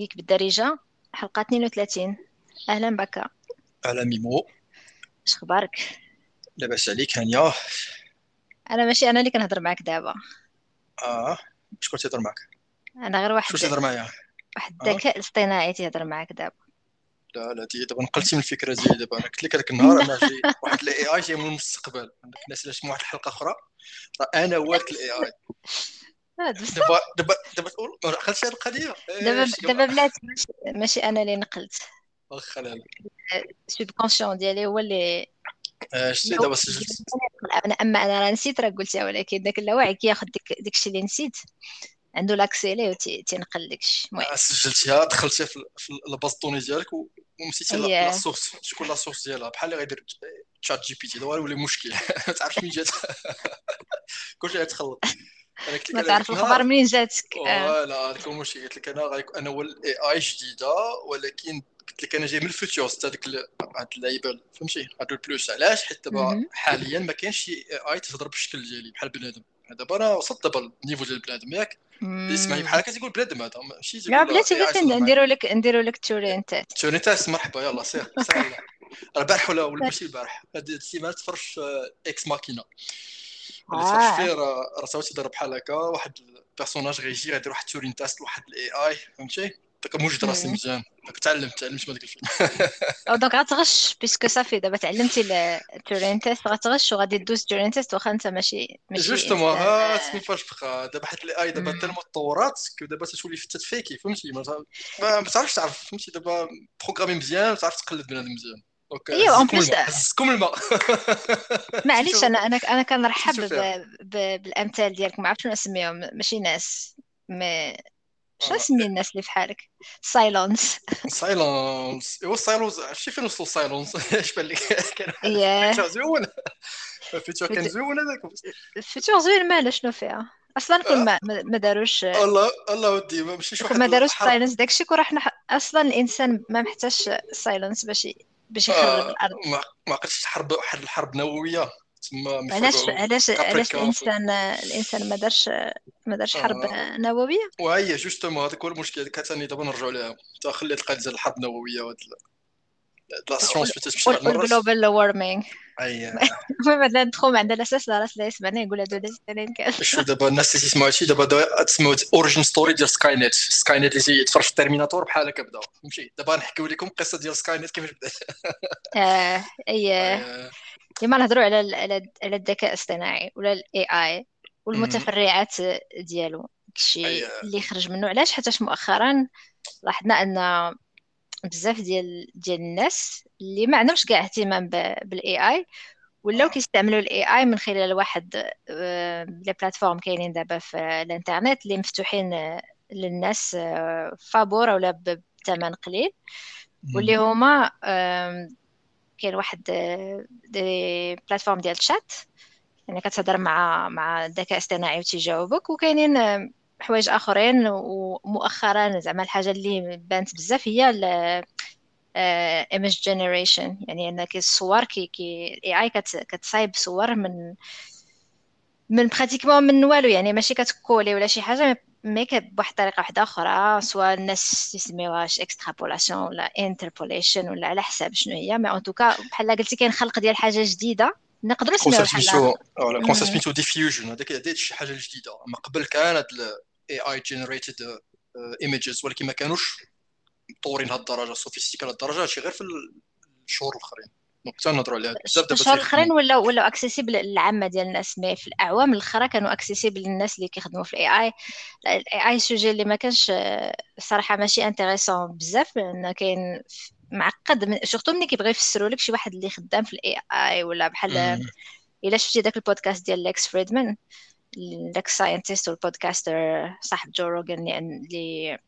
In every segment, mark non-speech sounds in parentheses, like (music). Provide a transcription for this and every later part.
جيك بالدارجة حلقة 32 أهلا بك على ميمو. اش أخبارك؟ لاباس عليك هانيا؟ أنا ماشي أنا اللي كنهضر معاك دابا. آه شكون تيهضر معاك؟ أنا غير واحد. شكون تيهضر معايا؟ واحد آه. الذكاء الاصطناعي تيهضر معاك دابا. لا لا دي دابا نقلتي من الفكرة ديالي دابا. أنا قلت لك هذاك النهار أنا جاي (laughs) واحد ال AI جاي من المستقبل. عندك الناس اللي واحد الحلقة أخرى؟ راه أنا هو هذاك ال AI آه، دابا دابا دابا تقول ما عقلتش هذه القضية دابا دابا بلاتي ماشي أنا اللي نقلت. واخا la conscience ديالي هو اللي آه، شتي دابا سجلت. أنا أما أنا راه نسيت راه قلتها ولكن داك اللاوعي كياخذ ديك داكشي اللي نسيت. عنده l'accès ليه وتينقل داكشي. المهم. آه، سجلتيها دخلتيها في données ديالك ومسيتي la source شكون la source ديالها؟ بحال اللي غيدير ChatGPT دابا ولا مشكل. (laughs) ما تعرفش منين جات (laughs) كلشي غيتخلط. ما تعرف الخبر منين جاتك. آه. voilà هذاك هو المشكل قلت لك أنا أنا هو ال AI جديدة ولكن قلت لك أنا جاي من ال futur حتى هذيك ال- هاد اللعيبة فهمتي؟ هادو ال plus. علاش؟ حيت دابا. حاليا ما كاينش شي AI تهضر بالشكل ديالي بحال بنادم. دابا أنا وصلت دابا ال niveau ديال البنادم ياك؟ يسمعني مم. بحال هكا تيقول بنادم هذا ماشي لا بلاتي بلاتي نديرو لك نديرو لك Turing test Turing test مرحبا يلا سير سير (laughs) البارح ولا ولا ماشي البارح هاد السيمانة تفرج في Ex Machina. اللي تفرج آه فيه راه ساوي تيضرب بحال هكا واحد ال personnage غيجي غيدير واحد Turing test لواحد ال AI فهمتي؟ داك موجد راسي. مزيان. داك تعلمت تعلمت من هذاك الفيلم. (laughs) donc غتغش parce que صافي دابا تعلمتي ال Turing test غتغش وغادي دوز Turing test واخا انت ماشي ماشي justement ها آه، سمي فاش بقى. دابا حيت ال AI دابا. tellement تطورات دابا تتولي في تتفيكي فهمتي؟ ما تعرفش تعرف فهمتي؟ دابا programmé مزيان تعرف تقلد بنادم مزيان. donc ايوا en plus هزكم الماء معليش أنا أنا أنا كنرحب. بالأمثال ديالك ما عرفتش شنو نسميهم. ماشي ناس. ما شنو آه، نسمي الناس اللي بحالك Cylons Cylons إيوا Cylons عرفتي فين وصلوا سايلونس (laughs) اش بان لك كان (laughs) future زوين ال future كان زوين هذاك. ال futur زوين مالا شنو فيها؟ أصلا كون ما ما ما داروش الله الله ودي. ما مشيش واحد ما داروش Cylons داكشي كون نح... أصلا الإنسان ما محتاجش Cylons باش باش يخرب آه الأرض. ما ما عقلتش حرب واحد الحرب نووية. تما علاش علاش علاش الانسان الإنسان ما دارش ما دارش حرب آه نووية؟ وهي justement هذاك هو المشكل هذيك ثاني دابا نرجعوا لها تا خلي القضية ديال الحرب النووية وهاد la science وال global warming أي. المهم هذا ندخل عند الاساس لا راس لا يسمعنا يقول هادو داز الثانيين كاع شو دابا الناس اللي تسمعوا هادشي دابا دا- تسمعوا origin story ديال Skynet Skynet اللي تفرج في ال Terminator بحال هكا بدا فهمتي دابا نحكيو لكم القصة ديال Skynet كيفاش بدات آه اي لما نهضروا على على الذكاء الاصطناعي ولا ال AI. والمتفرعات ديالو داكشي اللي خرج منه علاش حيت مؤخرا لاحظنا ان بزاف ديال ديال الناس اللي ما عندهمش كاع اهتمام بال AI ولاو. كيستعملوا ال AI من خلال واحد آه، les plateformes كاينين دابا في الانترنت اللي مفتوحين آه، للناس آه، فابوره ولا بثمن قليل واللي. هما كاين واحد des plateformes ديال الشات يعني كتهضر مع مع الذكاء الاصطناعي وتيجاوبك وكاينين حوايج آخرين ومؤخرا زعما الحاجة اللي بانت بزاف هي image generation يعني أن كي الصور كي كي ال AI كتصايب صور من من pratiquement من والو. يعني ماشي كتكولي ولا شي حاجة mais بواحد الطريقة واحدة أخرى سواء الناس يسميوهاش extrapolation ولا interpolation ولا على حساب شنو هي. mais en tout cas بحال قلتي كاين خلق ديال حاجة جديدة نقدروا نسميوها بحال سميتو diffusion هذاك هذيك شي حاجة جديدة. أما قبل كان ال AI generated images ولكن ما كانوش مطورين لهاد الدرجة sophistiqué ل لهاد الدرجة. هادشي غير في الشهور الأخرين. donc حتى نهضروا عليها بزاف دابا الشهور الأخرين ولاو ولاو accessible للعامة ديال الناس. mais في الأعوام الأخرى كانوا accessible للناس اللي كيخدموا في ال AI ال AI sujet اللي ما كانش آه، الصراحه ماشي intéressant بزاف لأن كاين معقد من surtout ملي كيبغيو يفسروا لك شي واحد اللي خدام في ال AI ولا بحال. إلا شفتي داك البودكاست ديال ليكس فريدمان. داك ال scientist وال podcaster صاحب جو روجن اللي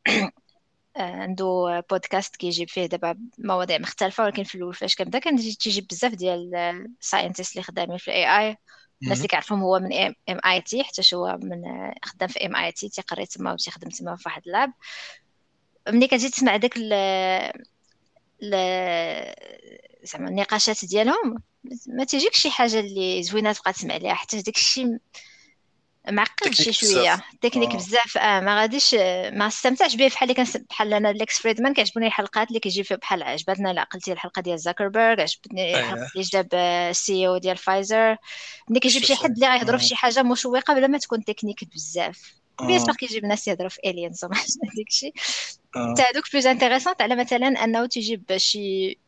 عنده بودكاست كيجيب فيه دابا مواضيع مختلفة ولكن في الأول فاش كنبدأ كان يجي- تيجيب بزاف ديال ال scientist اللي خدامين في ال AI الناس اللي مم. كيعرفهم هو من MIT حتى هو من خدام في MIT تيقري تما وتيخدم تما في واحد ال lab ملي كتجي تسمع داك ال ال- زعما النقاشات ديالهم ما تيجيك شي حاجة اللي زوينة تبقى تسمع ليها حتى داك الشيء معقد شي شوية. تكنيك آه. بزاف. آه ما غاديش ما استمتعش به بحال اللي كان بحال أنا ليكس فريدمان كيعجبوني الحلقات اللي كيجي فيها بحال عجبتنا. لا قلتي الحلقة ديال زاكربيرغ عجبتني الحلقة إيه اللي جاب ال CEO ديال فايزر. ملي كيجيب شي حد اللي غيهضروا في آه. شي حاجة مشوقة بلا ما تكون تكنيك بزاف. bien sûr آه. كيجيب ناس يهضروا في aliens وما داكشي تاع donc plus intéressant على مثلا انه تيجيب شي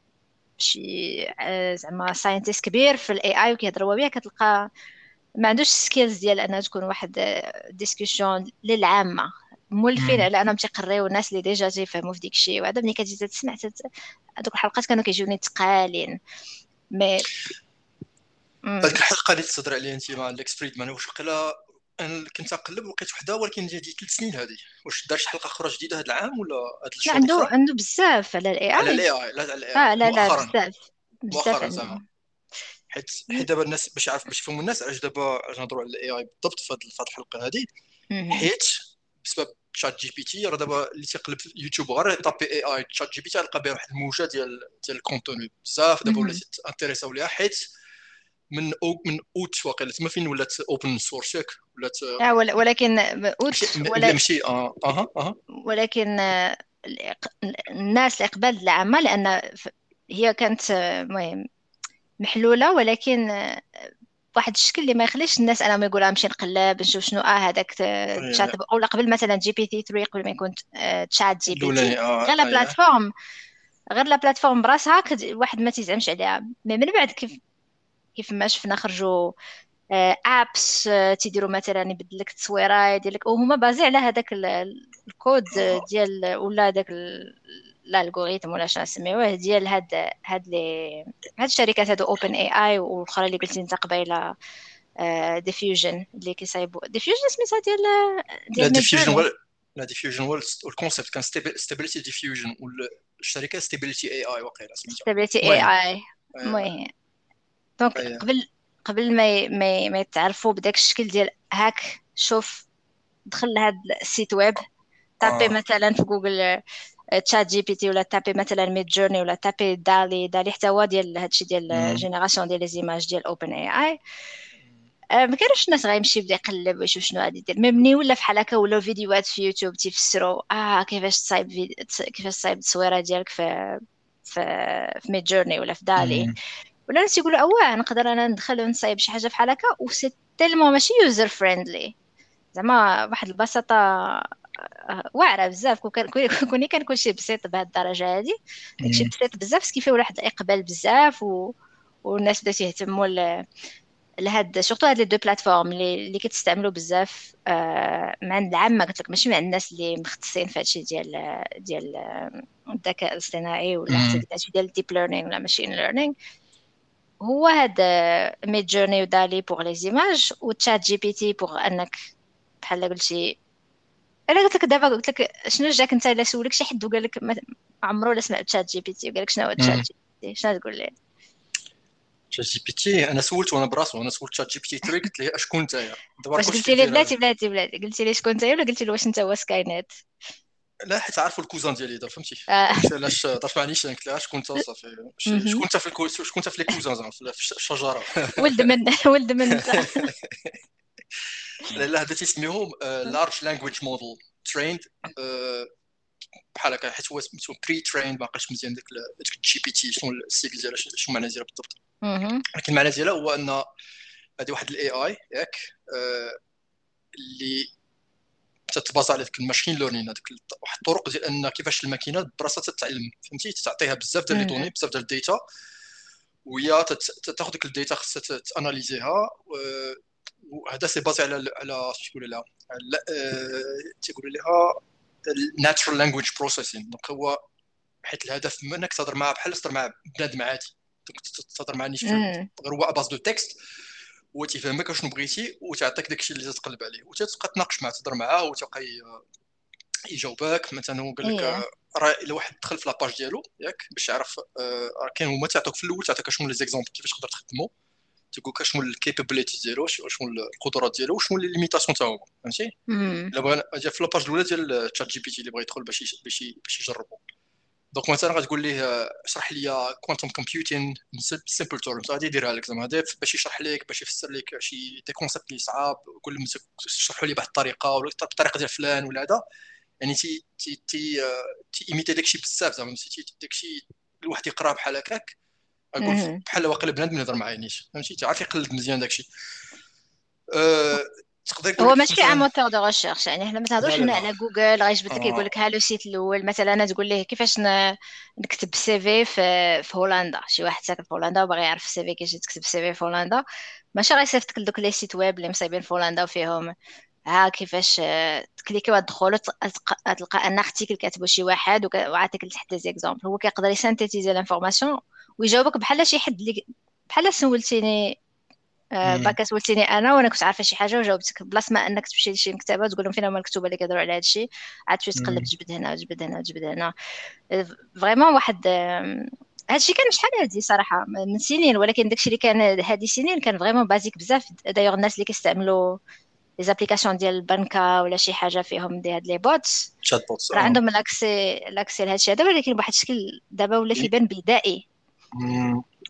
شي آه، زعما scientist كبير في ال AI وكيهضروا به كتلقى ما عندوش skills ديال انها تكون واحد discussion للعامة. مولفين. على انهم تيقريو الناس اللي déjà تيفهموا في ديك الشيء وهذا. ملي كتجي تسمع تت... هذوك الحلقات كانوا كيجيوني تقالين. mais. هذيك الحلقة اللي تهضر عليها أنت مع ليكس فريدمان واش وقيلا أنا كنت نقلب لقيت وحدة ولكن هذه ثلاث سنين هذه. واش دار شي حلقة أخرى جديدة هذا العام ولا هذا لا الشهر عنده عنده بزاف على ال AI على AI ال AI لا على ال AI لا لا مؤخرا. بزاف. بزاف زعما. حيت حيت دابا الناس باش يعرف باش يفهموا الناس علاش دابا علاش نهضروا على ال AI بالضبط في هذه الحلقة هذه. حيت بسبب ChatGPT راه دابا اللي تيقلب يوتيوب غير يطابي اي اي تشات جي بي تي غيلقى بها واحد الموجة ديال ديال ال contenu بزاف دابا ولات. انتريساو ليها حيت من أو من أوت واقيلا. تما فين ولات open source ياك؟ ولات آه ول- ولكن أوت ولا ماشي آه آها آها. ولكن آه، الناس الإقبال العامة لأن ف- هي كانت آه، المهم محلولة ولكن آه، بواحد الشكل اللي ما يخليش الناس أنهم يقولوا نمشي نقلب نشوف شنو آه هذاك تشات أو قبل مثلا GPT 3 قبل ما يكون آه، ChatGPT غير la أيه. plateforme غير la plateforme براسها واحد ما تيزعمش عليها mais من بعد كيف كيف ما شفنا خرجوا apps تيديروا مثلا يبدل لك التصويره يدير لك وهما basés على هذاك ال- ال- الكود آه. ديال ولا هذاك ال algorithm ولا شنو نسميوه ديال هاد هاد les هاد الشركات هادو OpenAI والاخرى اللي قلتي انت قبيله diffusion اللي كيصايبوا diffusion سميتها ديال ديال ديفيوجن لا ديفيوجن هو ال concept كان stability diffusion والشركة Stability AI واقيلا سميتها المهم. AI أيه. المهم donc أيه. قبل قبل ما ما ما يتعرفوا بداك الشكل ديال هاك شوف دخل لهاد ال site web تابي آه. مثلا في جوجل ChatGPT ولا تابي مثلا Midjourney ولا تابي DALL-E DALL-E حتى هو ديال هادشي ديال. génération ديال les images ديال OpenAI ما كانوش الناس غيمشي يبدأ يقلب ويشوف شنو غادي يدير mais ملي ولا فحال هكا ولاو فيديوهات في يوتيوب تيفسروا آه كيفاش تصايب كيفاش تصايب التصويرة ديالك في في في Midjourney ولا في DALL-E. ولا الناس يقولوا اواه نقدر أنا ندخل ونصايب شي حاجة بحال هكا. و c'est tellement ماشي user friendly زعما واحد البساطة واعرة بزاف. كوني كان كلشي بسيط بهاد الدرجه هادي داكشي. بسيط بزاف كيفيه ولا واحد الاقبال بزاف و... والناس بدات يهتموا ل... لهاد surtout هاد les deux plateformes اللي اللي كتستعملوا بزاف. آه، مع العامه قلت لك ماشي مع الناس اللي مختصين في هادشي ديال ديال آه، الذكاء الاصطناعي ولا هادشي ديال ال deep learning ولا machine learning هو هاد Midjourney و DALL-E pour les images و ChatGPT pour أنك بحال قلتي أنا قلت لك دابا قلت لك شنو جاك أنت؟ الا سولك شي حد وقال لك ما عمرو لا سمع ChatGPT وقال لك شنو هو Chat. GPT شنو تقول ليه؟ ChatGPT أنا سولت وأنا براسو أنا سولت ChatGPT 3 قلت ليه أشكون أنت دابا واش قلتي لي بلاتي بلاتي بلاتي؟ قلتي لي شكون أنت ولا قلتي له واش أنت هو Skynet لا حيت عارفوا الكوزان ديالي دابا فهمتي؟ آه. قلت علاش طرف معنيش قلت لها شكون أنت صافي. شكون أنت في الكو... شكون أنت في لي كوزان زعما في الشجره ولد من ولد من (laughs) لا هذا تيسميوهم لارج لانجويج موديل تريند بحال هكا حيت هو سميتو بري تريند عقلتش مزيان ديك ال- ديك الجي بي تي شنو السيكل ديالها شنو المعنى ديالها بالضبط. ولكن المعنى ديالها هو أن هذه واحد الاي اي ياك آه، اللي تتبازا على ذيك ال machine learning هذيك واحد الطرق ديال أن كيفاش الماكينة براسها تتعلم فهمتي تعطيها بزاف ديال les données بزاف ديال ال data وهي تاخذ ديك ال data خصها تاناليزيها وهذا c'est basé على على شو تقول لها آه، تيقولوا لها ال natural language processing donc هو حيت الهدف من انك تهضر معاه بحال تهضر مع بنادم عادي. donc تهضر مع نيش مم. غير هو base de texte هو تيفهمك شنو بغيتي وتعطيك داكشي اللي تتقلب عليه. وتتبقى تناقش معاه تهضر معاه وتبقى يجاوبك. مثلا هو قال لك إيه. آه، راه إلا واحد دخل في la page ديالو ياك باش يعرف آه، راه كاين هما تيعطوك في الأول تعطيك شنو les exemples كيفاش تقدر تخدمو. تيقول لك شنو ال capabilities ديالو شنو القدرات ديالو وشنو les limitations تا هو مم. إلا بغى في la page الأولى ديال ChatGPT اللي بغى يدخل باش باش باش يجربو. donc مثلا غتقول ليه اشرح لي quantum computing simple terms غادي يديرها لك زعما. هذا باش يشرح لك باش يفسر لك شي des concepts اللي صعاب. لهم تشرحوا لي بواحد الطريقة ولا بالطريقة ديال فلان ولا هذا. يعني تي تي تي تي ايميتي داكشي بزاف زعما. فهمتي داكشي الواحد يقرا بحال هكاك. يقول بحال واقيلا بنادم يهضر معايا نيش فهمتي؟ تعرف يقلد مزيان داكشي. أه تقدر هو ماشي un moteur de recherche يعني حنا ما تهضرش هنا على جوجل غيجبد لك يقول لك ها le site الأول مثلا تقول ليه كيفاش نكتب CV في هولندا. شي واحد ساكن في هولندا وباغي يعرف ال CV كيفاش تكتب CV في هولندا. ماشي غيصيفط لك دوك les sites web اللي مصايبين في هولندا وفيهم. ها كيفاش تكليكي وتدخل تلقى un article كاتبو شي واحد وعطيك تحت des exemples هو كيقدر يسانتيزي l'information ويجاوبك بحال شي حد اللي بحال سولتيني آه، باكا سولتيني أنا وأنا كنت عارفة شي حاجة وجاوبتك. بلاص ما أنك تمشي لشي مكتبة تقول لهم فين هما المكتوبه اللي كيهضروا على هذا الشيء عاد تمشي تقلب تجبد هنا تجبد هنا تجبد هنا. vraiment واحد هادشي كان شحال هادي صراحة؟ من سنين ولكن داكشي اللي كان هادي سنين كان vraiment basique بزاف. دايوغ الناس اللي كيستعملوا les applications ديال البنكة ولا شي حاجة فيهم des هاد les bots chatbots راه عندهم l'accès l'accès لهادشي هذا ولكن بواحد الشكل دابا ولا كيبان بدائي.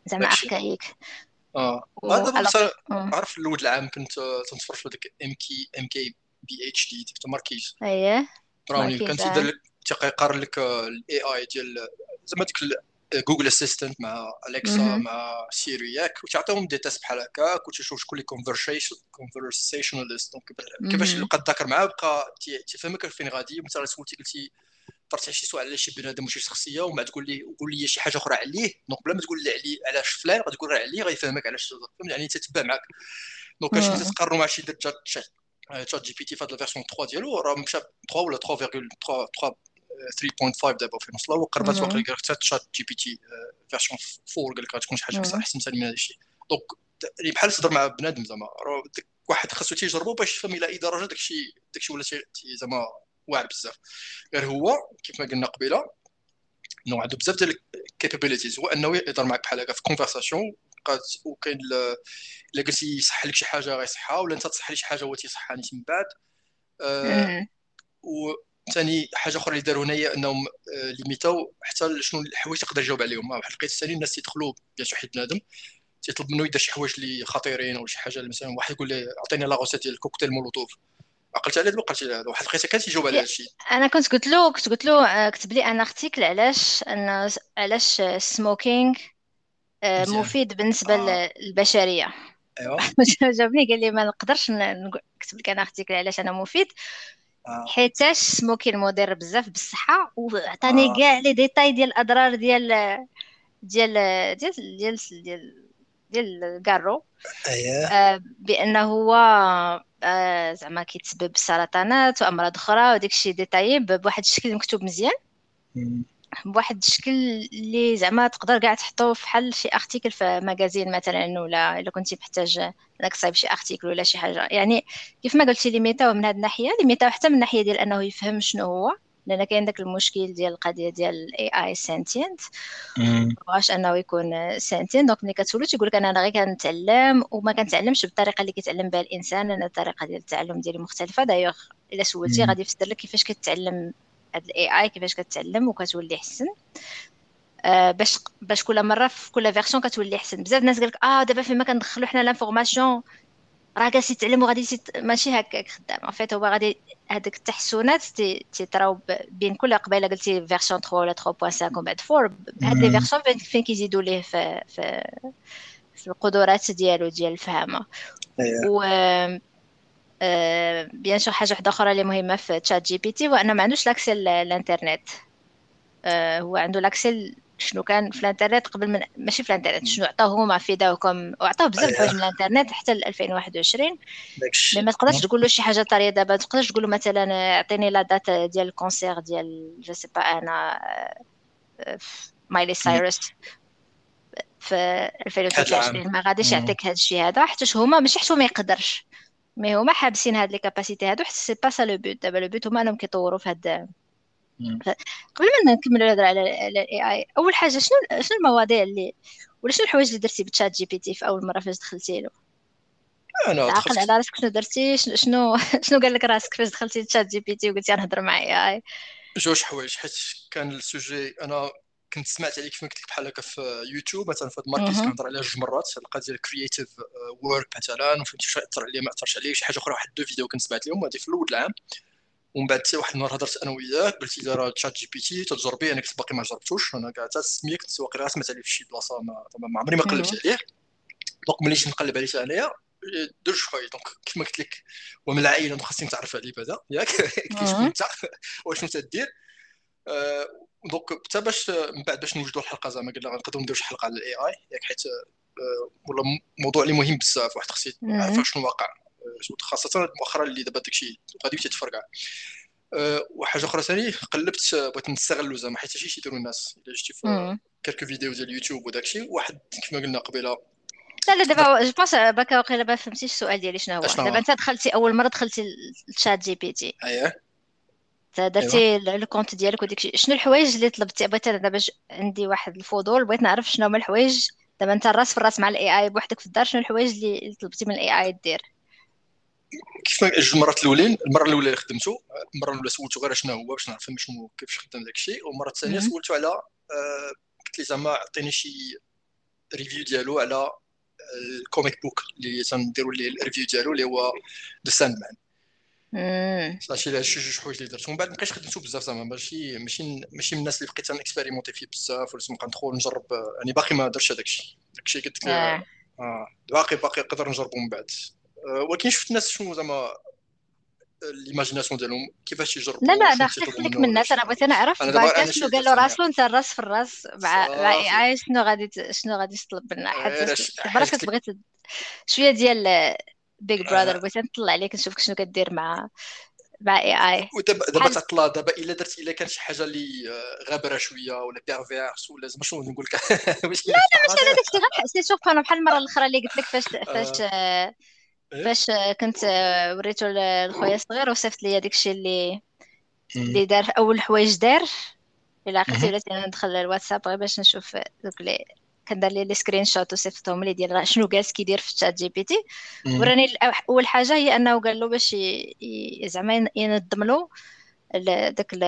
زعما archaïque آه. هذا مثلا عارف الأول العام كنت تنتفرج في هذاك ام كي ام كي بي اتش دي ديك Marques. اييه Brownlee كان تيدير لك تيقارن لك ال AI ديال زعما ديك Google Assistant مع اليكسا مع سيري ياك وتعطيهم des tests بحال هكاك وتشوف شكون اللي conversation conversationalist donc كيفاش بقى تذاكر معاه بقى تيفهمك فين غادي مثلا سولتي قلتي طرحت شي سؤال على شي بنادم وشي شخصية ومن بعد تقول لي قول لي شي حاجة أخرى عليه donc بلا ما تقول لي عليه علاش فلان غتقول غير عليه غيفهمك علاش فهمت يعني تتبع معاك. donc كاش انت تقارنوا مع شي درت Chat ChatGPT في هذا ال version 3 ديالو راه مشى 3 ولا 3.3 3.5 دابا في نص الله وقربت واقيلا حتى ChatGPT version 4 قال لك غتكون شي حاجة احسن من هذا الشيء donc يعني بحال تهضر مع بنادم زعما واحد خاصو تيجربو باش يفهم إلى أي درجة داكشي داكشي ولا زعما واعر بزاف. غير هو كيف ما قلنا قبيلة إنه عنده بزاف ديال ال capabilities هو أنه يهضر معك بحال هكا في conversation وكاين إلا قلتي يصح لك شي حاجة غيصحها ولا أنت تصح لي شي حاجة هو تيصحها من بعد. آه وثاني حاجة أخرى اللي داروا هنا هي انهم ليميتاو حتى شنو الحوايج تقدر يجاوب عليهم. واحد لقيت ثاني الناس تيدخلوا بيان شي بنادم تيطلب منه يدير شي حوايج اللي خطيرين ولا شي حاجة مثلا واحد يقول له أعطيني la recette ديال ال cocktail molotov. عقلت على هذا وقلت على هذا. واحد لقيتها كانت يجاوب على هذا الشيء. أنا كنت قلت له كنت قلت له آه، كتب لي un article علاش أن علاش ال smoking آه، مفيد بالنسبة آه. للبشرية. (laughs) ايوا جاوبني قال لي ما نقدرش نكتب لك un article علاش أنه مفيد. آه. حيتاش smoking مضر بزاف بالصحة وعطاني كاع les détails ديال الأضرار ديال ديال ديال ديال ديال ديال الكارو. اييه بأنه هو آه، زعما كيتسبب سرطانات وأمراض أخرى وداك الشيء détaillé بواحد الشكل مكتوب مزيان. بواحد الشكل اللي زعما تقدر كاع تحطو بحال شي article في magazine مثلا ولا إلا كنتي محتاج إنك تصايب شي article ولا شي حاجة. يعني كيف ما قلتي ليميتاو من هذه الناحية ليميتاو حتى من الناحية ديال أنه يفهم شنو هو. لأن كاين داك المشكل ديال القضية ديال ال AI sentient واش أنه يكون sentient donc ملي كتسولو تيقول لك أنا غير كنتعلم وما كنتعلمش بالطريقة اللي كيتعلم بها الإنسان أنا الطريقة ديال التعلم ديالي مختلفة. دايوغ إلا سولتي غادي يفسر لك كيفاش كتعلم هاد ال AI كيفاش كتعلم وكتولي أحسن. آه باش باش كل مرة في كل version كتولي أحسن. بزاف الناس قالك آه دابا فيما كندخلو حنا l'information راه جالس يتعلم وغادي ماشي هكاك خدام. fait هو غادي هذوك التحسنات تيطراو بين كل قبيلة قلتي version 3 ولا 3.5 ومن بعد 4 هاد les versions فين كيزيدوا ليه في في في القدرات ديالو ديال الفهامة. أيوة. و bien sûr حاجة واحدة أخرى اللي مهمة في ChatGPT هو انه ما عندوش l'accès للإنترنت. هو عنده l'accès شنو كان في الانترنت قبل من ماشي في الانترنت شنو عطاو هما في داوكم؟ وعطاو بزاف الحوايج من الانترنت حتى ل 2021 mais ما تقدرش تقول له شي حاجة طاريه دابا ما تقدرش تقول له مثلا أعطيني la date ديال ال concert ديال je sais pas أنا Miley Cyrus في 2023 ما غاديش يعطيك هذا الشيء هذا حيت هما ماشي حيت ما يقدرش. mais هما حابسين هاد les capacités هادو حتى c'est pas ça le but دابا le but هما أنهم كيطوروا في هاد قبل ما نكملوا الهضرة على ال AI أول حاجة شنو شنو المواضيع اللي ولا شنو الحوايج اللي درتي ب ChatGPT في أول مرة فاش دخلتي له؟ أنا عاقل على راسك شنو درتي؟ شنو شنو (laughs) قال لك راسك فاش دخلتي ل ChatGPT وقلتي نهضر مع AI جوج حوايج حيت كان ال sujet أنا كنت سمعت عليه كيف ما قلت لك بحال هكا في يوتيوب مثلا في ال market. كنهضر عليها جوج مرات القضية ديال creative work مثلا وفهمتي واش اثر عليا ما اثرش عليا شي حاجة أخرى واحد deux vidéos كنت سمعت لهم هذه في الأول العام. ومن بعد حتى واحد النهار هضرت أنا وياك قلت لي راه ChatGPT تجربي أنا كنت باقي ما جربتوش. أنا كاع حتى كنت واقيلا سمعت عليه في شي بلاصة ما, عمري ما قلبت مهم. عليه. donc ملي جيت نقلب عليه انايا دوج حوايج donc كيف ما قلت لك ومن العائلة donc خاصني نتعرف عليه بعدا. ياك؟ (laughs) كيف مهم. انت واشنو تدير آه، دونك حتى باش من بعد باش نوجدوا الحلقة زعما قلنا غنقدروا نديروا شي حلقة على الاي اي ياك حيت آه، ولا موضوع اللي مهم بزاف واحد خصو يعرف مهم. شنو واقع. خاصة مؤخرا اللي دابا داكشي غادي تتفرقع أه، وحاجة أخرى ثاني قلبت بغيت نستغلو زعما حيت هادشي يديروا الناس. إلا شفتي في. كالكو فيديو ديال اليوتيوب وداكشي واحد كما قلنا قبيلة. لا لا دابا جو بونس باكا واقيلا ما فهمتيش السؤال ديالي شنو هو؟ أشنو دابا؟ انت دخلتي أول مرة دخلتي لل ChatGPT اييه درتي ال compte ديالك وديك شنو الحوايج اللي طلبتي؟ بغيت أنا دابا عندي واحد الفضول بغيت نعرف شنو هما الحوايج. دابا انت الراس في الراس مع ال AI بوحدك في الدار شنو الحوايج اللي طلبتي من ال AI دير؟ كيف جوج المرات الأولين المرة الأولى اللي خدمته المرة الأولى سولته غير شنو هو باش نعرف شنو كيفاش خدام داك الشيء والمرة الثانية. سولته على آه، قلت لي زعما عطيني شي review ديالو على ال comic book اللي تنديروا ليه ال review ديالو اللي هو The Sandman. صافي لا شي جوج حوايج اللي درت ومن بعد مابقيتش خدمته بزاف زعما ماشي ماشي ماشي من الناس اللي بقيت expérimenter فيه بزاف ولا نبقى ندخل نجرب آه، يعني باقي ما درتش هذاك الشيء داك الشيء قلت لك آه. آه باقي باقي نقدر نجربو من بعد آه، ولكن شفت الناس شنو زعما ال imagination ديالهم كيفاش يجربوا لا لا أنا خليك منه من الناس. أنا. بغيت نعرف شنو قال له. راسو انت الرأس في الرأس. مع مع. AI شنو غادي شنو غادي تطلب منا حيت راه حيت كنت بغيت شوية ديال بيج آه. براذر بغيت نطلع عليك نشوفك شنو كدير مع مع اي اي ودابا دابا تعطلا دابا إلا درت إلا كانت شي حاجة اللي آه، غابرة شوية ولا بيرفيرس ولا زعما شنو نقول لك (laughs) لا لا أنا داكشي. غير سي أنا بحال المرة الأخرى اللي قلت لك فاش فاش آه، فاش آه، كنت آه، وريته لخويا الصغير وصيفط لي داكشي اللي اللي دار أول حوايج دار. إلا عقلتي. ولات ندخل الواتساب غير باش نشوف دوك لي كان دار لي les screenshots وصيفطهم لي ديال شنو جالس كيدير في ال ChatGPT وراني أول حاجة هي أنه قال له باش زعما ين- ينظم له داك ال-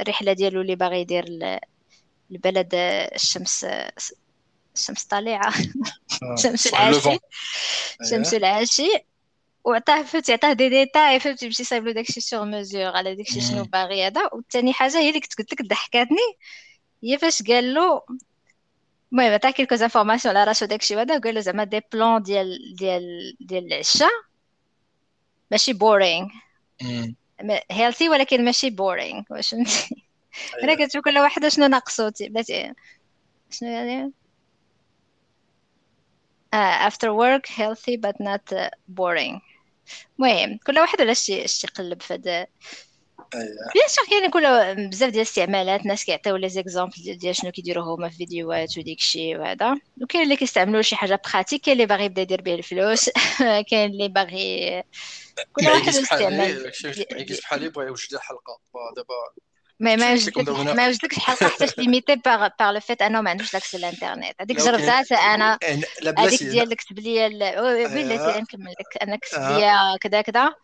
الرحلة ديالو اللي باغي يدير ل- لبلد الشمس الشمس طالعه (laughs) شمس العاشي. شمس العاشي. وعطاه فهمتي عطاه دي ديتاي فهمتي يمشي صايب له داكشي sur mesure على داكشي شنو. باغي هذا والثاني حاجة هي اللي كنت قلت لك ضحكاتني هي فاش قال له المهم عطاه quelques informations على راسو داكشي وهذا وقال له زعما des plans ديال ديال ديال العشاء ماشي boring healthy ولكن ماشي boring واش فهمتي أنا كتشوف كل واحدة شنو ناقصو تي- بلاتي شنو يعني آه after work healthy but not uh, boring. المهم كل واحد ولا شي شي يقلب في هذا بيان سور كاين كل بزاف ديال الاستعمالات ناس كيعطيو لي زيكزامبل ديال, شنو كيديروا هما في فيديوهات وديك الشيء وهذا. وكاين اللي كيستعملوا شي حاجة براتيك كاين اللي باغي يبدا يدير به الفلوس. (laughs) كاين اللي باغي كل واحد الاستعمال معيكيش بحالي بغا يوجد الحلقة دابا ما ما ما وجدتش حلقه حتى ليميتي باغ باغ لو فيت انه ما عندوش لاكسي للانترنت هذيك جربتها أنا هذيك ديال اللي كتب لي وي لا. تي نكمل لك أنا كتب. لي كذا كذا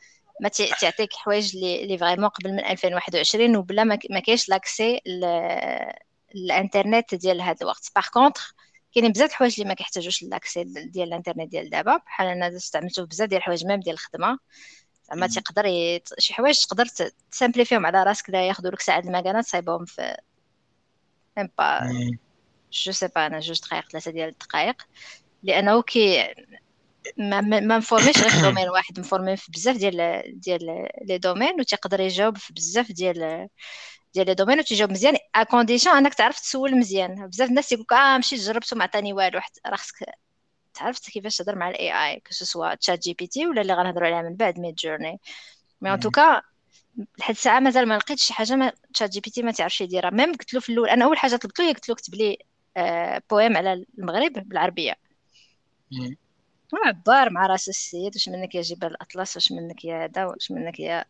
ما تعطيك حوايج اللي اللي فريمون قبل من 2021 وبلا ما كاينش لاكسي الانترنت ديال هذا الوقت باغ كونطخ كاينين بزاف الحوايج اللي ما كيحتاجوش لاكسي ديال الانترنت ديال دابا بحال أنا استعملته في بزاف ديال الحوايج ميم ديال الخدمه زعما. تيقدر يت... شي حوايج تقدر تسامبليفيهم على راسك لا ياخذوا لك ساعة المكانة تصايبهم في ميم با جو سي با أنا جوج دقائق ثلاثة ديال الدقائق. لأنه كي ما ما م formé ش غير في (coughs) domaine واحد م formé في بزاف ديال ديال les domaines وتيقدر يجاوب في بزاف ديال ديال les domaines وتيجاوب مزيان. à condition أنك تعرف تسول مزيان. بزاف الناس يقولك آه مشيت جربته ما عطاني والو راه خصك تعرف كيفاش تهضر مع ال AI que ce soit ChatGPT ولا اللي غنهضروا عليها من بعد Midjourney mais en tout cas لحد الساعة مازال ما لقيتش شي حاجة ما ChatGPT ما تعرفش يديرها même قلت له في الأول أنا أول حاجة طلبت له هي قلت له كتب لي آه بويم على المغرب بالعربية. عبار مع رأس السيد واش منك يا جبال الأطلس واش منك يا هذا واش منك يا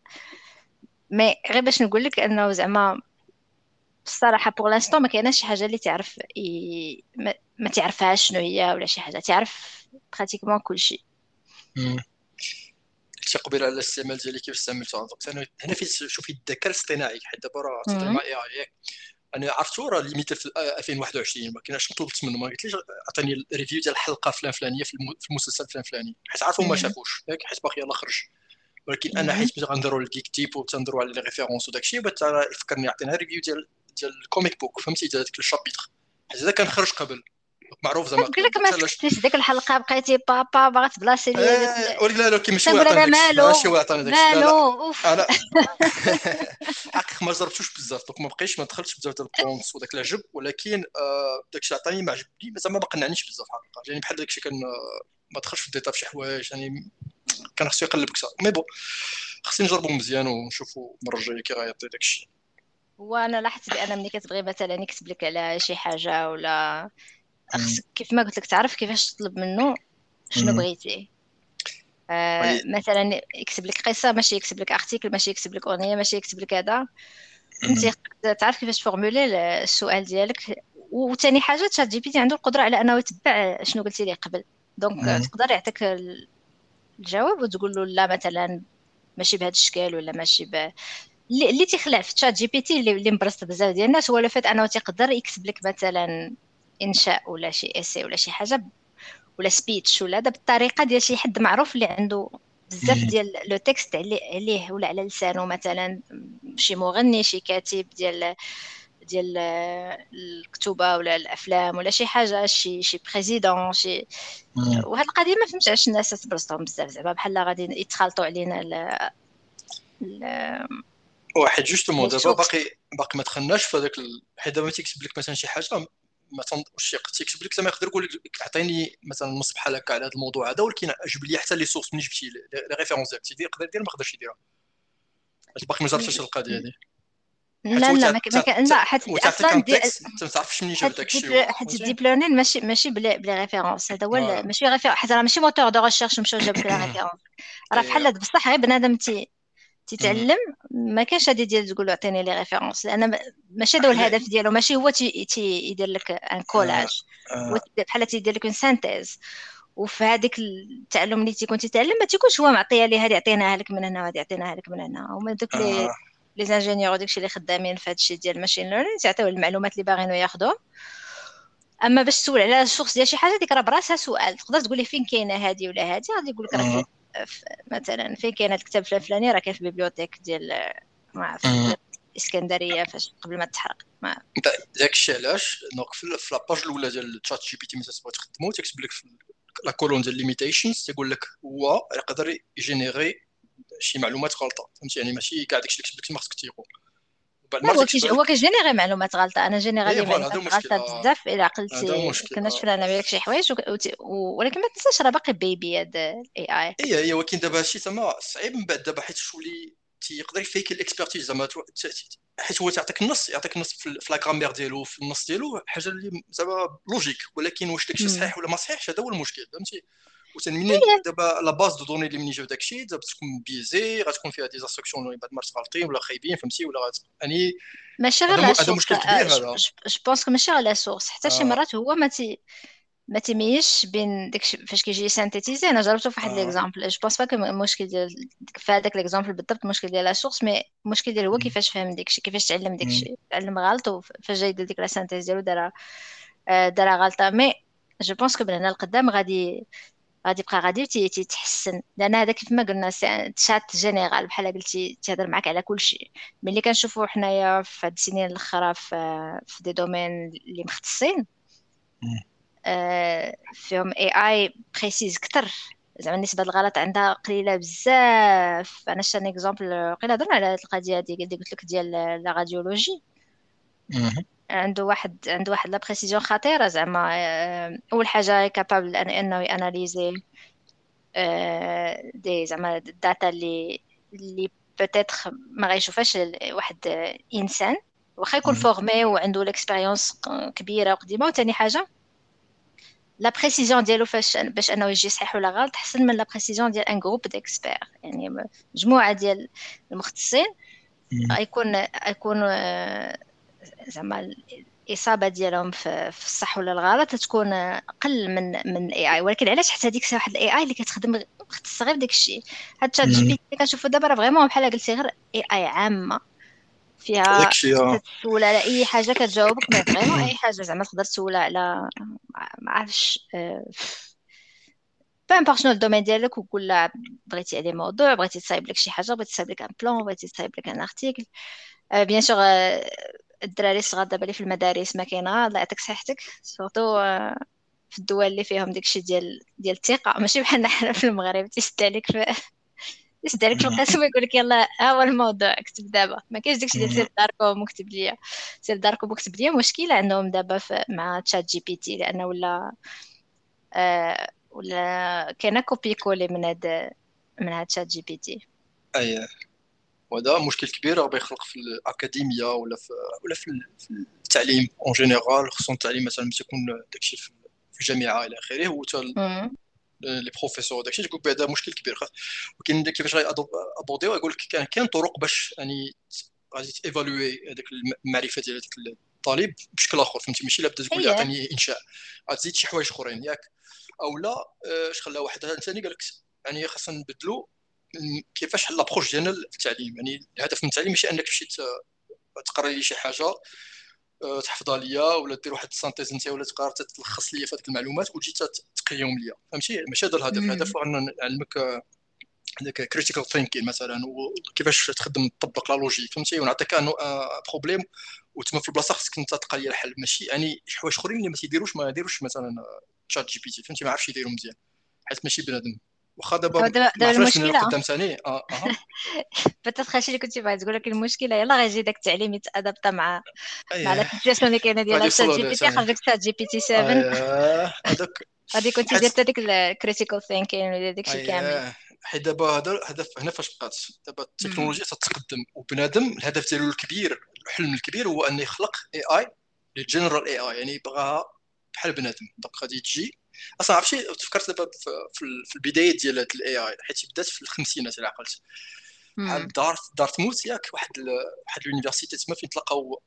مي غير باش نقول لك أنه زعما الصراحه بوغ لانستون ما كايناش شي حاجة اللي تعرف ي... ما... ما تعرفهاش شنو هي ولا شي حاجة تعرف براتيكمون كلشي. قلتي قبيلة على الاستعمال ديالي كيف استعملته أنا هنا فين شوفي الذكاء الاصطناعي حيت دابا راه تهضر مع اي اي أنا عرفتو راه limité في 2021 ما كايناش طلبت منه ما قلتليش عطيني ال review ديال الحلقة فلان فلانيه في المسلسل فلان فلاني حيت عارفو ما شافوش. ياك حيت باقي يلاه خرج. ولكن أنا حيت ملي غنديروا ال geek tape وتنهدروا على les références وداكشي بغيت يفكرني يعطينا review ديال ديال ال comic book فهمتي؟ ديال هذاك ال chapitre. حيت هذا كان خرج قبل. معروف زعما قلت لك ما سكتيش ديك الحلقة؟ بقيتي بابا باغا تبلاصي لي آه لا لا كي ماشي هو عطاني ماشي هو عطاني داك مالو؟ أنا (laughs) حقيقة ما جربتوش بزاف. donc ما بقيتش ما دخلتش بزاف ديال البونس وداك العجب. ولكن آه داك الشيء عطاني ما عجبني زعما ما قنعنيش بزاف حقيقة. يعني بحال داك الشيء كان ما دخلش في les détails في شي حوايج. يعني كان خصو يقلب كثر mais bon خصني نجربو مزيان ونشوفو المرة الجاية كي غيعطي داك الشيء. وأنا لاحظت بأن ملي كتبغي مثلا يكتب لك على شي حاجة ولا خصك كيف ما قلت لك تعرف كيفاش تطلب منه شنو بغيتي. آه مثلا يكتب لك قصة ماشي يكتب لك article ماشي يكتب لك أغنية ماشي يكتب لك هذا. أنت تعرف كيفاش تformuler السؤال ديالك. وثاني حاجة ChatGPT عنده القدرة على أنه يتبع شنو قلتي لي قبل. donc تقدر يعطيك الجواب وتقول له لا مثلا ماشي بهذا الشكل ولا ماشي ب اللي تيخلع في ChatGPT اللي مبرزط بزاف ديال الناس هو le fait انه تيقدر يكتب لك مثلا إنشاء ولا شي essai ولا شي حاجة ولا speech ولا هذا بالطريقة ديال شي حد معروف اللي عنده بزاف ديال le texte عليه ولا على لسانه مثلا شي مغني شي كاتب ديال ديال الكتوبة ولا الأفلام ولا شي حاجة شي شي président شي وهاد القضية ما فهمتش علاش الناس تبرزطهم بزاف زعما بحال غادي يتخلطوا علينا ال واحد justement دابا باقي باقي ما دخلناش في هذاك حيت دابا تيكتب لك مثلا شي حاجة مثلا واش تيكتب لك زعما يقدر يقول لك عطيني مثلا نص بحال هكا على هذا الموضوع هذا ولكن جيب لي حتى les sources منين جبتي les références ديالك. تيدير يقدر يدير ما يقدرش يديرها. باقي ما جربتش القضية هذه لا لا ما كان لا حيت أصلا ما تعرفش منين جاب داك الشيء. حيت ال deep learning ماشي ماشي ب les références هذا هو ماشي référence حيت راه ماشي moteur de recherche مشى جاب لك référence (coughs) راه بحال بصح غير بنادم تي تيتعلم ما كانش هادي ديال تقول عطيني les références لأن ماشي هذا هو الهدف ديالو ماشي هو تيدير لك un collage بحال تيدير لك synthèse وفي هذيك التعلم اللي تيكون تيتعلم ما تيكونش هو معطيه لي هذه عطيناها لك من هنا وهذه عطيناها لك من هنا. هما دوك les les ingénieurs وداكشي اللي خدامين في هادشي ديال ال machine learning تيعطيو المعلومات اللي باغينو ياخذوهم أما باش تسول على ال source ديال شي حاجة ديك راه براسها سؤال. تقدر تقول لي فين كاينة هذه ولا هذه غادي يقول لك راه مثلا فين كاين هذا الكتاب الفلاني راه كاين في ال bibliothèque ديال ما عرفت الاسكندريه فاش قبل ما تحرق ما داك الشيء علاش؟ donc في la page الأولى ديال ChatGPT ملي تبغي تخدمو تيكتب لك في la colonne ديال limitations تيقول لك هو يقدر يgénérer شي معلومات غلطة فهمتي؟ يعني ماشي كاع داكشي اللي كتب لك ما خصك تيقو هو هو كيgénérer معلومات غلطه أنا générer لي معلومات غلطه بزاف الا عقلتي كنا شفنا أنا وياك شي حوايج ولكن ما تنساش راه باقي bébé هذا ال AI اي هي ولكن دابا هادشي زعما صعيب من بعد. دابا حيت تولي تيقدر يفيك ال expertise زعما حيت هو تعطيك النص يعطيك النص في la grammaire ديالو في النص ديالو حاجة اللي زعما logique ولكن واش داكشي صحيح ولا ما صحيحش هذا هو المشكل فهمتي؟ وثاني منين دابا la base de données اللي منين جاو داكشي دابا تكون biaisée غتكون فيها des instructions اللي بعد مرات غالطين ولا خايبين فهمتي ولا يعني ماشي غير كبير هذا je pense ماشي غير la source حتى شي مرات هو ما تي ما تيميزش بين داك فاش كيجي synthétiser أنا جربته في واحد l'exemple je pense pas المشكل ديال في هذاك l'exemple بالضبط المشكل ديال la source mais المشكل ديال هو كيفاش فهم داكشي كيفاش تعلم داكشي تعلم غلط وفاش جا يدير ديك la synthèse ديالو دارها دارها غلطه mais je pense que من هنا لقدام غادي غادي يبقى غادي تيتحسن لأن هذا كيف ما قلنا chat général بحال قلتي تيهضر معك على كل شيء ملي كنشوفوا حنايا في هاد السنين الأخرى في في des domaines اللي مختصين آه فيهم AI précise كتر. زعما نسبه الغلط عندها قليلة بزاف. أنا un exemple قيل هضرنا على هاد القضية هادي قلت لك ديال la radiologie عنده واحد عنده واحد la précision خطيرة زعما آه، أول حاجة capable أنه يanalyser des زعما ال data اللي اللي peut-être ما غيشوفهاش واحد إنسان. واخا يكون formé وعنده l'expérience كبيرة وقديمة. وثاني حاجة la précision ديالو فاش باش أنه يجي صحيح ولا غلط أحسن من la précision ديال un groupe d'experts يعني مجموعة ديال المختصين. غيكون غيكون زعما الإصابة ديالهم في, الصح ولا الغلط تكون أقل من من ال AI ولكن علاش حتى هذيك واحد ال AI اللي كتخدم تستغل داك الشيء؟ هاد ChatGPT كنشوفو دابا راه vraiment بحال قلتي غير AI عامة. فيها تسول على أي حاجة كتجاوبك ما vraiment أي حاجة زعما تقدر تسول على ما عرفتش peu importe شنو ال domaine ديالك وكل بغيتي عليه موضوع بغيتي تصايب لك شي حاجة بغيتي تصايب لك un plan بغيتي تصايب لك un article bien sûr الدراري الصغار دابا اللي في المدارس ما كاينة الله يعطيك صحتك. surtout في الدول اللي فيهم داكشي ديال ديال الثقة. ماشي بحالنا حنا في المغرب تيسد عليك في يسد عليك في القسم (laughs) ويقول لك يلا ها هو الموضوع كتب دابا. ما كاينش داكشي ديال سير داركم وكتب ليا. سير داركم وكتب ليا. مشكلة عندهم دابا مع ChatGPT لأنه ولا آه ولا كاينة copier coller من هاد من هاد ChatGPT اي وهذا مشكل كبير راه يخلق في الأكاديمية ولا في ولا في التعليم en général خصوصا التعليم مثلا ملي تكون داكشي في الجامعة إلى آخره هو les professeurs داكشي تقول بعدا مشكل كبير. ولكن كيفاش à abord ديو يقول لك كان كاين طرق باش يعني غادي t évaluer هذاك المعرفة ديال هذاك الطالب بشكل آخر فهمتي؟ ماشي لا بدا تقول لي عطيني إنشاء. غتزيد شي حوايج أخرين. ياك. أو لا اش خلى واحد ثاني قال لك يعني خاصنا نبدلوا كيفاش l'approche ديالنا في التعليم يعني الهدف من التعليم ماشي أنك تمشي تقرا لي شي حاجة آه، تحفظها ليا ولا دير واحد ال synthèse انت ولا تقرا تلخص ليا في هذيك المعلومات وتجي تقيم ليا. فهمتي؟ ماشي هذا الهدف. الهدف هو ان نعلمك هذاك critical thinking مثلا وكيفاش تخدم تطبق la logique فهمتي؟ ونعطيك problème وتما في البلاصة خصك أنت تلقى لي الحل ماشي يعني حوايج أخرين اللي ما تيديروش ما يديروش مثلا ChatGPT فهمتي؟ ما عرفش يديروا مزيان. حيت ماشي بنادم. واخا دابا دابا المشكلة قدام ثاني آه (laughs) آه بتات خاشي اللي كنتي باغي تقول لك المشكلة. يلا غيجي داك التعليم يتادابتا مع مع لا سيتياسيون اللي كاينة ديال شات جي بي تي خرج لك شات جي بي تي 7 هذاك غادي كنتي درت هذيك الكريتيكال ثينكين ولا داك الشيء كامل. حيت دابا هذا الهدف هنا فاش بقات. دابا التكنولوجيا تتقدم. وبنادم الهدف ديالو الكبير الحلم الكبير هو انه يخلق اي اي الجنرال اي اي يعني بغاها بحال بنادم. دونك غادي تجي أصلا عرفتي تفكرت دابا في البداية ديال الاي اي حيت بدات في الخمسينات إلى عقلت. بحال دارت دارت موت ياك واحد واحد اليونيفرسيتي تما فين تلقاو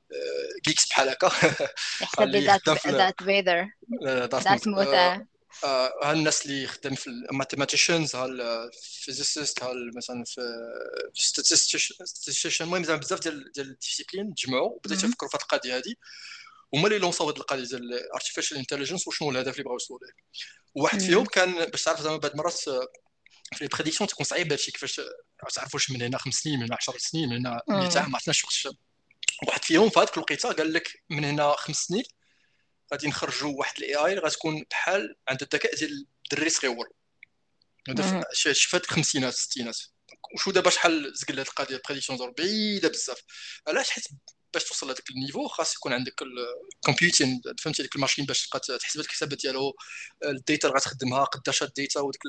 جيكس بحال هكا. (laughs) اللي دارت فيدر دارت موت. ها الناس اللي خدام في الماثيماتيشنز ها الفيزيست ها مثلا في ستاتستيشن المهم زعما بزاف ديال ديال الديسيبلين تجمعوا بدأت يفكروا في هذه القضية هذه هما اللي lanc او هذه القضية ديال ال artificial intelligence وشنو الهدف اللي بغاو يوصلوا ليه؟ وواحد فيهم كان باش تعرف زعما بعض المرات في les prédictions تكون صعيب هادشي كيفاش تعرف واش من هنا خمس سنين من هنا 10 سنين من هنا 100 عام ما عرفناش وقت واحد فيهم في هذيك الوقيتة قال لك من هنا خمس سنين غادي نخرجوا واحد ال AI اللي غتكون بحال عند الذكاء ديال الدري صغيور. هذا شي في الخمسينات الستينات وشوف دابا شحال زقل هذه القضية prédiction بعيده بزاف. علاش؟ حيت باش توصل لهذاك ال niveau خاص يكون عندك ال computing فهمتي ديك ال machine باش تبقى تحسب لك الحسابات ديالو ال data اللي غتخدمها قداش ال data وديك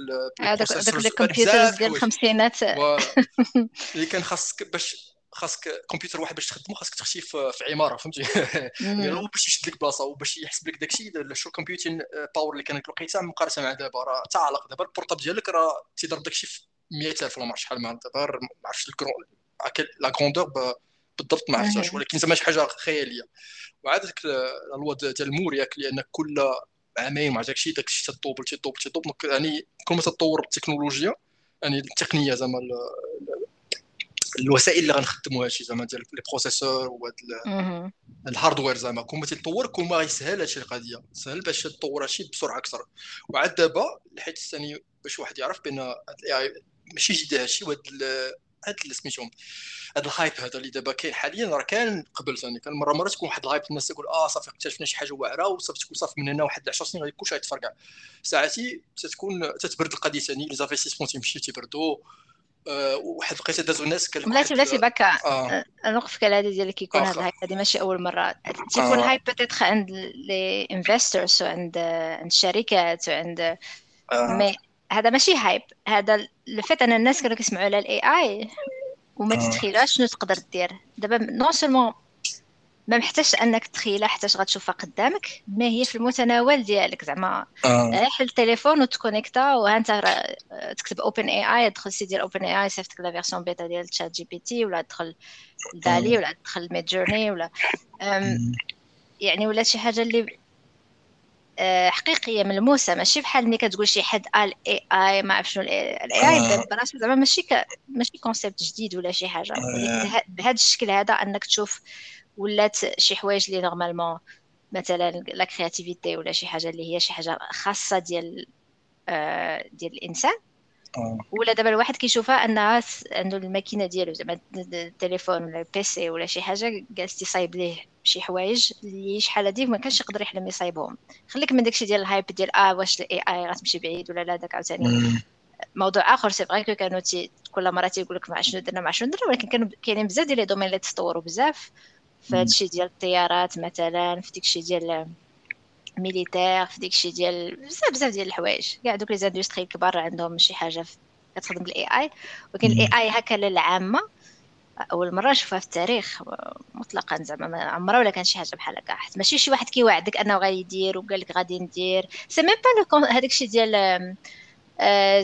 هذاك الكمبيوتر ديال الخمسينات (laughs) اللي كان خاصك باش خاصك كمبيوتر واحد باش تخدمو خاصك تخشي في, عمارة فهمتي؟ يعني باش يشد لك بلاصة وباش يحسب لك داكشي شو ال computing power اللي كانت الوقيته مقارنة مع دابا راه تعلق. دابا ال portable ديالك راه تيضرب داكشي في 100000 ولا ما عرفتش شحال دابا ما عرفتش لا كروندور بالضبط ما عرفتش ولكن زعما شي حاجة خيالية. وعاد ديك الوا ديال المور ياك لأن كل عامين مع داكشي داكشي تطوبل تطوبل تطوبل يعني كل ما تطور التكنولوجيا يعني التقنية زعما الوسائل اللي غنخدموا هادشي زعما ديال لي بروسيسور وهاد الهاردوير زعما كل ما تطور كل ما غيسهل هادشي القضية. سهل باش تطور هادشي بسرعة أكثر. وعاد دابا الحيت الثاني باش واحد يعرف بان ال AI ماشي جديد هادشي وهاد هاد اللي سميتهم هاد ال hype هذا اللي دابا كاين حاليا راه كان قبل ثاني كان مرة مرة تكون واحد ال hype الناس تقول آه صافي اكتشفنا شي حاجة واعرة وصافي تكون صافي من هنا واحد 10 سنين غادي كلشي غيتفرقع ساعتي تتكون تتبرد القضية ثاني les investissements تيمشيو تيبردوا أه واحد الوقيته دازو الناس قال بلاتي بلاتي باكا آه. نوقفك على هذه ديال كيكون هذا ال hype هذه ماشي أول مرة تيكون آه. hype peut-être عند les investors وعند عند الشركات وعند آه. mais هذا ماشي hype. هذا الفات أن الناس كانوا كيسمعوا على ال AI وما آه. تتخيلهاش شنو تقدر دير. دابا non seulement ما محتاجش أنك تخيلها حتى غتشوفها قدامك ما هي في المتناول ديالك. زعما آه. حل التليفون وت connecta وها انت تكتب OpenAI دخل سي ديال OpenAI صيفط la version bêta ديال ChatGPT ولا دخل DALL-E ولا دخل Midjourney ولا يعني ولا شي حاجة اللي آه، حقيقية ملموسة. ماشي بحال ملي كتقول شي حد قال AI ما عرف شنو ال AI آه. براسو زعما ماشي ك... ماشي concept جديد ولا شي حاجة. يعني بهذا الشكل هذا أنك تشوف ولات شي حوايج اللي normalement مثلا la créativité ولا شي حاجة اللي هي شي حاجة خاصة ديال آه ديال الإنسان. آه. ولا دابا الواحد كيشوفها أنها عنده الماكينة ديالو زعما التليفون ولا ال PC ولا شي حاجة جالس يصايب ليه شي حوايج اللي شحال هذيك ما كانش يقدر يحلم يصايبهم. خليك من داكشي ديال ال hype ديال آه واش ال AI غتمشي بعيد ولا لا داك عاوتاني. موضوع آخر c'est vrai كانوا تي كل مرة تيقول لك مع شنو درنا مع شنو درنا ولكن كانوا كاينين بزاف ديال les domaines اللي تطوروا بزاف. في هادشي ديال الطيارات مثلا في داكشي ديال militaire في داكشي ديال بزاف بزاف ديال الحوايج. كاع دوك les industries الكبار عندهم شي حاجة كتخدم بالاي اي ولكن الاي اي هكا للعامه أول مرة نشوفها في التاريخ مطلقا زعما ما عمرها ولا كان شي حاجة بحال هكا. حيت ماشي شي واحد كيوعدك أنه غيدير وقال لك غادي ندير. c'est même pas هذاك الشيء ديال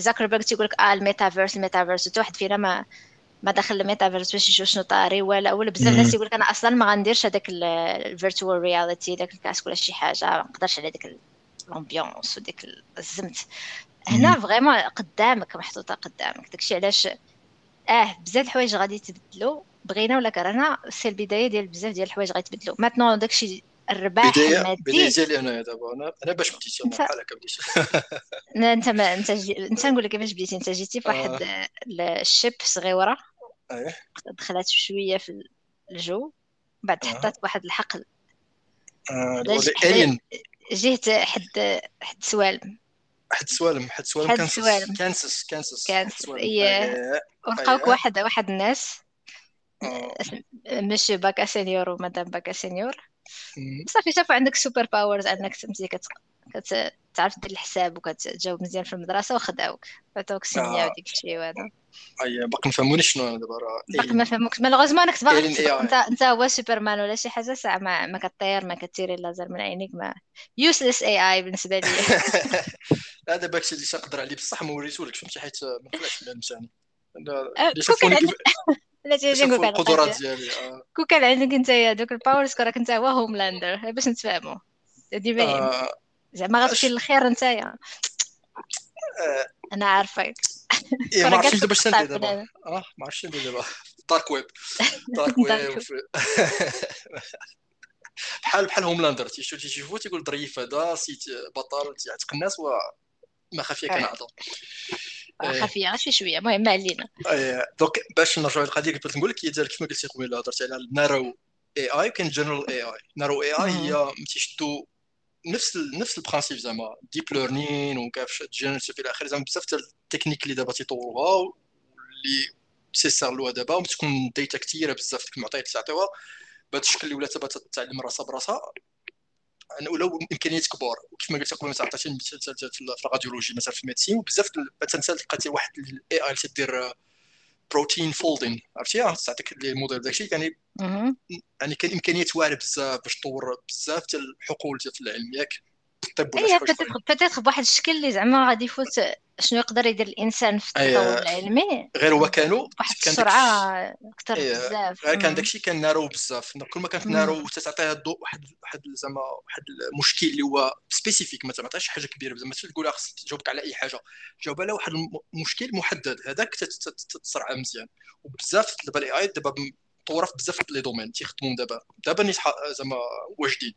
زاكربرغ تيقول لك آه ال metaverse ال metaverse. حتى واحد فينا ما ما دخل الميتافيرس باش يشوف شنو طاري ولا ولا بزاف الناس يقول لك أنا أصلا ما غنديرش هذاك ال virtual reality داك ال casque ولا شي حاجة. ما نقدرش على ديك الامبيونس وديك الزمت. هنا فريمون قدامك محطوطة قدامك. داكشي علاش آه بزاف الحوايج غادي يتبدلوا بغينا ولا كرهنا سي البداية ديال بزاف ديال الحوايج غيتبدلوا ماتنون داكشي الرباح المادي. بداية ديالي أنا دابا. أنا أنا باش بديت أنا بحال هكا بديت. انت ما انت جي... انت نقول لك كيفاش بديتي. انت جيتي في واحد آه. الشيب صغيره إيه دخلت شوية في الجو. بعد حطات آه. واحد الحقل آه جيت حد حد سوالم. حد سوالم حد سوالم. حد سوالم. كانسس كانسس. كانسس إيه. ولقاوك واحد واحد الناس. آه. مش باكا سينيور ومدام باكا سينيور. صافي شافوا عندك سوبر باورز انك تمشي كت... كتعرف دير الحساب وكتجاوب مزيان في المدرسة وخداوك عطاوك سميه وديك الشيء وهذا. أي باقي ما فهمونيش شنو أنا دابا باقي ما فهموكش. مالوغوزمون انك تبغى انت انت هو سوبرمان ولا شي حاجة ساعة ما, ما كطير ما كتيري اللازر من عينيك ما يوسلس اي اي بالنسبة لي (laughs) دابا هادشي اللي تنقدر عليه بصح ما وريتولكش فهمتي؟ حيت ما طلعش من ثاني لا تيجي نقول لك القدرات ديالي آه. كون كان عندك انت دوك الباورز راك انت هو هوملاندر باش نتفاهموا هادي باين آه. زعما غتمشي للخير نتايا؟ آه. أنا عارفه (laughs) إيه ما (laughs) عرفتش دابا شنو ندير دابا. آه ما عرفتش ندير دابا. دارك ويب دارك ويب بحال بحال هوملاندر تيشوف تيشوفو تيقول ظريف هذا سيت بطل تيعتق الناس وما خفيه كان عطا خفيه غير شوية المهم ما علينا. دونك باش نرجعوا للقضية كنت نقول لك هي كيف ما قلتي قبيلة هضرتي على النارو اي اي وكاين جنرال اي اي نارو اي اي هي تيشدو نفس ال... نفس ال principe زعما. deep learning وكيفاش génératif إلى اخره زعما بزاف ال techniques اللي دابا تيطوروها واللي تيسالوها دابا وتكون data كثيره بزاف ديك المعطيات اللي تعطيوها بهذا الشكل اللي ولات تعلم راسها براسها ولو إمكانيات كبار وكيف ما قلت قبل مثلا عطيتي مثال في ال radiologie مثلا في ال médecine وبزاف مثلا لقيتي واحد ال AI تدير protein folding عرفتي؟ تعطيك لي الموديل داكشي. يعني يعني كاين إمكانيات واعره بزاف باش تطور بزاف ديال الحقول ديال العلم ياك. الطب ولا بيتيتر بواحد الشكل اللي زعما غادي يفوت شنو يقدر يدير الإنسان في التطور العلمي. غير هو كانوا واحد السرعة أكثر بزاف. غير كان داكشي كان نارو بزاف. كل ما كانت نارو وتعطيها الضوء واحد واحد زعما واحد المشكل اللي هو سبيسيفيك ما تعطيهاش حاجة كبيرة. بزاف ما تقول خصك تجاوبك على أي حاجة. جاوب على واحد المشكل محدد. هذاك تتصرع مزيان. وبزاف دابا الاي اي دابا طوروا في بزاف لي دومين تيخدموا دابا. دابا زعما واجدين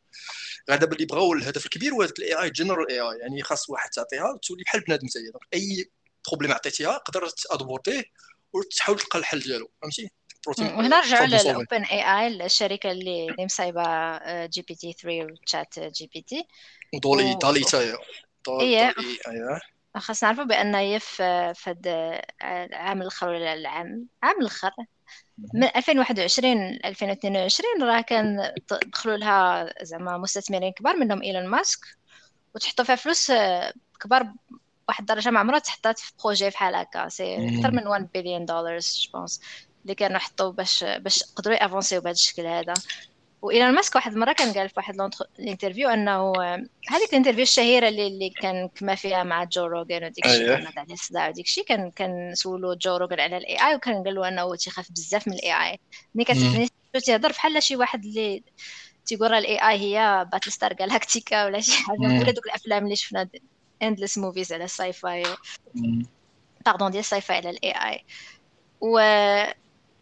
غير دابا اللي بغاو الهدف الكبير هو الاي اي جنرال اي اي يعني خاص واحد تعطيها تولي بحال بنادم حتى هي أي بروبليم عطيتيها تقدر تادبورتيه وتحاول تلقى الحل ديالو. فهمتي؟ وهنا نرجعوا للاوبن اي اي الشركة اللي اللي مصايبة جي بي تي 3 وتشات جي بي تي. ودولي دالي تا هي خاصنا نعرفوا بأن هي في هذا العام الأخر ولا العام عام الأخر من 2021 ل 2022 راه كان دخلوا لها زعما مستثمرين كبار منهم إيلون ماسك وتحطوا فيها فلوس آه، كبار واحد الدرجة ما عمرها تحطات في projet بحال هكا. c'est أكثر من 1 بليون دولار je pense اللي كانوا حطوا باش باش يقدروا يأڤانسيو بهذا الشكل هذا. وإيلون ماسك واحد المره كان قال في واحد ال interview إنه هذيك ال interview الشهيرة اللي, اللي كان كما فيها مع Joe Rogan وديك الشيء أيه. كان عليه الصداع وديك الشيء كان كان سولو Joe Rogan على ال AI وكان قال له انه تيخاف بزاف من ال AI ملي كتسمعني تيهضر بحال شي واحد اللي تيقول ال AI هي Battlestar Galactica ولا شي حاجة ولا دوك الأفلام اللي شفنا endless movies على ال sci-fi pardon ديال ال sci-fi على ال AI و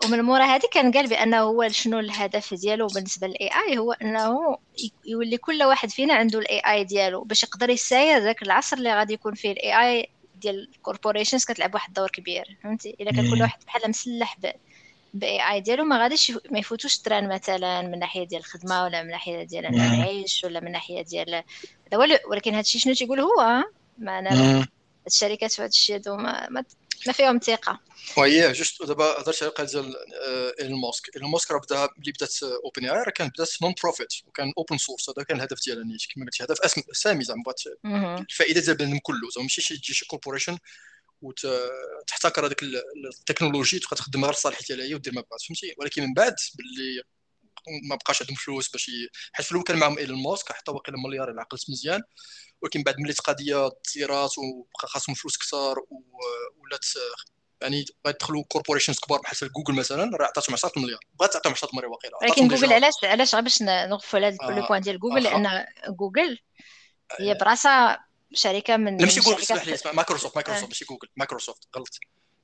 ومن مورا هذه كان قال بأنه هو شنو الهدف ديالو بالنسبة لل AI هو أنه يولي كل واحد فينا عنده ال AI ديالو باش يقدر يساير ذاك العصر اللي غادي يكون فيه ال AI ديال ال corporations كتلعب واحد الدور كبير فهمتي؟ إلا كان كل واحد بحال مسلح ب AI ديالو ما غاديش ما يفوتوش train مثلا من ناحية ديال الخدمة ولا من ناحية ديال العيش ولا من ناحية ديال ولكن هادشي شنو تيقول هو؟ ما أنا الشركات في هذا الشيء هادو ما, ما ما فيهم ثقة. وهي juste دابا هضرت على ديال إيلون ماسك. إيلون ماسك راه بدأ ملي بدات OpenAI راه كان بدات non profit وكان open source هذا كان الهدف ديالها نيت كما قلتي هدف اسم سامي زعما بغات الفائدة ديال البنادم كله. زعما ماشي شي تجي شي corporation وتحتكر هذيك التكنولوجي تبقى تخدم غير الصالح ديالها هي ودير ما بغات فهمتي؟ ولكن من بعد باللي ما بقاش عندهم فلوس باش حيت في الأول كان معاهم إيلون ماسك حتى واقيلا مليار الا عقلت مزيان. ولكن بعد ملي القضية تزيرات وبقى خاصهم فلوس كثار ولات يعني غيدخلوا corporations كبار بحال جوجل مثلا راه عطاتهم 10 مليار. بغات تعطيهم 10 مليار واقيلا. ولكن جوجل علاش علاش باش نغفوا على le point ديال جوجل لأن جوجل هي براسها شركة من لا ماشي جوجل اسمح لي مايكروسوفت مايكروسوفت ماشي جوجل مايكروسوفت غلط.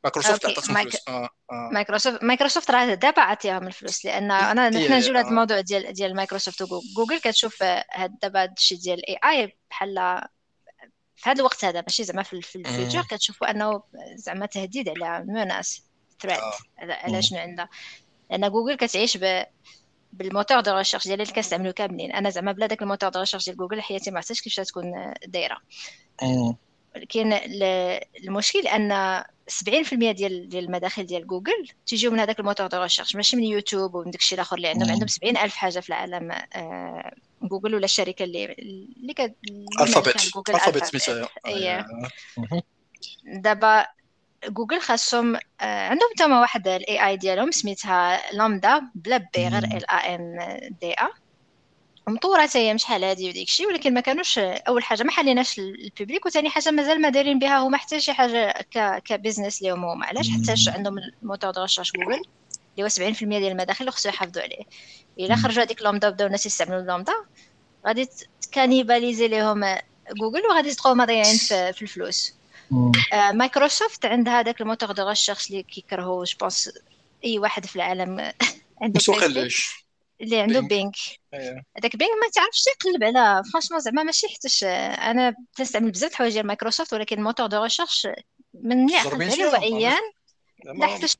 مايكروسوفت مايك... فلوس. آه. آه. مايكروسوفت مايكروسوفت راه دابا عطيهم الفلوس لأن أنا نحن نجيو لهذا الموضوع ديال ديال مايكروسوفت وجوجل كتشوف هاد دابا هاد الشيء ديال ال AI بحال في هذا الوقت هذا ماشي زعما في ال future كتشوفوا أنه زعما تهديد على menace threat آه. على شنو عندها. لأن جوجل كتعيش ب بال moteur de recherche ديالي اللي كنستعملو كاملين. أنا زعما بلا داك ال moteur de recherche ديال جوجل حياتي ما عرفتش كيفاش تكون دايرة. ولكن المشكل أن 70% ديال ديال المداخل ديال جوجل تيجيو من هذاك ال moteur de recherche ماشي من يوتيوب ومن داكشي الآخر اللي عندهم عندهم 70 ألف حاجة في العالم آه جوجل ولا الشركة اللي اللي كت Alphabet Alphabet سميتها دابا جوجل خاصهم آه عندهم تما واحد ال AI ديالهم سميتها LaMDA بلا B غير L A M D A مطورة هي من شحال هادي وديك الشيء ولكن ما كانوش أول حاجة ما حلينهاش ال public وثاني حاجة مازال ما دايرين بها هما حتى شي حاجة ك ك business ليهم هما علاش؟ حتى عندهم ال moteur de recherche جوجل اللي هو 70% ديال المداخل خصو يحافظوا عليه. إلا خرجوا هذيك LaMDA وبداو الناس يستعملوا LaMDA غادي ت cannibaliser ليهم جوجل وغادي تبقاو مضيعين في, في الفلوس. آه مايكروسوفت عندها هذاك ال moteur de recherche اللي كيكرهوا je pense أي واحد في العالم (laughs) عنده علاش اللي عنده Bing. هذاك Bing ما تعرفش يقلب على franchement زعما ماشي حتىش أنا تنستعمل بزاف الحوايج ديال مايكروسوفت ولكن ال moteur de recherche من ملي عقلت عليه وعيان. لا حيتاش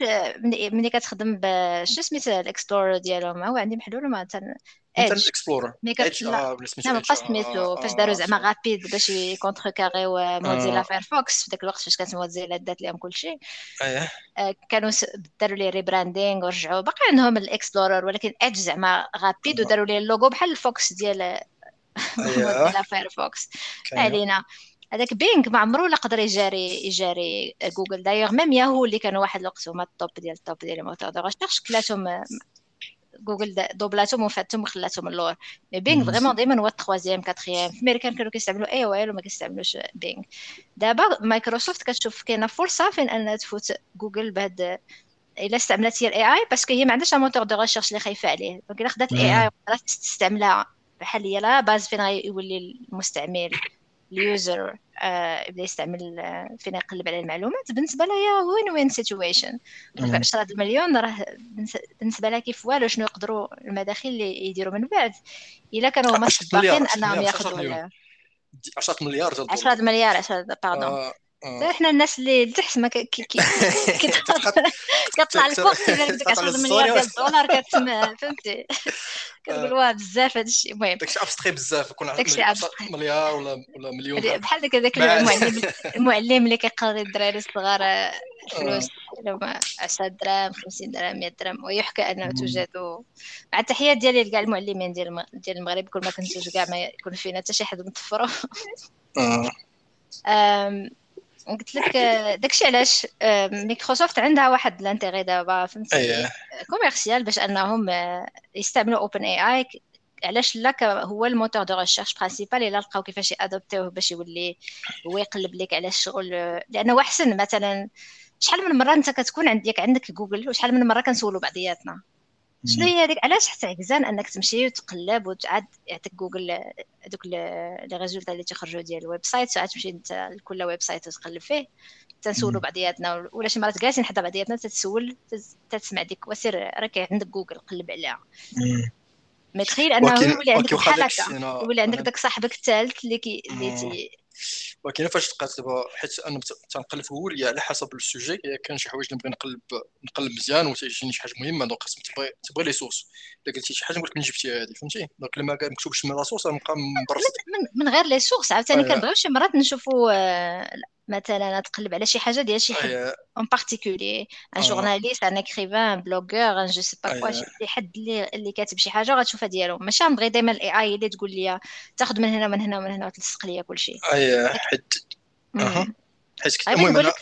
ملي كتخدم بشو سميتها ال Explorer ديالهم؟ هو عندي محلول ما Edge Explorer لا ما بقاش سميتو فاش داروا زعما rapide باش ي contrecarrer Mozilla Firefox في ذاك الوقت فاش كانت Mozilla دات لهم كلشي اييه كانوا داروا ليه rebranding ورجعوا باقي عندهم ال Explorer ولكن Edge زعما rapide وداروا ليه اللوغو بحال ال fox ديال Mozilla Firefox علينا هذاك Bing ما عمرو لا قدر يجاري يجاري جوجل d'ailleurs même Yahoo اللي كانوا واحد الوقت هما ال top ديال ال top ديال ال moteur de recherche كلاتهم جوجل دوبلاتهم وفاتهم وخلاتهم اللور. mais Bing vraiment دائما هو ال troisième quatrième. les Américains كانوا كيستعملوا AOL وما كيستعملوش Bing دابا مايكروسوفت كتشوف كاينة فرصة فين أنها تفوت جوجل بهاد إلا استعملت هي ال AI parce que هي ما عندهاش moteur de recherche اللي خايفة عليه. donc إلا خدات ال AI وقدرت تستعملها بحال هي la base فين غيولي المستعمل. ال user آه يبدا يستعمل آه فين يقلب على المعلومات. بالنسبة لها win win situation 10 مليون راه بالنسبة لها كيف والو؟ شنو يقدروا المداخل اللي يديروا من بعد؟ إلا كانوا هما سباقين أنهم ياخذوا 10 مليار. 10 مليار 10 pardon. إحنا الناس اللي لتحت ما كي كي كطلع الفوق كيبان ديك 10 مليار ديال الدولار كتسمع فهمتي. كتقول واه بزاف هذا الشيء. المهم. داكشي abstrait بزاف يكون عندك مليار ولا ولا مليون بحال داك هذاك المعلم المعلم اللي (laughs) كيقري الدراري الصغار الفلوس هما 10 دراهم 50 درهم 100 درهم ويحكى أنه توجد مع التحيات ديالي لكاع المعلمين ديال ديال المغرب كل ما كنتوش كاع ما يكون فينا حتى شي حد مطفرو (laughs) قلت لك داكشي علاش مايكروسوفت عندها واحد ال intérêt دابا فهمتي؟ أيه. commercial باش أنهم يستعملوا OpenAI علاش لا؟ هو ال moteur de recherche principal إلا لقاو كيفاش ي adopter وه باش يولي هو يقلب لك على الشغل لأنه أحسن. مثلا شحال من مرة أنت كتكون عندك عندك جوجل وشحال من مرة كنسولوا بعضياتنا. شنو هي هذيك؟ علاش حتى عكزان أنك تمشي وتقلب وتعاد يعطيك جوجل دوك les résultats اللي تيخرجوا ديال ال website وعاد تمشي أنت لكل website وتقلب فيه تنسولوا بعضياتنا ولا شي مرات جالسين حدا بعضياتنا تتسول تسمع ديك وسير راك عندك جوجل قلب عليها. mais تخيل أنه يولي عندك بحال هكا يولي عندك داك صاحبك الثالث اللي كي اللي ولكن فاش تلقات دابا حيت أنا تنقلب في هو على حسب ال sujet الا كان شي حوايج نبغي نقلب نقلب مزيان وتيجيني شي حاجة مهمه donc خاصك تبغي تبغي les sources الا قلتي شي حاجة نقول لك من جبتيها هذه فهمتي donc لما كان مكتوبش من la source غنبقى مبرز من, غير les sources عاوتاني كنبغيو شي مرات نشوفوا آه، مثلا تقلب على شي حاجة ديال شي حد. en particulier un journaliste un écrivain un blogueur un je sais pas quoi شي حد اللي اللي كاتب شي حاجة غتشوفها ديالو ماشي نبغي دائما ال AI اللي تقول لي تاخذ من هنا ومن هنا ومن هنا وتلصق لي كل شيء اي حيت أها. حيت المهم أنا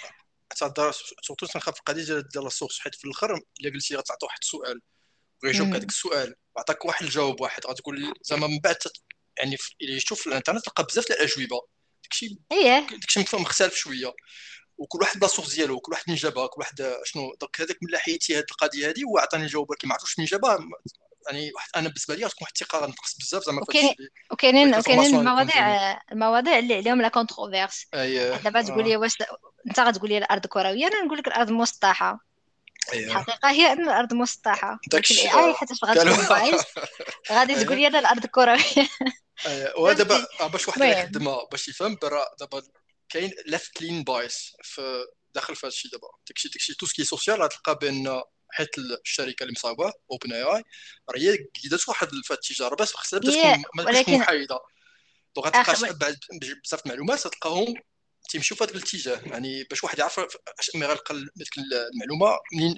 تهضر surtout تنخاف القضية ديال ديال ال source حيت في الآخر إلا قلتي غتعطي واحد السؤال ويجاوبك هذاك السؤال وعطاك واحد الجواب واحد غتقول زعما من بعد يعني إلا جيتو في الإنترنت تلقى بزاف الأجوبة. داكشي اييه داكشي مختلف شوية. وكل واحد بلا source ديالو كل واحد من جابها كل واحد شنو donc هذاك من حيدتي هذه القضية هذه وعطاني الجواب ولكن ما عرفتش من جابها يعني واحد أنا بالنسبة لي غتكون واحد الثقة غنقص بزاف زعما وكاينين وكاينين المواضيع المواضيع اللي عليهم la controverse دابا تقول لي واش أنت غتقول لي الأرض كروية أنا نقول لك الأرض مسطحة. الحقيقة هي أن الأرض مسطحة. داكشي الاي آه. حيت بايظ غادي تقول لي أنا الأرض كروية. ودابا باش واحد يخدمها باش يفهم برا دابا كاين left lean bias في داخل في هذا الشيء دابا. داكشي داكشي tout ce qui social غتلقى بأن حيت الشركة اللي مصاوبة OpenAI راه هي قيدات واحد التجاره بس خصها تكون ولكن محايدة. donc غتلقى بعد بزاف المعلومات تلقاهم تيمشيو في هذا الاتجاه. يعني باش واحد يعرف ملي غنلقى ديك المعلومة منين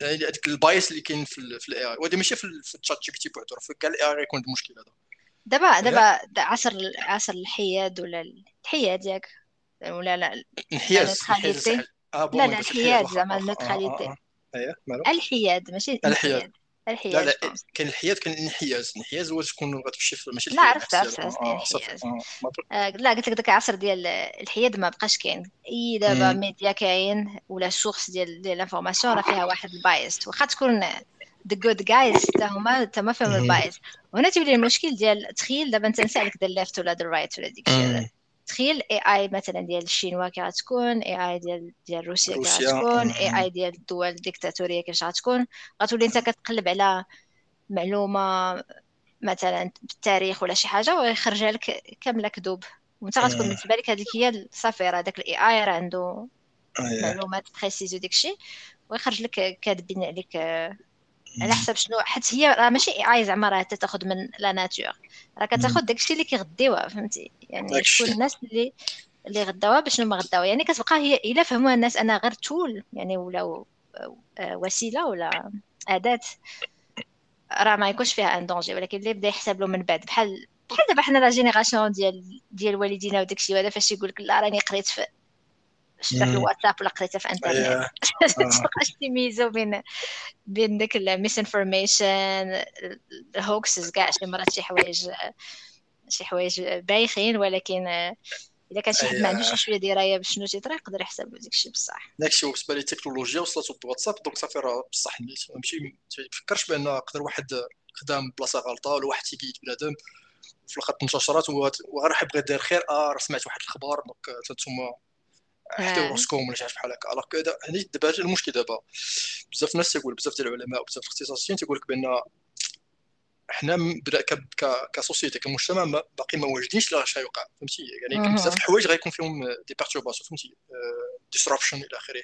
يعني هذيك ال bias اللي كاين في, في ال AI وهذا ماشي في ال ChatGPT بوحدو راه في كاع ال AI غيكون المشكل هذا. دابا دابا عصر عصر الحياد ولا الحياد ياك ولا لا الحياد آه لا لا الحياد زعما اييه الحياد ماشي الحياد. الحياد. لا لا كاين الحياد كاين الانحياز الانحياز هو تكون غتمشي في ماشي لا عرفت عرفت الانحياز آه لا قلت لك ذاك العصر ديال الحياد ما بقاش كاين. إي دابا ميديا كاين و la source ديال l'information راه فيها واحد ال bias. واخا تكون the good guys حتى هما حتى ما فهموا ال bias وهنا تولي المشكل ديال تخيل دابا أنت نسألك the left ولا the right ولا ديك الشيء تخيل AI مثلا ديال الشينوا كي غتكون AI ديال ديال روسيا كي غتكون AI ديال الدول الديكتاتورية كيفاش غتكون. غتولي أنت كتقلب على معلومة مثلا بالتاريخ ولا شي حاجة ويخرجها لك كامله كذوب وأنت غتكون بالنسبة لك هذيك هي الصافي راه داك ال AI راه عنده معلومات précises وداك الشيء. ويخرج لك كاتبين عليك على حسب شنو حيت هي راه ماشي AI زعما راه تاخذ من la nature. راه كتاخذ داكشي اللي كيغديوها فهمتي؟ يعني شكون الناس اللي اللي غداوها باش ما غداوها يعني كتبقى هي إلا فهموها الناس أنا غير tool يعني ولا وسيلة ولا أداة راه ما يكونش فيها un danger ولكن اللي بدا يحسب له من بعد بحال بحال دابا حنا la génération ديال ديال والدينا وداكشي هذا فاش يقول لك لا راني قريت في شفتها في الواتساب ولا قريتها في إنترنت؟ (laughs) تبقاش تميزو بين بين داك ال misinformation ال hoaxes كاع شي مرات شي حوايج شي حوايج بايخين ولكن إذا كان شي حد ما عندوش شوية دراية بشنو تيطرا يقدر يحسب له داكشي بصح. داكشي هو بالنسبة لي التكنولوجيا وصلت بالواتساب donc صافي راه بصح ماشي ما تفكرش بأن يقدر واحد خدام بلاصة غلطة ولا واحد تيقيد بنادم في الآخر انتشرات وغير حاب يدير خير. آه سمعت واحد الخبر donc نتوما حتى راسكم ولا شي حاجة بحال هكا. alors que هذه دابا المشكل دابا. بزاف الناس تيقول بزاف ديال العلماء وبزاف الاختصاصيين تيقول لك بأن حنا ك société كمجتمع باقي ما واجدينش لا اش غيوقع فهمتي؟ يعني بزاف الحوايج غيكون فيهم des perturbations فهمتي؟ disruption إلى آخره.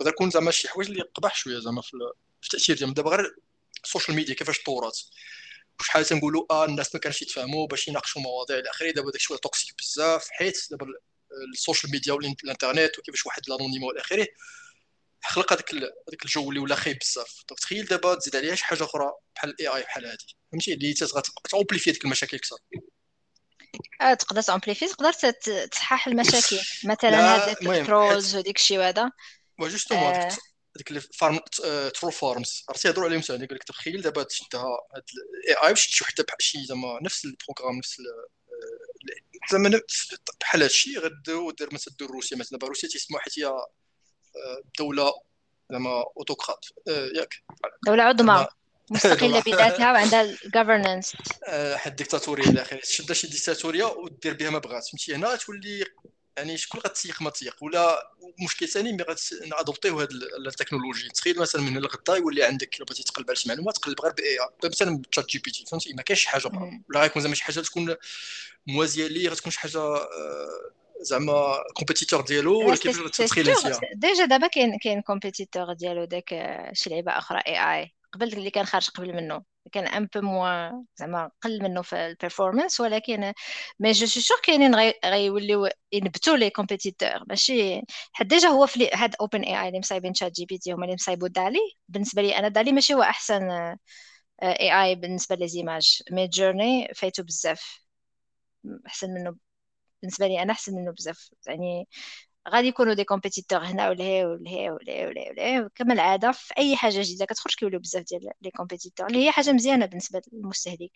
يقدر يكون زعما شي حوايج اللي قبح شوية زعما في التأثير ديالهم. دابا غير ال social media كيفاش طورات شحال تنقولوا آه الناس ما كانش يتفاهموا باش يناقشوا مواضيع إلى آخره. دابا داك شوية toxic بزاف حيت دابا ال social media والإنترنت وكيفاش واحد ال anonymat والى آخره خلق هذاك هذاك الجو اللي ولا خايب بزاف. donc تخيل دابا تزيد عليها شي حاجة أخرى بحال ال AI بحال هذه فهمتي؟ اللي تغ amplifier ديك المشاكل أكثر. آه تقدر ت amplifier تقدر تصحح المشاكل. (laughs) مثلا هاد ال trolls وديك الشيء هذا justement آه. هذيك ال farm troll farms عرفتي؟ يهضروا عليهم ثاني قال لك تخيل دابا تشدها هاد ال AI باش تشوف حتى شي زعما نفس ال programme نفس زعما بحال هادشي غدو دير مثلا دير روسيا مثلا. روسيا تيسموا حيت هي آه، دولة زعما autocrate آه، ياك؟ دولة عظمى. (laughs) مستقلة بذاتها وعندها ال governance واحد الديكتاتوريه إلى آخره. تشد شي ديكتاتورية ودير بها ما بغات. فهمتي؟ هنا تولي يعني شكون غتسيق ما تسيق؟ ولا مشكل ثاني ملي غ adopt يو هاد التكنولوجي. تخيل مثلا من الغدا يولي عندك إلا بغيتي تقلب على شي معلومات تقلب غير by مثلا ChatGPT فهمتي؟ ما كاينش شي حاجة أخرى. ولا غيكون زعما شي حاجة تكون موازية ليه غتكون شي حاجة آه، زعما compétiteur ديالو ولا كيفاش غتتخيل déjà دابا كاين كاين compétiteur ديالو داك آه، شي لعيبة أخرى AI قبل اللي كان خارج قبل منه. كان un peu moins زعما قل منه في ال performance ولكن mais je suis sûr كاينين غيوليو ينبتوا les compétiteurs ماشي حد déjà هو في هاد OpenAI اللي مصايبين ChatGPT هما اللي مصايبوا DALL-E بالنسبة لي أنا DALL-E ماشي هو أحسن AI بالنسبة لي Midjourney فايتو بزاف. أحسن منه بالنسبة لي أنا أحسن منه بزاف. يعني غادي يكونوا des compétiteurs هنا ولهي ولهي ولهي ولهي ولهي كما العادة في أي حاجة جديدة كتخرج كيوليو بزاف ديال les compétiteurs اللي هي حاجة مزيانة بالنسبة للمستهلك.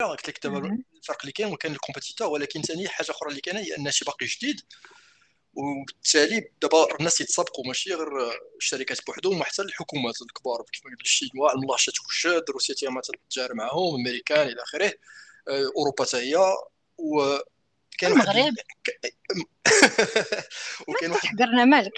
قلت لك دابا الفرق اللي كاين وكان ال compétiteurs ولكن ثاني حاجة أخرى اللي كاينة هي أن شي باقي جديد وبالتالي دابا الناس يتسابقوا ماشي غير الشركات بوحدهم حتى الحكومات الكبار كيف ما قلت الشينوا الله توجد روسيا تما تتجار معاهم أمريكان إلى آخره آه، أوروبا حتى هي كان المغرب (laughs) وكان واحد حقرنا مالك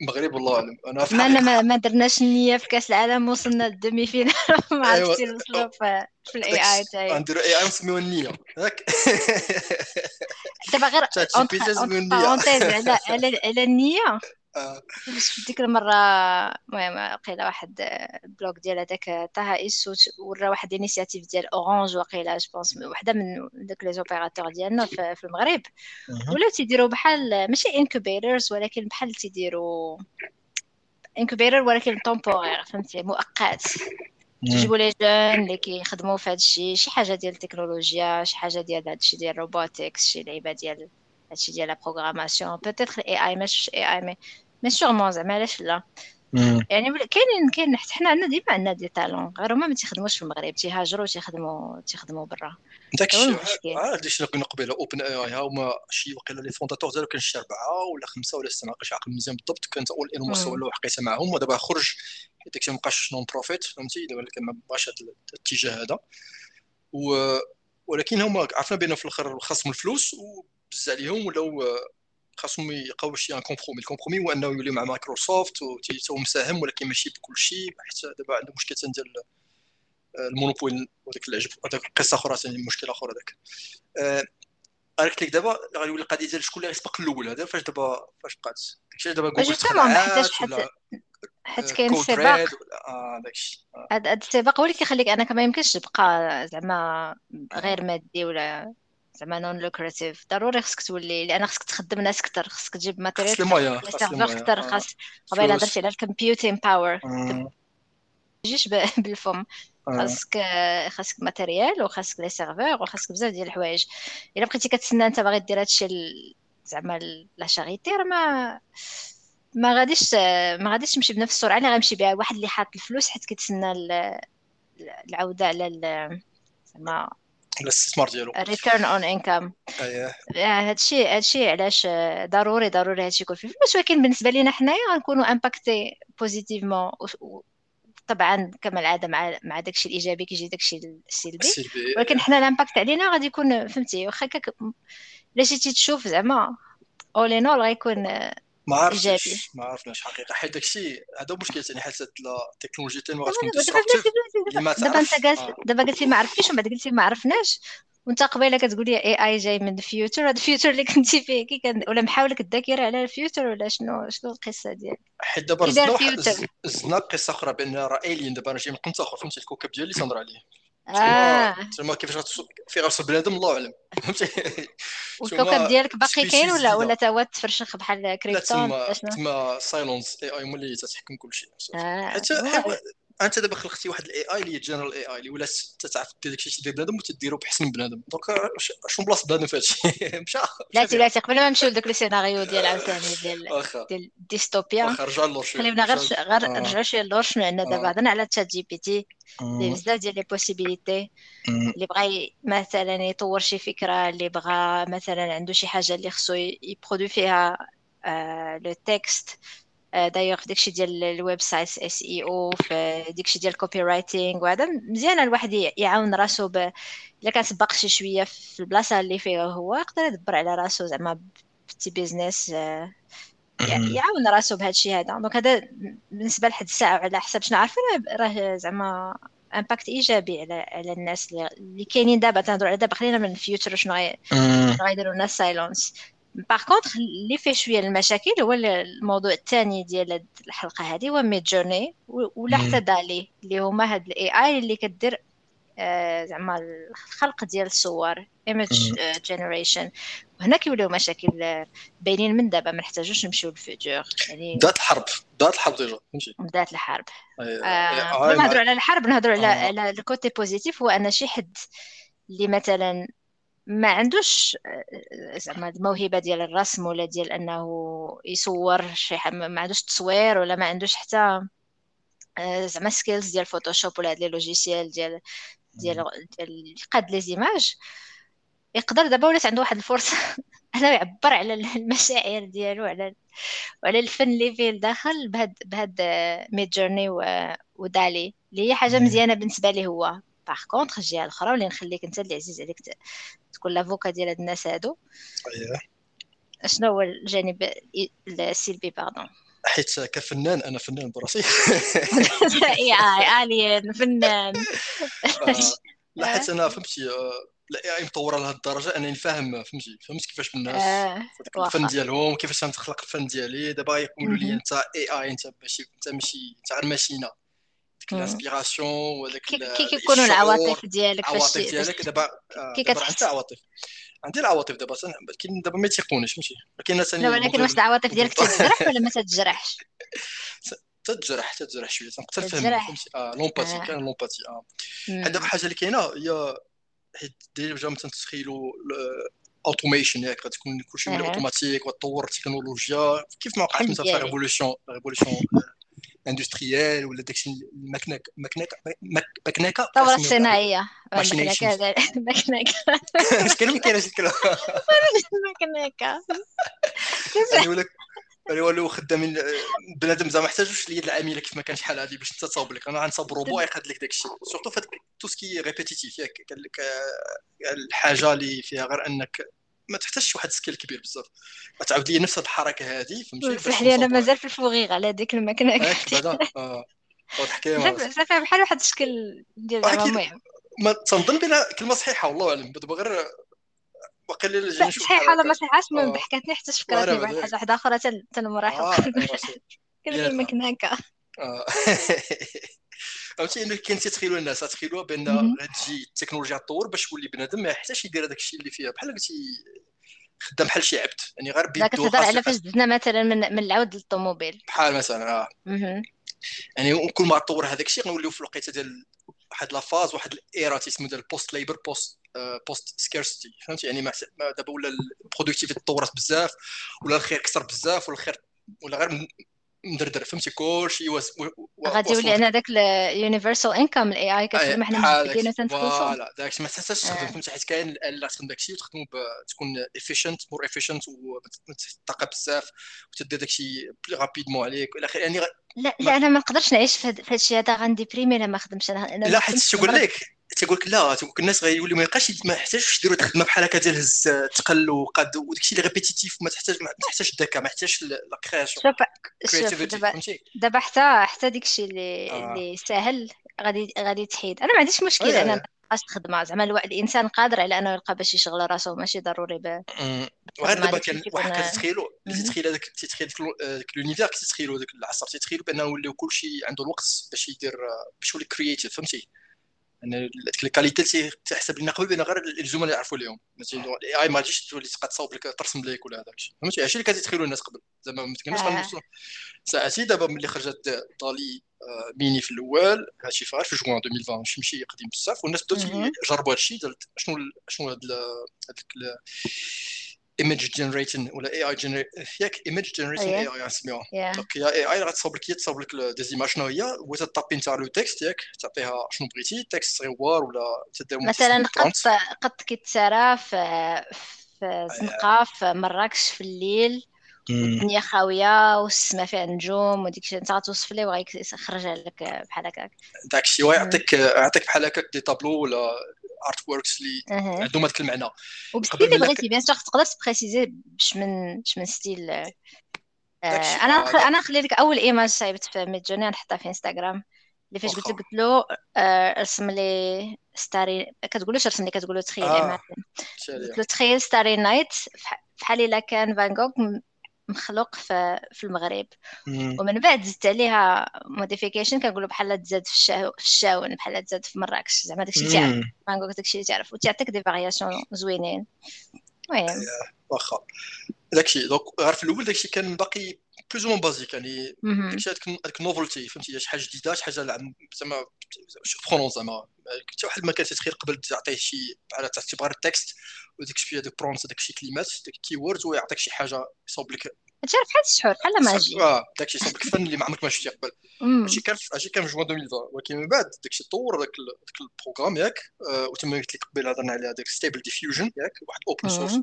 المغرب والله أعلم. أنا ما, ما, ما درناش النية في كأس العالم وصلنا لل demi-finale (laughs) ما عرفتش أيوة. نوصلوا في, في ال AI تاعي. نديرو AI ونسميوها النية. ياك دابا غير (laughs) على على النية؟ باش ديك المره المهم قيله واحد البلوك ديال هذاك طه اسو ورا واحد انيسياتيف ديال أورانج وقيله جو بونس وحدة من داك لي زوبيراتور ديالنا في المغرب. ولاو تيديروا بحال ماشي انكوبيترز ولكن بحال تيديروا انكوبيتر ولكن تومبورير فهمتي مؤقت. تجيبوا لي جون اللي كيخدموا في هذا الشيء شي حاجة ديال التكنولوجيا شي حاجة ديال هذا الشيء ديال ال robotics شي لعيبة ديال هادشي ديال la programmation peut-être ال AI ماشي AI mais mais sûrement زعما علاش لا؟ يعني كاينين كاين حتى حنا عندنا ديما عندنا des talents غير هما ما تيخدموش في المغرب تيهاجروا تيخدموا تيخدموا برا. داك الشيء عاد شنو كنا قبيله OpenAI هما شي وقيله les fondateurs ديالو كان شي اربعه ولا خمسة ولا ستة ما عقلتش عقل مزيان بالضبط كانت Elon Musk ولا حقيتها معاهم ودابا خرج داك الشيء مابقاش non-profit فهمتي؟ دابا ما بقاش هذا الاتجاه هذا. ولكن هما عرفنا بأنه في الآخر خاصهم الفلوس وبز عليهم ولاو خاصهم يلقاو شي un compromis ال compromis هو أنه يولي مع مايكروسوفت وهو مساهم ولكن ماشي بكل شيء حتى دابا عنده مشكل ديال آه، ال monopole وداك العجب هذاك قصه أخرى ثاني مشكلة أخرى هذاك. قالت لك دابا غيولي القضية ديال شكون اللي غيسبق الأول هذا؟ فاش دابا فاش بقات؟ داكشي دابا جوجل تخلعات ولا حيت آه، كاين سباق. داكشي. هذا السباق هو اللي كيخليك أنا كما يمكنش تبقى زعما غير مادي ولا زعما non lucratif ضروري خصك تولي لأن خصك تخدم ناس أكثر خصك تجيب matériel serveur أكثر خاص. قبيلة درتي على ال computing power تجيش (laughs) بالفم. خاصك خاصك matériel وخاصك les serveurs وخاصك بزاف ديال الحوايج. إلا بقيتي كتسنى أنت باغي دير هادشي زعما la charité راه ما ما غاديش ما غاديش تمشي بنفس السرعة اللي غيمشي بها. واحد اللي حاط الفلوس حيت كيتسنى العودة على زعما الاستثمار ديالو. return on income اييه هادشي هادشي علاش ضروري ضروري هادشي يكون فيه. فلوس ولكن بالنسبة لينا حنايا غنكونوا impactés positivement طبعا كما العادة مع مع داكشي الإيجابي كيجي داكشي السلبي. ولكن حنا ال impact علينا غادي يكون فهمتي واخا الا جيتي تشوف زعما on est nul غيكون ما عرفتش ما عرفناش حقيقة. حيت داكشي هذا مشكل ثاني حيت التكنولوجيا ما غاتكون دابا انت قالت دابا قلتي ما عرفتيش ومن بعد قلتي ما عرفناش. وانت قبيلة كتقول لي AI جاي من ال future هذا ال future اللي كنتي فيه كي كان ولا محاولك الذاكره على ال future ولا شنو؟ شنو القصة ديالك؟ حيت دابا زدنا قصة أخرى بأن راه الين دابا أنا جاي من قنت اخر فهمتي؟ الكوكب ديالي تنهضر عليه. آه. تما كيفاش غتص... في غيوصل بنادم الله أعلم. (laughs) فهمتي؟ والكوكب ديالك باقي كاين ولا ولا تا هو تفرشخ بحال Krypton تما تما Cylons AI هما اللي تتحكم كل شيء آه. حيت أنت دابا خلقتي واحد ال AI اللي هي general AI اللي ولات تعرف دير داكشي تدير بنادم وتديرو بحسن بنادم. donc شنو بلاصة بنادم في هادشي؟ (laughs) مشى. لا لا قبل ما نمشيو لذاك السيناريو ديال عاوتاني ديال ديال الديستوبيا واخا رجع خلينا غير غير نرجعوا شوية اللور شنو عندنا دابا؟ هضرنا على ChatGPT اللي بزاف ديال les possibilités اللي بغى مثلا يطور شي فكرة اللي بغى مثلا عنده شي حاجة اللي خصو ي produit فيها le texte d'ailleurs داكشي ديال ال website SEO في داكشي ديال ال copywriting وهذا مزيان الواحد يعاون راسو ب إلا كانت باق شي شوية في البلاصة اللي فيها هو يقدر يدبر على راسو زعما petit business يعاون راسو بهذا الشيء هذا. donc هذا بالنسبة لحد الساعة على حسب شنو عارفة؟ راه زعما impact إيجابي على على الناس اللي كاينين دابا. تنهضروا على دابا خلينا من ال future شنو غيديروا لنا Cylons par contre اللي فيه شوية المشاكل هو الموضوع الثاني ديال الحلقة هذه هو Midjourney ولا حتى DALL-E اللي هما هاد ال AI اللي كدير آه، زعما الخلق ديال الصور image generation وهنا كيوليو مشاكل باينين من دابا ما نحتاجوش نمشيو لل futur يعني بدات الحرب بدات الحرب déjà فهمتي بدات الحرب آه نهضروا على الحرب نهضروا على. على ال côté positif هو ان شي حد اللي مثلا ما عندوش آه، زعما الموهبه ديال الرسم ولا ديال أنه يصور شي ما عندوش تصوير ولا ما عندوش حتى زعما skills ديال Photoshop ولا هاد les logiciels ديال ديال ديال قاد les images يقدر دابا ولات عنده واحد الفرصة (laughs) أنه يعبر على المشاعر ديالو على وعلى الفن اللي فيه الداخل بهاد بهاد ميد جورني ودالي اللي هي حاجة مزيانة بالنسبة لي هو. باغ كونطخ الجهه الاخرى واللي نخليك أنت اللي عزيز عليك تكون لافوكا ديال هاد الناس هادو. أيوه. شنو هو الجانب السلبي باردون حيت كفنان أنا فنان براسي. (laughs) يا الين فنان. آه، لا حيت أنا فهمتي ال AI مطورة لهذ الدرجة انني فاهم فهمتي؟ فهمت كيفاش الناس آه. الفن ديالهم كيفاش تخلق الفن ديالي. دابا يقولوا لي أنت AI أنت ماشي أنت ماشي أنت غير machine ة. ديك ال inspiration وهذاك كي كيكونوا العواطف ديالك العواطف ديالك دابا كي كتحس العواطف عندي العواطف دابا كاين دابا ما تيقونش فهمتي ولكن ثاني ولكن واش العواطف ديالك تتجرح ولا ما تتجرحش تتجرح تتجرح شوية تنقدر تفهم فهمتي آه l'empathie كان l'empathie آه دابا حاجة اللي كاينة هي حيت déjà مثلا تتخيلوا automation ياك غتكون كلشي اوتوماتيك وتطور التكنولوجيا كيف ما وقعت مثلا في révolution révolution industrielle ولا داكشي المكنك مكنك مكنكه الثوره الصناعيه مكنكه مكنكه كاينة شي كلمه مكنكه ولاو خدامين بنادم زعما محتاجوش اليد العاملة كيف ما كان شحال هذه باش انت تصاوب لك. أنا غنصاوب روبو يقاد لك داكشي surtout في tout ce qui est répétitif ياك قال لك الحاجة اللي فيها غير أنك ما تحتاجش واحد skill كبير بزاف. تعاود لي نفس الحركة هذه فهمتي؟ صح لي أنا مازال في ال fourrière على ديك الماكينة. (laughs) بعدا؟ آه. صافي بحال واحد الشكل ديال زعما ما تنظن بلا كلمة صحيحة والله أعلم. دابا غير وقيلا اللي صحيح ولا ما صحيحش ما ضحكتني حتى فكرتني بواحد الحاجة واحدة أخرى تنمراحق (laughs) كلمة المكناكه (laughs) فهمتي؟ إنه كاين تيتخيلوا الناس تخيلوا بأن غتجي التكنولوجيا تطور باش يولي بنادم ما يحتاجش يدير هذاك الشيء اللي فيها. بحال قلتي خدام بحال شي عبد يعني غير بيدو كتهضر على فاش دزنا مثلا من من العود للطوموبيل. بحال مثلا آه. يعني كل ما تطور هذاك الشيء غنوليو في الوقيتة ديال واحد la phase واحد ال era تيسمو ديال ال post labor post post scarcity فهمتي؟ يعني دابا ولا ال productivity تطورت بزاف ولا الخير كثر بزاف ولا الخير ولا غير مدردر فهمتي؟ كلشي غادي يولي أنا داك ال universal income ال AI كتخدم حنا متفقين voilà داكشي ما تحتاجش تخدم. فهمتي؟ حيت كاين الاله تخدم داكشي وتخدمو تكون efficient more efficient وتطاقه بزاف وتدي داكشي بلي rapidement عليك إلى اخره يعني لا لا أنا ما نقدرش نعيش في هذا الشيء هذا غن déprimer الا ما خدمش أنا لا حيت تقول لك؟ تيقول لك لا تيقول لك الناس غيولي ما يبقاش ما يحتاجش يديروا الخدمه بحال هكا ديال هز تقل وقاد وداكشي اللي répétitif ما تحتاج ما تحتاج الذكاء ما تحتاجش la création شوف دابا دابا حتى حتى داكشي اللي آه. اللي ساهل غادي غادي تحيد. أنا ما عنديش مشكل. أنا نقص خدمه زعما الإنسان قادر على أنه يلقى باش يشغل راسو ماشي ضروري ب وغير دابا كان واحد كتخيلو اللي تتخيل هذاك تتخيل ذاك l'univers كتخيلو ذاك العصر تتخيلو بأنه ولاو كلشي عنده الوقت باش يدير باش يولي créatif فهمتي؟ ان ديك ال qualité تحسب لنا قبل بأن غير الزملاء يعرفوا اليوم. ال AI ما غاديش تولي تبقى تصاوب لك ترسم لك ولا هذاك الشيء. فهمتي؟ هادشي اللي كتخيلوا الناس قبل. زعما ما تكلمش غنوصلوا ساعتي دابا ملي خرجت DALL-E mini في الأول هادشي في في جوان 2020 ماشي ماشي قديم بزاف والناس بداو يجربوا هادشي شنو شنو هاد image generating ولا AI ياك image generating AI نسميوها donc هي AI غتصاوب لك هي تصاوب لك des images شنو هي وت taper انت لو texte ياك تعطيها شنو بغيتي texte صغير ولا تدير مثلا قط قط كيتسارى في في زنقه في مراكش في الليل الدنيا خاويه والسما فيها نجوم وديك الشيء انت غتوصف ليه وغيخرج لك بحال هكاك داك الشيء يعطيك يعطيك بحال هكاك des tableaux ولا artworks اللي عندهم هذاك المعنى. وبال style اللي بغيتي bien sûr تقدر ت préciser باش من باش من style آه أنا أنا نخلي لك أول image صايبت في Midjourney نحطها في إنستغرام. اللي فاش قلت قلت له آه رسم لي starry كتقولوش رسم لي كتقولو تخيل آه. قلت له تخيل starry night بحال إلا كان فان غوغ مخلوق في, في المغرب. مم. ومن بعد زدت عليها modification كنقولوا بحال تزاد في الشاو في الشاون بحال تزاد في مراكش زعما داكشي تعرف. فان داكشي اللي تعرف. وتعطيك des variations زوينين. المهم. واخا. داكشي donc غير في الأول داكشي كان باقي plus ou moins basique يعني داكشي هذيك ال novelty فهمتي شي حاجة جديده شي حاجة زعما surprenant زعما حتى واحد ما كان تتخيل قبل تعطيه شي بحال تعتبر ال texte وديك شوية ديك prompts داك شي كلمات داك keyword ويعطيك شي حاجة يصوب لك هادشي بحال السحور بحال magie آه داكشي يصوب لك الفن اللي ما عمرك ما شفتيه قبل هادشي كان هادشي كان في جوان 2020 ولكن من بعد داكشي طور داك داك ال programme ياك وتما قلت لك قبل هضرنا على داك Stable Diffusion ياك واحد open source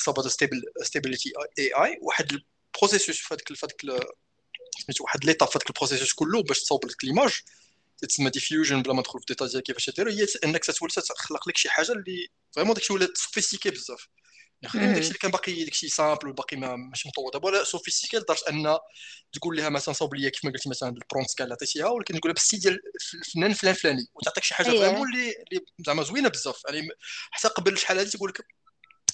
يصوب هذا Stable Stability AI واحد ال processus في هذاك في هذاك سميتو واحد l'étape في هذاك ال processus كله باش تصوب لك l'image تسمى diffusion بلا ما ندخل في ديتاي كيفاش ديرو هي انك تولي تخلق لك شي حاجة اللي vraiment داكشي ولات sophistiqué بزاف يعني داكشي اللي كان باقي داكشي simple وباقي ما ماشي مطور دابا ولا sophistiqué لدرجه ان تقول لها مثلا صوب لي كيف ما قلتي مثلا ال prompt كان اللي عطيتيها ولكن تقول لها بالسي ديال الفنان فلان فلاني وتعطيك شي حاجة vraiment اللي اللي زعما زوينه بزاف يعني حتى قبل شحال هذه تقول لك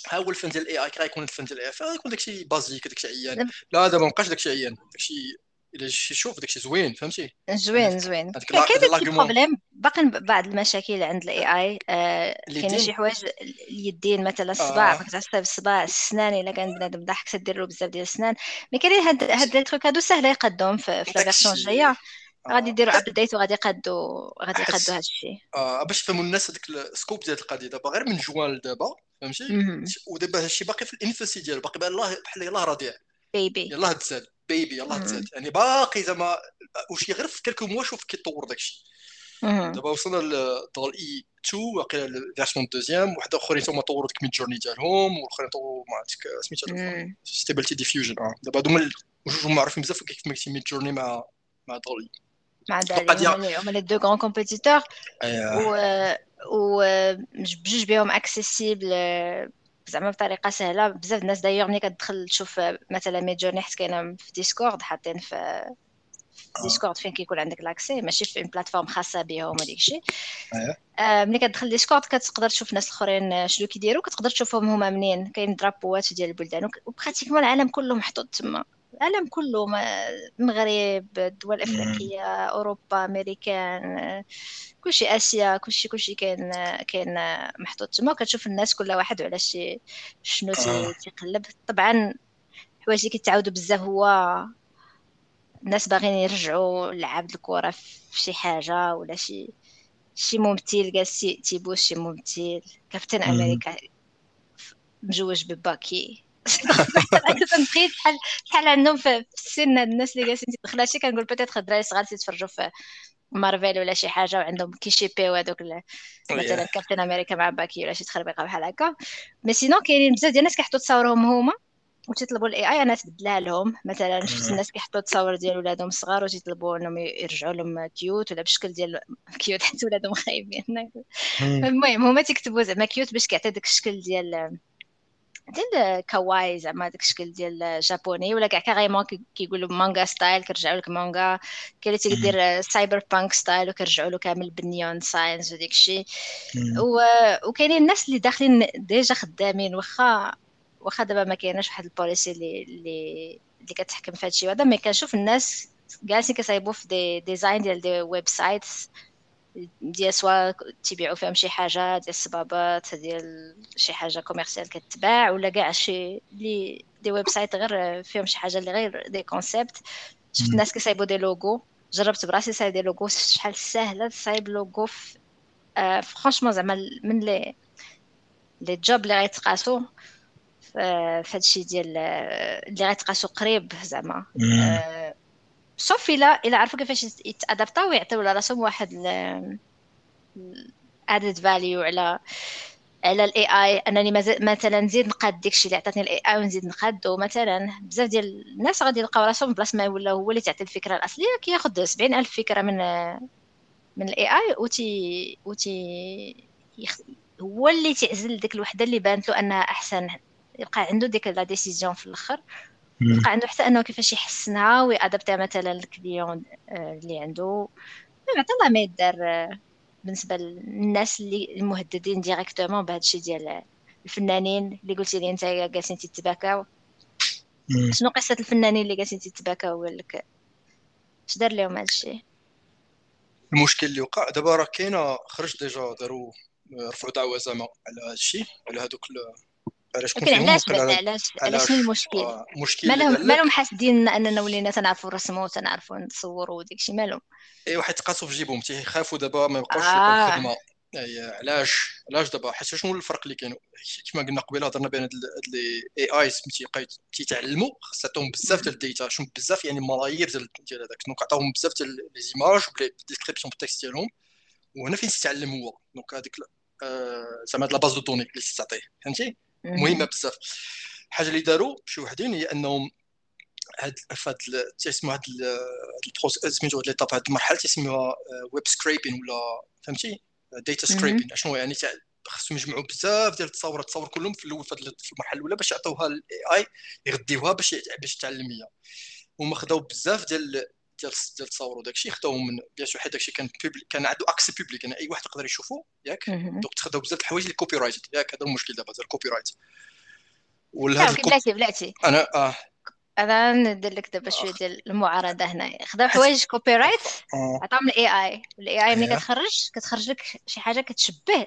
ها هو الفن ديال ال AI كي غيكون الفن ديال ال AI غيكون داكشي basique داكشي عيان. لا دابا مابقاش داكشي عيان. داكشي إلا شي شوف داكشي زوين فهمتي؟ زوين زوين. كاين داك ال problème باقي بعض المشاكل عند ال AI آه كاين شي حوايج اليدين مثلا الصباع آه. كتعصب الصباع السنان إلا كان بنادم ضحك تدير له بزاف ديال السنان. mais كاينين هاد هاد les trucs هادو ساهله يقادوهم في, في la version الجاية. غادي يديروا update وغادي يقادوا غادي يقادوا هاد الشيء آه باش يفهموا الناس هذاك ال scope ديال القضية دابا غير من جوان لدابا فهمتي؟ ودابا هادشي باقي في ال infancy ديالو باقي الله بحال يلاه رضيع. bébé يلاه تزاد bébé يلاه تزاد يعني باقي زعما واش غير في quelques mois شوف كيطور داكشي. دابا وصلنا ل DALL-E 2 واقيلا ال version deuxième. واحد أخرين هما طوروا ديك Midjourney ديالهم والأخرين طوروا مع ديك سميتها Stability Diffusion آه. دابا هادو جوج معروفين بزاف كيف ما قلتي Midjourney مع مع DALL-E مع هما les deux grands compétiteurs و بجوج بهم accessibles زعما بطريقه سهلة. بزاف الناس دايوغ ملي كتدخل تشوف مثلا Midjourney حيت كاينة في Discord حاطين في Discord فين كيكون عندك l'accès ماشي في plateforme خاصة بهم وديك الشيء. آه. ملي كتدخل Discord كتقدر تشوف الناس الأخرين شنو كيديروا كتقدر تشوفهم هما منين كاين درابوات ديال البلدان و pratiquement العالم كله محطوط تما. العالم كله المغرب الدول الأفريقية أوروبا امريكان كلشي آسيا كلشي كلشي كاين كاين محطوط. تما وكتشوف الناس كل واحد على شي شنو آه. تيقلب. طبعا الحوايج اللي كيتعاودوا بزاف هو الناس باغيين يرجعوا لعب الكرة في شي حاجة ولا شي شي ممثل جالس تيبوس شي ممثل. كابتن أمريكا مجوج بباكي. تنتخيل شحال شحال عندهم في السن الناس اللي جالسين تدخل هادشي كنقول peut-être الدراري صغار تيتفرجوا في مارفل ولا شي حاجة وعندهم كي ship يو هذوك مثلا كابتن أمريكا مع باكي ولا شي تخربيقة بحال هكا. mais sinon كاينين بزاف ديال الناس كيحطوا تصاورهم هما وتيطلبوا ال AI أنا تبدلها لهم مثلا شفت الناس كيحطوا التصاور ديال ولادهم الصغار وتيطلبوا إنهم يرجعوا لهم cute ولا بشكل ديال (laughs) cute حيت ولادهم خايبين. المهم هما تيكتبوا زعما cute باش كيعطي داك الشكل ديال ديال kawaii زعما داك الشكل ديال japonais ولا كاع carrément كيقولوا manga style كيرجعوا لك مانغا كاين اللي تيدير cyberpunk style وكيرجعوا له كامل بال neon signs وديك الشيء وكاينين الناس اللي داخلين déjà خدامين واخا واخا دابا ما كايناش واحد ال policy اللي اللي اللي كتحكم في هادشي هذا mais كنشوف الناس جالسين كيصايبوا في des designs ديال des websites ديال سوا تيبيعوا فيهم شي حاجة ديال الصبابات ديال شي حاجة كوميرسيال كتباع ولا كاع شي لي دي ويب سايت غير فيهم شي حاجة اللي غير دي كونسيبت شفت الناس كيصايبوا دي لوغو جربت براسي صايب دي لوغو شحال ساهله تصايب لوغو في آه فرانشمون زعما من لي لي جوب اللي غيتقاسو في هادشي ديال اللي غيتقاسو قريب زعما. sauf إلا إلا عرفوا كيفاش يت adapter او ويعطيو لراسهم واحد ادد value على على ال AI أنني مثلا نزيد نقاد داكشي اللي عطاتني ال AI ونزيد نقادو مثلا بزاف ديال الناس غادي يلقاو راسهم بلاصة ما ولا هو اللي تعطي الفكرة الأصلية كياخذ 70 ألف فكرة من من ال AI وتي وتي هو اللي تعزل ديك الوحدة اللي بانت له أنها أحسن. يبقى عنده ديك la décision في الأخر. يبقى عنده حتى انه كيفاش يحسنها وي adapter ها مثلا ال client آه، اللي عنده. عطا الله ما يدار آه، بالنسبة للناس اللي المهددين directement بهذا الشيء ديال الفنانين اللي قلتي لي أنت جالسين تتباكاو. شنو قصة الفنانين اللي جالسين تتباكاو لك اش دار لهم هذا الشيء؟ المشكل اللي وقع دابا راه كاينة خرج ديجا داروا رفعوا دعوة زعما على هذا الشيء على هذوك علاش فيهم علاش علاش علاش المشكل؟ آه مشكل مالهم مالهم حاسدين أننا ولينا تنعرفوا نرسموا وتنعرفوا نصوروا وديك الشيء مالهم اي واحد تقاسوا في جيبهم تيخافوا دابا ما يبقاوش آه. الخدمة. اي علاش؟ علاش دابا؟ حيت شنو الفرق اللي كاين؟ كما قلنا قبيلة هضرنا بين هاد ال AIs تيتعلموا خاص تعطيهم بزاف ديال ال data شنو بزاف يعني ملايير ديال ديال هذاك. donc عطاوهم بزاف ديال les images بال description بال texte ديالهم. وهنا فين تتعلم هو؟ donc هذيك آه، زعما هاد la base de données اللي تستعطيه فهمتي؟ مهمه بزاف. الحاجة اللي داروا شي وحدين هي أنهم هاد فهاد تيسموا هاد سميتو هاد l'étape هاد المرحلة تيسموها web scraping ولا فهمتي؟ data scraping شنو يعني خصهم يجمعوا بزاف ديال التصاورات التصاور كلهم في الأول في المرحلة الأولى باش يعطيوها لل AI يغديوها باش باش تعلم هي. هما خداو بزاف ديال ديال ديال التصاور وداك الشيء خداوهم من bien sûr حيت داك الشيء كان public كان عنده accès public يعني أي واحد يقدر يشوفه ياك. donc تخداو بزاف الحوايج اللي copyright ياك هذا المشكل دابا ديال ال copyright ولا بلاتي بلاتي. أنا آه. أنا ندير لك دابا شوية ديال المعارضة هنايا. خداو حوايج copyright عطاهم ال AI وال AI ملي كتخرج كتخرج لك شي حاجة كتشبه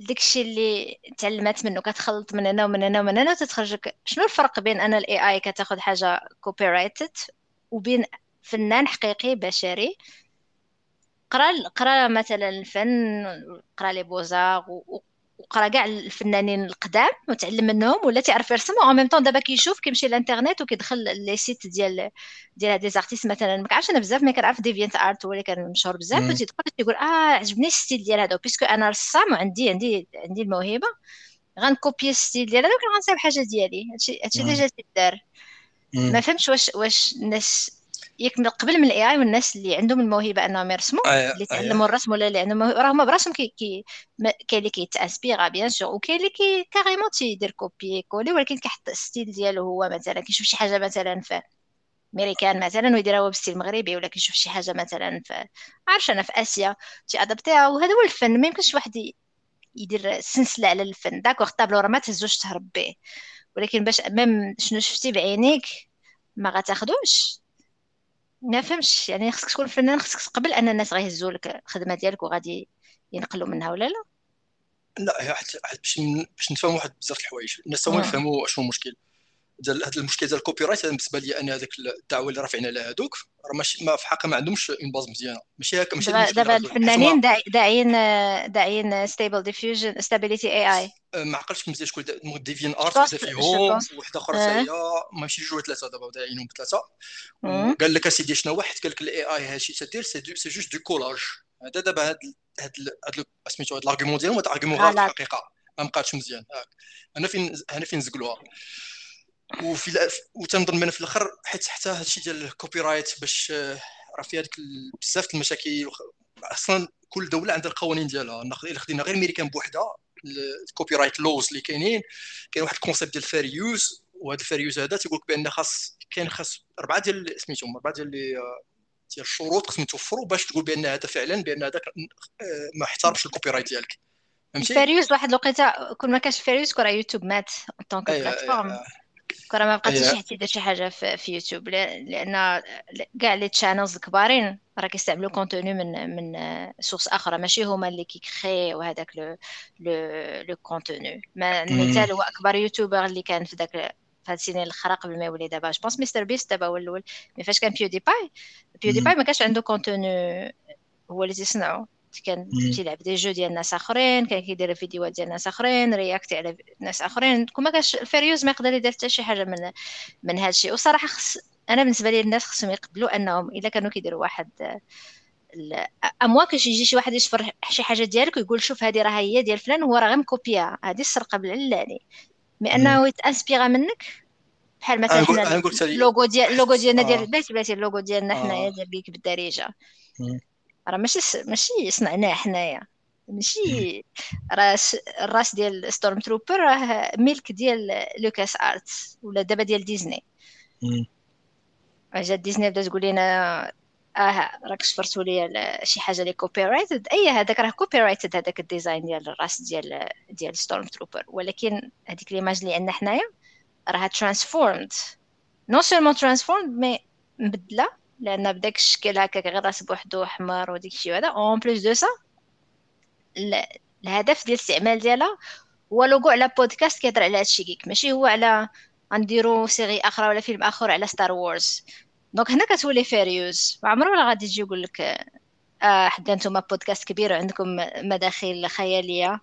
داكشي اللي تعلمات منه كتخلط من هنا ومن هنا ومن هنا وتتخرج شنو الفرق بين أن ال AI كتاخذ حاجة copyrighted وبين فنان حقيقي بشري. قرا قرا مثلا الفن قرا les beaux-arts وقرا كاع الفنانين القدام وتعلم منهم ولا تعرف يرسم au même temps دابا كيشوف كيمشي للإنترنت وكيدخل les sites ديال ديال هاد les artistes مثلا. ما كنعرفش أنا بزاف mais كنعرف DeviantArt هو اللي كان مشهور بزاف. وتيدخل تيقول آه عجبني ال style ديال هذا puisque أنا رسام وعندي عندي عندي الموهبة. غن copier ال style ديال هذا وغنصايب حاجة ديالي. هادشي هادشي اللي جات دار ما فهمتش واش واش الناس ياك من قبل من ال AI والناس اللي عندهم الموهبة أنهم يرسموا آه اللي تعلموا آه الرسم ولا اللي عندهم راه هما براسهم كي كي كاين اللي كيت inspirer bien sûr وكاين اللي كي carrément تيدير copier-coller ولكن كيحط ال style ديالو هو مثلا كيشوف شي حاجة مثلا في أمريكان مثلا ويديرها هو بال style المغربي ولا كيشوف شي حاجة مثلا في عارفة أنا في آسيا تي adapter ها وهذا هو الفن. ما يمكنش واحد يدير سلسله على الفن. d'accord ال tableau راه ما تهزوش تهرب به ولكن باش même شنو شفتي بعينيك ما غتاخدوش. ما فهمش يعني خصك تكون فنان خصك قبل أن الناس غيهزوا لك الخدمة ديالك وغادي ينقلوا منها ولا لا؟ لا هي باش باش نفهم واحد بزاف الحوايج. الناس هما يفهموا شنو المشكل. ديال هذا المشكل ديال الكوبي رايت بالنسبة لي أنا هذاك الدعوة اللي رافعين على هذوك راه ماشي ما في حقها ما عندهمش اون باز مزيانه ماشي هكا ماشي دابا الفنانين داعيين داعيين ستيبل ديفيوجن ستابيليتي اي اي ما عقلتش مزيان شكون ديفين ارت فيهم وحدة أخرى حتى هي ماشي جوج ثلاثة دابا داعيينهم بثلاثه قال لك أسيدي شنو واحد؟ قال لك الاي اي هادشي تدير سي جوست دو كولاج هذا دابا هاد هاد هاد سميتو هاد ال argument ديالهم هاد ال argument غلط. الحقيقة. ما بقاتش مزيان. أنا فين أنا فين زقلوها وفي وتنظن من في الآخر حيت حتى هادشي ديال ال copyright باش آه، راه فيها ديك بزاف المشاكل أصلا كل دولة عندها القوانين ديالها. إلا خدينا غير امريكان بوحدها ال copyright laws اللي كاينين كاين واحد ال concept ديال ال fair use وهذا ال fair use هذا تيقول لك بان خاص كاين خاص اربعه ديال سميتهم اربعه ديال ديال الشروط خصهم يتوفروا باش تقول بان هذا فعلا بان هذاك ما احترمش ال copyright ديالك فهمتي fair use واحد الوقيته كون ما كانش fair use كون راه يوتيوب مات donc plateforme راه ما بقاتش شي حد يدير شي حاجة في, في يوتيوب لأن كاع les channels الكبارين راه كيستعملوا contenu من من sources أخرى ماشي هما اللي كي créer وهذاك le le le contenu المثال هو أكبر YouTuber اللي كان في ذاك في هاد السنين الاخرى قبل ما يولي دابا. je pense MrBeast دابا هو الأول. mais فاش كان PewDiePie PewDiePie ما كانش عنده contenu هو اللي تيصنعو. كان تيلعب des jeux ديال ناس اخرين كان كيدير فيديوهات ديال ناس اخرين réagit على ناس اخرين كون ما كانش ال fair use ما يقدر يدير حتى شي حاجة من من هذا الشيء وصراحه خص أنا بالنسبة لي الناس خصهم يقبلوا انهم الا كانوا كيديروا واحد امواك يجي شي واحد يشفر شي حاجة ديالك ويقول شوف هذه راه هي ديال فلان هو راه غير م copier هذه السرقه بالعلاني mais انه يت inspirer منك بحال مثلا حنا le logo ديال le logo ديالنا ديال بلاتي بلاتي le logo ديالنا حنايا ديال geek بالدارجة راه ماشي ماشي صنعناه حنايا. ماشي راه الراس ديال stormtrooper راه ملك ديال LucasArts ولا دابا ديال ديزني جات ديزني بدا تقول لنا آه راك شفرتوا لي شي حاجة لي copyrighted أي هذاك راه copyrighted هذاك ال design ديال الراس ديال ديال stormtrooper ولكن هذيك l'image اللي عندنا حنايا راها transformed non seulement transformed mais مبدلة لأن بداك الشكل هكاك غير راس بوحدو أحمر وديك الشيء هذا en plus de ça الهدف ديال الاستعمال ديالها هو لوغو على بودكاست كيهضر على هادشي geek. ماشي هو على غنديرو série أخرى ولا فيلم آخر على Star Wars donc هنا كتولي furieuse ما عمره ولا غادي يجي يقول لك آه حدا نتوما بودكاست كبير وعندكم مداخل خيالية؟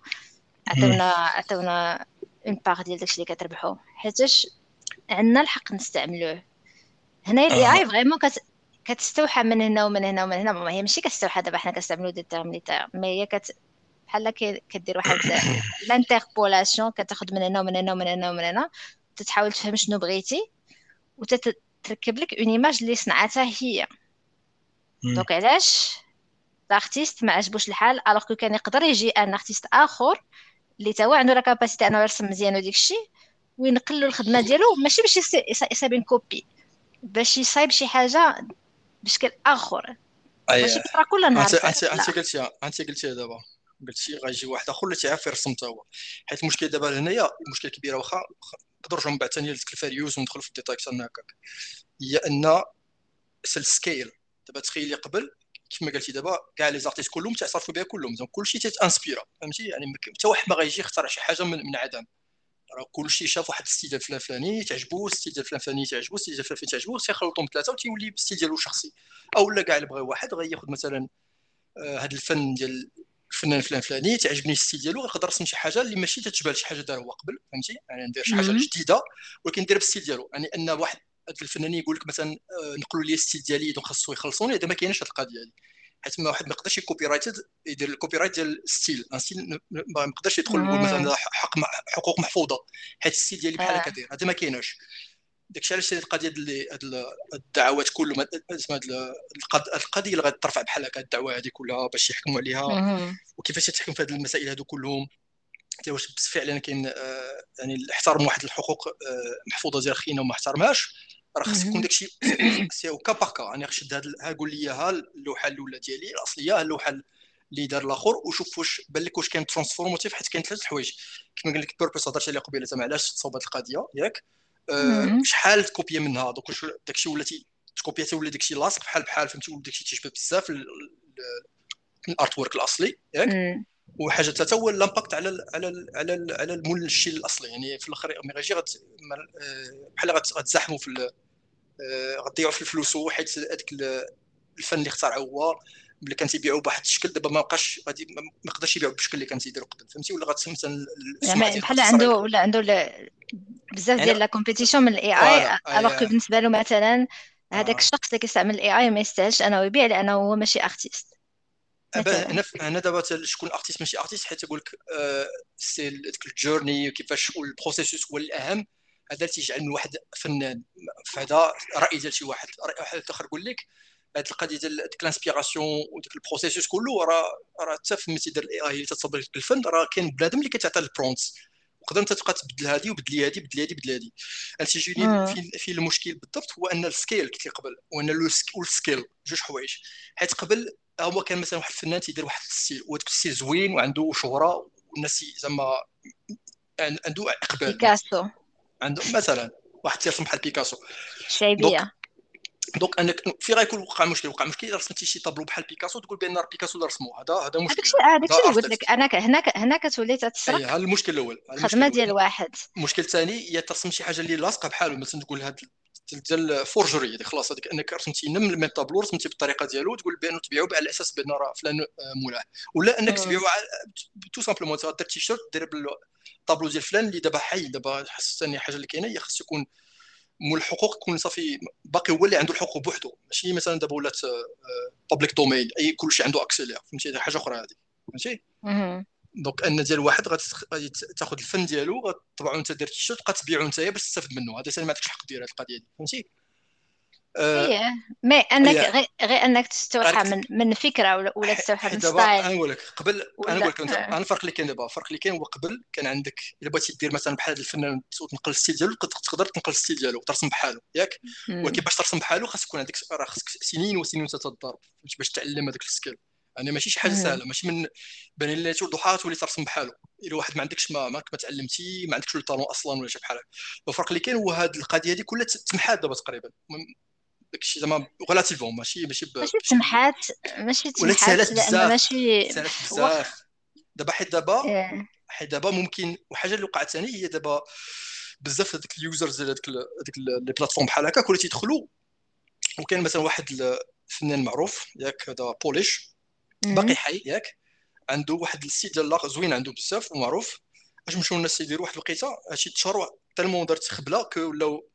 عطيونا عطيونا une part ديال داكشي اللي كتربحوا حيتاش عندنا الحق نستعملوه. هنا ال AI vraiment كت كتستوحى من هنا ومن هنا ومن هنا. ما هي ماشي كتستوحى دابا حنا كنستعملو des termes les termes. mais هي كت بحال كدير واحد (coughs) ل interpolation كتاخذ من هنا ومن هنا ومن هنا ومن هنا. تتحاول تفهم شنو بغيتي وتتركب لك une image اللي صنعتها هي. donc علاش l'artiste ما عجبوش الحال alors que كان يقدر يجي un artiste آخر اللي تا هو عنده la capacité انه يرسم مزيان وديك الشيء وينقل له الخدمة ديالو. ماشي باش يصايب copie باش يصايب شي حاجة بشكل آخر. ماشي كترا كل نهار انت انت قلتي انت قلتي دابا. قلتي غيجي واحد آخر اللي تيعرف يرسم حتى هو. حيت المشكل دابا هنايا المشكل الكبيره واخا نقدر نرجعوا من بعد ثاني لذكر الفاريوس وندخل في les détails أكثر من هكاك. هي أن ال scale دابا تخيلي قبل كما قلتي دابا كاع les artistes كلهم تعترفوا بها كلهم. donc كلشي ت inspira فهمتي؟ يعني حتى واحد ما غيجي يخترع شي حاجة من, من عدم. راه كلشي شاف واحد le style ديال فلان فلاني تعجبو le style ديال فلان فلاني تعجبو le style ديال فلان فلاني تعجبو تيخلطهم ثلاثة وتيولي بال style ديالو الشخصي أو لا كاع اللي بغى واحد غياخذ مثلا هذا الفن ديال الفنان فلان فلاني تعجبني le style ديالو غنقدر نرسم شي حاجة اللي ماشي تتشبه لشي حاجة دار هو قبل فهمتي؟ يعني ندير شي حاجة جديدة ولكن ندير بال style ديالو. يعني أن واحد هذا الفنان يقول لك مثلا نقلوا لي le style ديالي donc خاصو يخلصوني هذا ما كاينش هذه القضية هذه حيت ما واحد ما يقدرش ي copyright يدير ال copyright ديال le style style ما يقدرش يدخل يقول مثلا حق حقوق محفوظة. حيت le style ديالي بحال هكا داير. هذا ما كايناش. داكشي علاش القضية ديال هاد الدعوات كلهم القضية اللي غادي ترفع بحال هكا الدعوة هذه كلها باش يحكموا عليها. وكيفاش تحكم في هذه المسائل هذو كلهم؟ حتى واش فعلا كاين آه، يعني احترم واحد الحقوق آه، محفوظة ديال خينا وما احترمهاش. راه خاص يكون داكشي (coughs) سي أو كا باغ كا. يعني شد هاد ها قول لي ها اللوحة الأولى ديالي. الأصلية ها اللوحة اللي دار الآخر. وشوف واش بان لك واش كان ترانسفورماتيف حيت كاين ثلاث حوايج كما قال لك بيربس هضرت عليها قبيلة زعما علاش تصاوب هاد القضية ياك؟ أه شحال تكوبيا منها؟ دونك واش داكشي ولاتي تكوبيا ولا داكشي لاصق بحال بحال فهمتي؟ ولا داكشي تيشبه بزاف ال artwork الأصلي ياك؟ وحاجة ثالثه هو ال impact على ال على ال على ال على المنشي الأصلي. يعني في الآخر ملي غيجي آه، بحال غتزاحموا في غتضيعوا في الفلوس حيت هذاك الفن اللي اخترعه هو ملي كان تيبيعوا بواحد الشكل دابا ما بقاش غادي ما يقدرش يبيعوا بالشكل اللي كان تيديروا قبل فهمتي؟ ولا غتسمى مثلا يعني بحال عنده ولا عنده بزاف ديال la compétition من ال AI alors بالنسبة له مثلا هذاك آه. الشخص اللي كيستعمل ال AI ما يستاهلش أنه يبيع لأنه هو ماشي artiste أنا أنا دابا شكون artiste ماشي artiste حيت تقول لك آه، c'est ديك ال journey وكيفاش وال processus هو الأهم. هذا اللي تيجعل من واحد فنان فهذا رأي ديال شي واحد رأي واحد آخر يقول لك هذه القضية ديال ديك l'inspiration وديك le processus كله راه راه حتى فهمتي دير ال AI اللي تتصب الفن راه كاين بنادم اللي كيتعطى ال prompts تقدر أنت تبقى تبدل هذه وبدلي هذه بدلي هذه بدلي هذه انت تيجيني في, في المشكل بالضبط هو أن ال scale لي قبل وان ال scale جوج حوايج. حيت قبل هو كان مثلا واحد الفنان تيدير واحد style وهذاك style زوين وعنده شهرة والناس زعما عنده اقبال بيكاسو. عنده مثلا واحد تيرسم بحال بيكاسو. شايبية. donc أنك في غيكون وقع مشكل وقع مشكل رسمتي شي طابلو بحال بيكاسو تقول بأن بيكاسو اللي رسمو هذا هذا مشكل. هذاك الشيء هذاك الشيء قلت لك. أنا هنا هنا كتولي تتسرق. هذا المشكل الأول. الخدمة ديال واحد. المشكل الثاني هي ترسم شي حاجة اللي لاصقة بحاله مثلا تقول هاد ديال forgery هذيك خلاص هذيك أنك رسمتي le même tableau رسمتي بالطريقة ديالو تقول بأنه تبيعو على أساس بأن راه فلان آه، مولاه. ولا أنك تبيعو tout simplement دير تيشيرت دير بالطابلو ديال فلان اللي دابا حي دابا حس ثاني حاجة اللي كاينة هي خاص يكون مول الحقوق يكون صافي باقي هو اللي عنده الحقوق بوحدو. ماشي مثلا دابا ولات public domain أي كلشي عنده accès ليها فهمتي حاجة أخرى هذه. فهمتي؟ donc ان ديال واحد غادي تاخذ الفن ديالو غتطبعو انت دير تيشيرت تبقى تبيعو انت باش تستافد منه. هذا ما عندكش الحق ديال هذه القضية دي فهمتي؟ إيه mais أنك غير, غير أنك تستوحى من من فكرة ولا, ولا تستوحى من style؟ أنا نقول لك قبل أنا نقول لك أنا الفرق اللي كاين دابا الفرق اللي كاين هو قبل كان عندك إلا بغيتي دير مثلا بحال هذا الفنان تنقل le style ديالو تقدر تنقل le style ديالو ترسم بحالو ياك؟ ولكن باش ترسم بحالو خاص يكون عندك راه خاصك سنين وسنين تتضرب باش تعلم هذاك ال skill. يعني ماشي شي حاجة سهلة ماشي من بان لي ضحى تولي ترسم بحالو إلا واحد ما عندكش ما ما تعلمتي ما عندكش le talent أصلا ولا شي بحال هكا. الفرق اللي كاين هو هذه القضية هذه كلها تمحات دابا تقريبا. داكشي زعما relativement ماشي ماشي ماشي تمحات ماشي تمحات لأن ماشي سالات بزاف. دابا حيت دابا إيه. حيت دابا ممكن وحاجة اللي وقعت ثاني هي دابا بزاف هذوك ال users ديال هذيك les plateformes بحال هكا كل تيدخلوا وكان مثلا واحد الفنان معروف ياك هذا Polish. باقي حي ياك. عنده واحد ال style زوين عنده بزاف ومعروف. اش مشاو الناس يديروا واحد الوقيته هادشي تشهر tellement دارت خبله que ولاو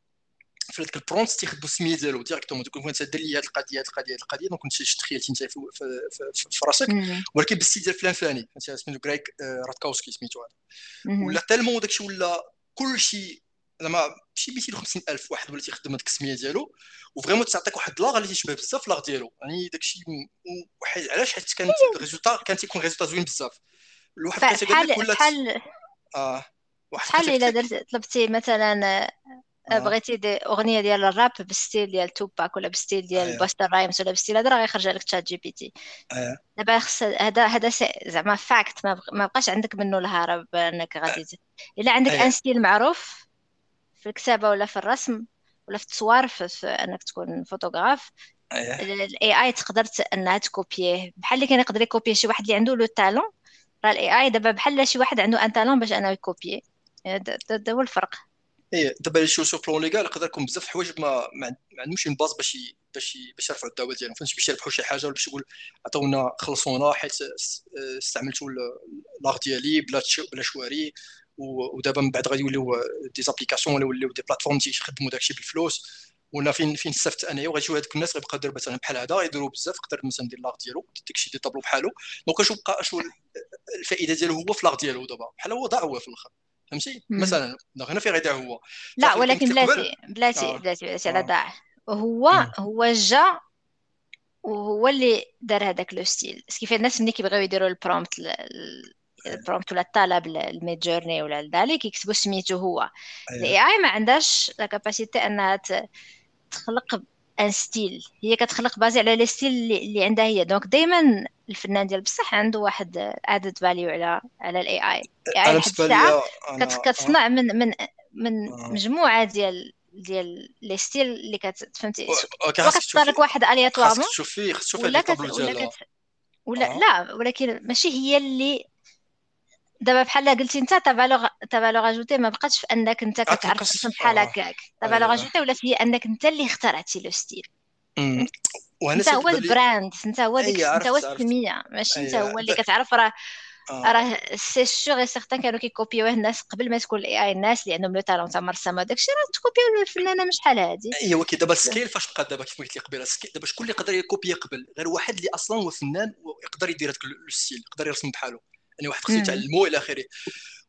في هذاك ال prompt تيخدموا السمية ديالو directement تكون انت دير لي هذه القضية هذه القضية هذه القضية. donc كنت تخيلتي انت في, في, في, في راسك. ولكن بالسي ديال فلان فلاني. فهمتي؟ سميتو Greg Rutkowski سميتو هذا. ولا tellement داكشي ولا كلشي زعما شي 250000 واحد ولا تيخدم هذيك السميه ديالو و vraiment تعطيك واحد l'art اللي تيشبه بزاف l'art ديالو يعني داكشي علاش حيت كانت ال résultat كان تيكون résultat زوين بزاف الواحد كان تيقول لك ولا آه واحد بحال إلا درت طلبتي مثلا آه. بغيتي دي أغنية ديال الراب بال style ديال توباك ولا بال style ديال أيه. Busta Rhymes ولا بال style هذا راه غيخرج لك ChatGPT أيه. دابا خص هذا هذا زعما fact ما بقاش عندك منه الهرب أنك غادي إلا عندك أيه. un style معروف في الكتابة ولا في الرسم ولا في التصوير في, أنك تكون فوتوغراف. ال AI تقدر إنها تكوبيه بحال اللي كان يقدر يكوبي شي واحد اللي عنده le talent راه ال AI دابا بحال شي واحد عنده un talent باش أنه يكوبيه هذا هو الفرق. إيه دابا شو sur le plan légal يقدر يكون بزاف الحوايج ما ما عندهمش base باش باش باش يرفعوا الدعوه ديالهم. فهمتي؟ باش يربحوا شي حاجة ولا باش يقول عطونا خلصونا حيت استعملتوا l'art ديالي بلا بلا شواري. ودابا من بعد غادي يوليو des applications ولا يوليو des plateformes تيخدموا داكشي بالفلوس ولا فين فين استفدت انايا يشوفوا هذوك الناس غيبقاو يديروا مثلا بحال هذا يديروا بزاف يقدر مثلا يدير l'art ديالو داكشي des tableaux بحالو donc أشوف بقى أشوف الفائده ديالو هو في l'art ديالو دابا بحال هو ضاع هو في الآخر فهمتي مثلا هنا في غيدير هو لا ولكن بلاتي بلاتي. بلاتي بلاتي على داع هو هو جا وهو اللي دار هذاك le style كيف الناس ملي كيبغيو يديروا ال prompt ال prompt ولا الطلب ل Midjourney ولا ذلك يكتبوا سميتو هو. ال AI ما عندهاش la capacité أنها تخلق un style هي كتخلق basé على les styles اللي عندها هي. donc دائما الفنان ديال بصح عنده واحد added value على على ال AI اي كتصنع من من من آه. مجموعة ديال ديال les styles اللي كتفهمتي وكتختار لك واحد aléatoirement خاصك تشوفي خاصك تشوفي ولا كت... ولا, كت... ولا آه. لا ولكن ماشي هي اللي دابا بحال قلتي انت ta valeur ta valeur ajoutée ما بقاتش في انك انت كتعرف بحال هكاك. ta valeur ajoutée ولات هي انك انت اللي اخترعتي le style؟ انت هو ال brand انت هو ديك انت هو السمية. ماشي انت هو اللي كتعرف راه آه. راه c'est sûr et certain كانوا كيكوبيوه الناس قبل ما تكون ال AI الناس اللي عندهم le talent تاع مرسم وداك الشيء راه تكوبيو الفنانه مش شحال هادي. ايوا كي دابا ال skill فاش بقى دابا كيف قلت لي قبيلة دابا شكون اللي يقدر يكوبي قبل؟ غير واحد اللي أصلا هو فنان ويقدر يدير هذاك ال style يقدر يرسم بحاله. يعني واحد خصو يتعلمو إلى آخره.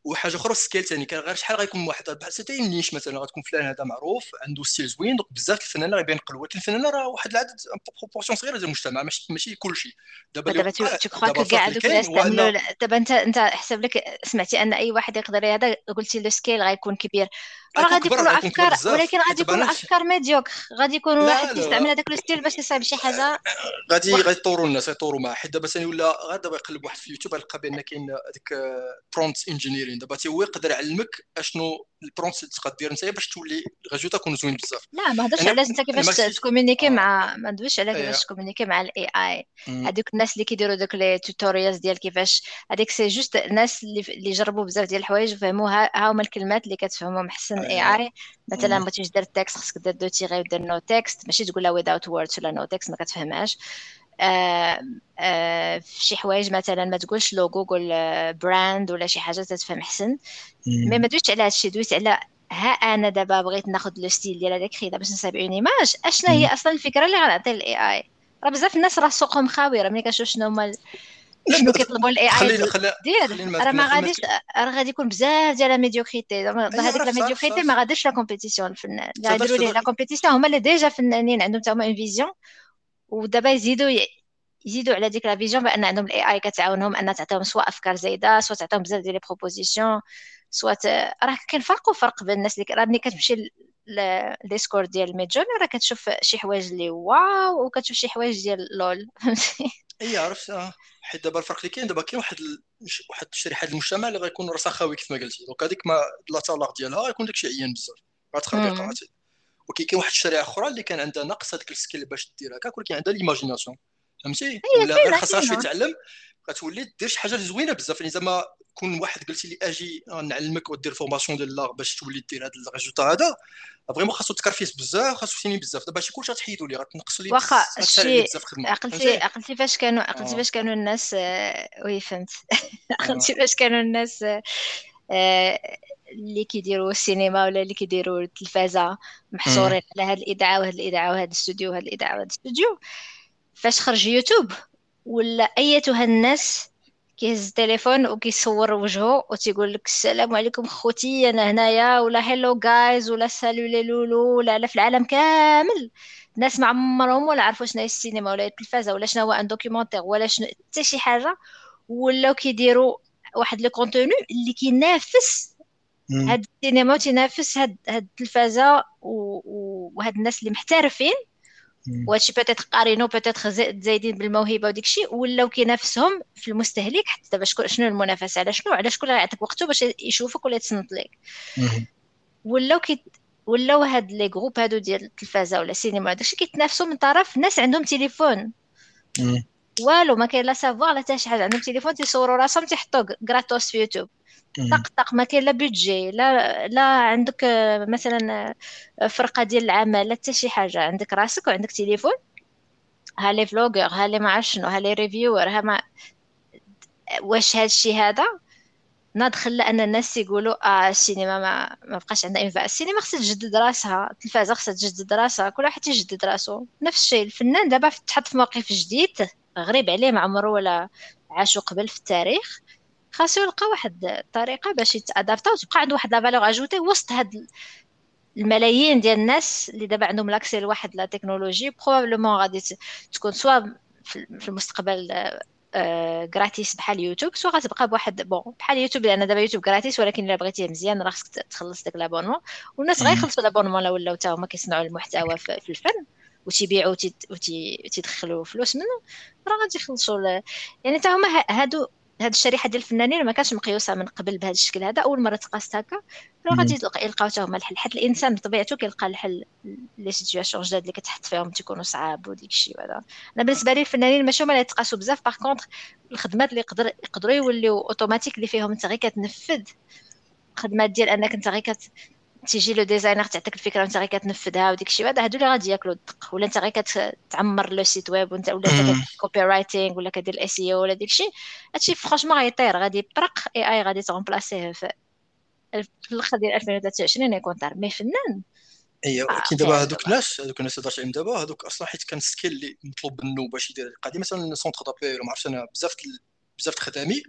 وحاجة أخرى ال skill ثاني كان غير شحال غيكون واحد؟ بحال c'était niche مثلا غتكون فلان هذا معروف عنده style زوين donc بزاف الفنانين غيبان ولكن الفنانين راه واحد العدد proportion صغيرة ديال المجتمع ماشي ماشي كلشي دابا دابا تكخوا كاع دوك الناس تعملوا دابا انت أنت حسب لك سمعتي أن أي واحد يقدر هذا قلتي le skill غيكون كبير. راه غادي يكونوا أفكار ولكن غادي يكونوا أفكار médiocres غادي يكون واحد يستعمل هذاك ال style باش يصايب شي حاجة. غادي غيطوروا الناس غيطوروا معاه. حيت دابا ثاني ولا غير دابا يقلب واحد في يوتيوب غيلقى بأن كاين هذيك prompt engineering دابا هو يقدر يعلمك أشنو ال prompt اللي تقدر دير انت باش تولي ال résultat يكون زوين بزاف. لا ما هضرش على انت كيفاش ت communiquer مع ما ندويش على كيفاش ت communiquer مع ال AI هذوك الناس اللي كيديروا دوك les tutorials ديال كيفاش هذيك c'est juste الناس اللي اللي جربوا بزاف ديال الحوايج وفهموا ها هما الكلمات اللي كتفهمهم احسن AI مثلا بغيتي دير text خصك دير دو تيغي ودير no text ماشي تقول لها without words ولا no text ما كتفهمهاش. آه آه في شي حوايج مثلا ما تقولش لوغو قول brand ولا شي حاجة تتفهم أحسن. mais ما دويتش على هادشي دويت على ها أنا دابا بغيت ناخذ le style ديال هذاك خيدا باش نصايب une image أشنا هي أصلا الفكرة اللي غنعطي لل AI راه بزاف الناس راه سوقهم خاوي راه ملي كنشوف شنو هما شنو كيطلبوا ال AI دير راه ما غاديش راه غادي يكون بزاف ديال la médiocrité هذيك la médiocrité ما غاديش la compétition اللي غيديروا ليه la compétition هما اللي déjà فنانين عندهم حتى هما une vision ودابا يزيدوا يزيدوا على ديك la vision بان عندهم ال AI كتعاونهم ان تعطيهم سواء افكار زايده سواء تعطيهم بزاف ديال les propositions سواء راه كاين فرق وفرق بين الناس اللي راه ملي كتمشي لل Discord ديال Midjourney راه كتشوف شي حوايج اللي wow وكتشوف شي حوايج ديال lol فهمتي اي عرفت آه. حيت دابا الفرق اللي كاين دابا كاين واحد ال... واحد الشريحه المجتمع اللي غيكون راسو خاوي كيف ما قلتي. donc هذيك ما لا طلاق ديالها غيكون داكشي عيان بزاف. غتخربي قراتي وكي كاين واحد الشريحه أخرى اللي كان عندها نقص هذاك ال skill باش دير هكاك ولكن عندها l'imagination فهمتي؟ ولا غير خاصها شوية تعلم غتولي دير شي حاجة زوينة بزاف. يعني زعما كون واحد قلتي لي أجي نعلمك ودير formation ديال l'art باش تولي دير هذا ال résultat هذا vraiment خاصو تكرفيس بزاف خاصو سيني بزاف. دابا شي كلشي تحيدوا لي غتنقص لي واخا شي عقلتي عقلتي فاش كانوا عقلتي فاش كانوا الناس آه، oui فهمت. عقلتي فاش كانوا الناس آه، اللي كيديروا السينما ولا اللي كيديروا التلفازة محصورين على هذه الاذاعه وهذه الاذاعه وهذا الاستوديو وهذا الاذاعه وهذا الاستوديو فاش خرج يوتيوب ولا أيتها الناس كيهز التليفون وكيصور وجهه وتيقول لك السلام عليكم خوتي أنا هنايا ولا hello guys ولا سالو لي لولو ولا لا في العالم كامل. الناس ما عمرهم ولا عرفوا شنو هي السينما ولا التلفازه ولا شنو هو un documentaire ولا شنو حتى شي حاجة. ولاو كيديروا واحد le contenu اللي كينافس هاد السينما وتنافس هاد هاد التلفازة وهاد الناس اللي محترفين. وهادشي peut-être قارينو peut-être زايدين بالموهبة وديك الشيء ولاو كينافسهم في المستهلك حتى دابا شنو المنافسة؟ على شنو؟ على شكون يعطيك وقته باش يشوفك ولا يتصنت لك ولاو كي ولاو هاد les groupes هادو ديال التلفازة ولا السينما داكشي كيتنافسوا من طرف ناس عندهم تليفون. والو ما كاين لا savoir لا حتى شي حاجة. عندهم تليفون تيصوروا راسهم تيحطوا gratos في يوتيوب. طق طق ما كاين لا budget لا لا عندك آه، مثلا آه، فرقة ديال العمل لا حتى شي حاجة. عندك راسك وعندك تليفون ها les vlogueurs ها لي ما شنو ها les reviewers ها ما واش هاد الشيء هذا؟ ناض خلى ان الناس يقولوا آه السينما ما ما بقاش عندها انفاق السينما خصها تجدد راسها التلفازة خصها تجدد راسها كل واحد يجدد راسو. نفس الشيء الفنان دابا تحط في موقف جديد غريب عليه ما عمره ولا عاشو قبل في التاريخ. خاصو يلقى واحد الطريقة باش يت adapter وتبقى عنده واحد la valeur ajoutée وسط هاد الملايين ديال الناس اللي دابا عندهم l'accès لواحد la technologie probablement غادي تكون soit في المستقبل gratis بحال يوتيوب soit غتبقى بواحد bon بحال يوتيوب لأن دابا يوتيوب gratis ولكن إلا بغيتيه مزيان راه خصك تخلص داك l'abonnement والناس غيخلصوا l'abonnement ولاو حتى هما كيصنعوا المحتوى في الفن وتيبيعوا وتيدخلوا فلوس منه راه غادي يخلصوا يعني حتى هما هادو هاد الشريحة ديال الفنانين ما كانش مقيوسة من قبل بهذا الشكل هذا أول مرة تقاست هكا. راه غادي يلقاو حتى هما الحل. حيت الإنسان بطبيعته كيلقى الحل les situations جداد اللي كتحط فيهم تيكونوا صعاب وديك الشيء هذا أنا بالنسبة لي الفنانين ماشي هما اللي يتقاسوا بزاف. par contre الخدمات اللي يقدر يقدروا يوليو اوتوماتيك اللي فيهم انت غير كتنفذ خدمات ديال أنك انت غير تيجي le designer تعطيك الفكرة وانت غير كتنفذها وديك الشيء هذا هادو اللي غادي ياكلوا الدق ولا انت غير كتعمر le site web وانت ولا انت copywriting ولا كدير ال SEO ولا ديك الشيء هادشي franchement غيطير غادي يطرق AI غادي ت remplacer ه في الآخر ديال 2023 يكون طار. mais فنان. ايوا آه كاين دابا هذوك الناس هذوك الناس اللي عليهم دابا هذوك أصلا حيت كان skill اللي مطلوب منه باش يدير القضية. مثلا centre d'appel وما عرفتش أنا بزاف بزاف الخدامي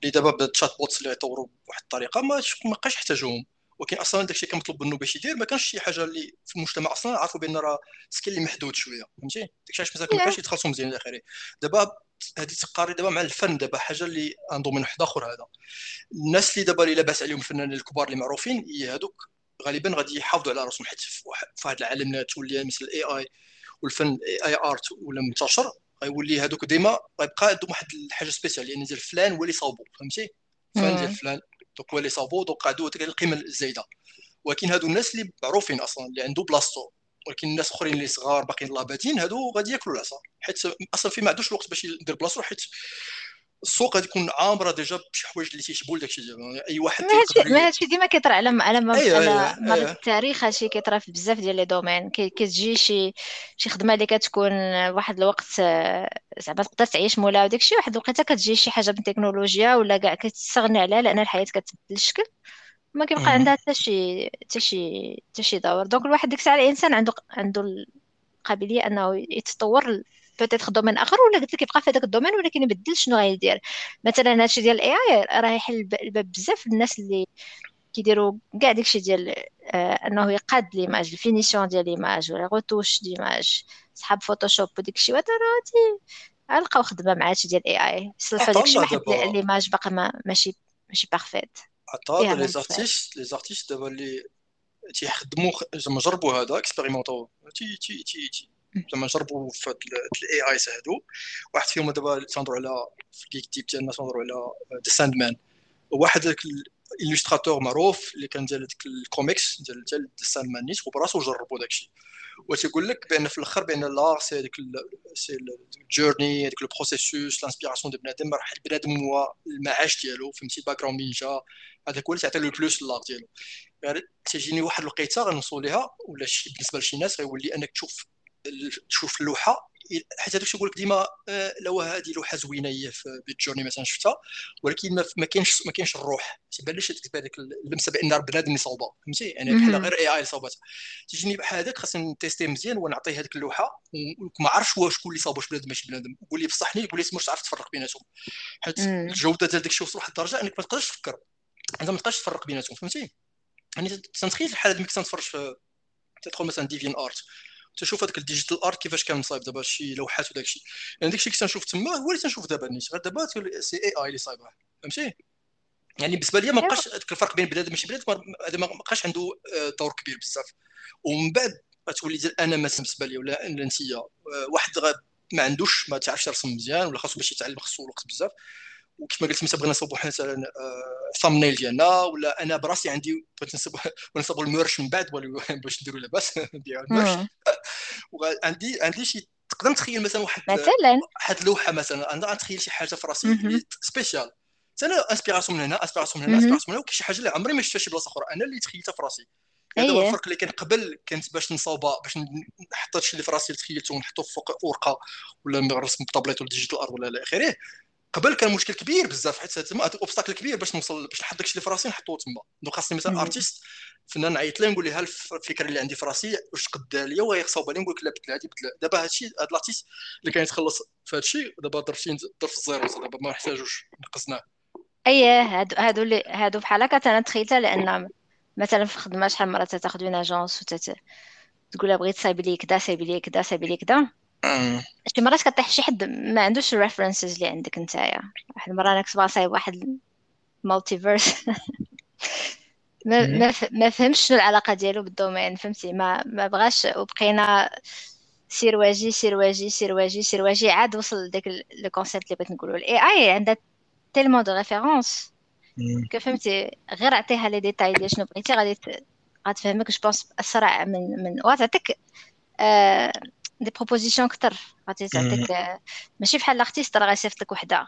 اللي دابا بال chatbots اللي يطوروا بواحد الطريقة ما ما بقاش يحتاجوهم. ولكن أصلا داكشي كان مطلوب منه باش يدير ما كانش شي حاجة اللي في المجتمع أصلا عرفوا بأن راه skill اللي محدود شوية فهمتي؟ داكشي علاش مزال ما كانش يتخلصوا مزيان إلى اخره دابا هذه تقاري دابا مع الفن دابا حاجة اللي un domaine واحد آخر هذا. الناس اللي دابا اللي لاباس عليهم الفنانين الكبار اللي معروفين هي هذوك غالبا غادي يحافظوا على راسهم حيت في هذا العالم اللي تولي مثل ال AI والفن AI art ولا منتشر غيولي هذوك ديما غيبقى عندهم واحد الحاجة spécial يعني ديال فلان هو اللي صاوبو فهمتي؟ فلان ديال فلان. دوك هو اللي صاوبو دوك عندو القيمة الزايدة. ولكن هادو الناس اللي معروفين أصلا اللي عنده بلاصتو. ولكن الناس أخرين اللي صغار باقيين لاباتين هادو غادي ياكلوا العصا. حيت أصلا في ما عندوش الوقت باش يدير بلاصتو حيت السوق غادي يكون عامرة déjà بشي حوايج اللي تيشبهوا لداكشي ديالو أي واحد ما هادشي ديما كيطرى على على مر أيوة أيوة أيوة. التاريخ هادشي كيطرى في بزاف ديال les domaines. كتجي شي شي خدمة اللي كتكون واحد الوقت زعما تقدر تعيش مولاها وداك الشيء واحد الوقيتة كتجي شي حاجة من التكنولوجيا ولا كاع كتستغني عليها لأن الحياة كتبدل الشكل. ما كيبقى عندها حتى شي حتى شي حتى شي دور. donc الواحد ديك الساعة الإنسان عنده عنده القابلية أنه يتطور peut-être domaine آخر ولا قلت لك يبقى في هذاك ال domaine ولكن يبدل شنو غيدير مثلا هادشي ديال ال AI راه يحل الباب بزاف الناس اللي كيديروا كاع داكشي ديال آه أنه يقاد les images ال finition ديال les images ولا retouche d'images صحاب فوتوشوب وداكشي وهذا راه غنلقاو خدمة مع هادشي ديال ال AI يصلحوا داكشي واحد l'image باقا ما ماشي ماشي بارفيت عطا لي زارتيست لي زارتيست دابا اللي تيخدموا زعما جربوا هذا اكسبيريمونطو تي تي تي تي زعما جربوا في الاي اي هادو واحد فيهم دابا تنهضروا على في الكيك تيب ديالنا تنهضروا على ذا ساند مان واحد داك الالوستراتور معروف اللي كان ديال ديك الكوميكس ديال ديال ساند مان نيت وبراسو جربوا داكشي وتيقول لك بأن في الآخر بأن لار سي هذيك سي الجورني هذيك البروسيسوس لانسبيراسيون دو بنادم راه بنادم هو المعاش ديالو فهمتي؟ باك جراوند مين جا هذاك هو اللي تعطي له plus l'art ديالو. يعني تجيني واحد الوقيته غنوصلوا ليها ولا بالنسبة لشي ناس غيولي أنك تشوف تشوف اللوحة حيت هذاك يقول لك ديما آه، لو هذه لوحة زوينة هي في Midjourney مثلا شفتها ولكن ما كاينش ما كاينش الروح. تيبان ليش هذيك اللمسة بأن بنادم اللي صوبها فهمتي؟ يعني بحال غير AI صوبتها تيجيني بحال هذاك خاصني ن tester مزيان ونعطيه هذيك اللوحة وما عرفش واش شكون اللي صوب واش بنادم ماشي بنادم. قول لي بصحني يقول لي ما تعرف تفرق بيناتهم. حيت الجوده ديال داك الشيء وصل لواحد الدرجة أنك ما تقدرش تفكر. أنت ما تقدرش تفرق بيناتهم فهمتي؟ يعني تنتخيل الحاله ديك تنتفرج في تدخل مثلا DeviantArt تشوف هذاك ال digital art كيفاش كان مصايب دابا شي لوحات وداك الشيء يعني داك الشيء كنت تنشوف تما هو اللي تنشوف دابا نيت غير دابا c'est AI اللي صايبه فهمتي؟ يعني بالنسبة لي ما بقاش الفرق بين بنادم ماشي بنادم هذا ما بقاش عنده آه، دور كبير بزاف. ومن بعد غتولي ديال أنا مثلا بالنسبة لي ولا أنت آه، واحد ما عندوش ما تعرفش يرسم مزيان ولا خاصو باش يتعلم خاصو وقت بزاف. وكما قلت مثلا بغينا نصوبوا مثلا thumbnail ديالنا ولا أنا براسي عندي بغيت نصوب (laughs) نصوبوا ال merch من بعد (laughs) باش نديروا لاباس (laughs) نديروا ال merch. وعندي عندي شي تقدر تخيل مثلا واحد مثلا؟ واحد اللوحة مثلا أنا نتخيل شي حاجة في راسي spéciale أنا inspiration من هنا inspiration من هنا inspiration من هنا وكاين شي حاجة اللي عمري ما شفتها شي بلاصة أخرى. أنا اللي تخيلتها في راسي. هذا هو الفرق اللي كان قبل كانت باش نصاوبها باش نحط هادشي اللي في راسي اللي تخيلته ونحطه فوق ورقه ولا نرسم بطابليت ولا digital art ولا إلى آخره. قبل كان مشكل كبير بزاف حيت تما obstacle كبير باش نوصل باش نحط داكشي اللي في راسي نحطوه تما. donc خاصني مثلا artiste فنان نعيط ليه نقول له الفكرة اللي عندي في راسي واش قد ليا ويصوبها لي نقول لك لا بدل هذه بدل دابا هادشي هاد ال artiste اللي كان يتخلص في هادشي دابا ضربتي ضرب في ال zéro دابا ما نحتاجوش نقصناه اييه هادو هادو اللي هادو بحال هكا أنا تخيلتها لأن مثلا في الخدمه شحال مرة تاخذ une agence وتت تقول بغيت صايب لي كذا صايب لي كذا صايب لي كذا شي مرات كطيح شي حد ما عندوش ال references اللي عندك نتايا. واحد المره أنا كنت صايب واحد multiverse (laughs) ما ما, ما فهمش شنو العلاقة ديالو بال domaine فهمتي؟ ما ما بغاش وبقينا سير واجي سير واجي سير واجي سير واجي عاد وصل لذاك le concept اللي بغيت نقولو. ال AI عندها tellement de références فهمتي؟ غير عطيها لي ديتاي ديال شنو بغيتي غادي غتفهمك je pense أسرع من من وغتعطيك آه des propositions كثر غادي تعطيك ماشي بحال l'artiste راه غيصيفط لك وحده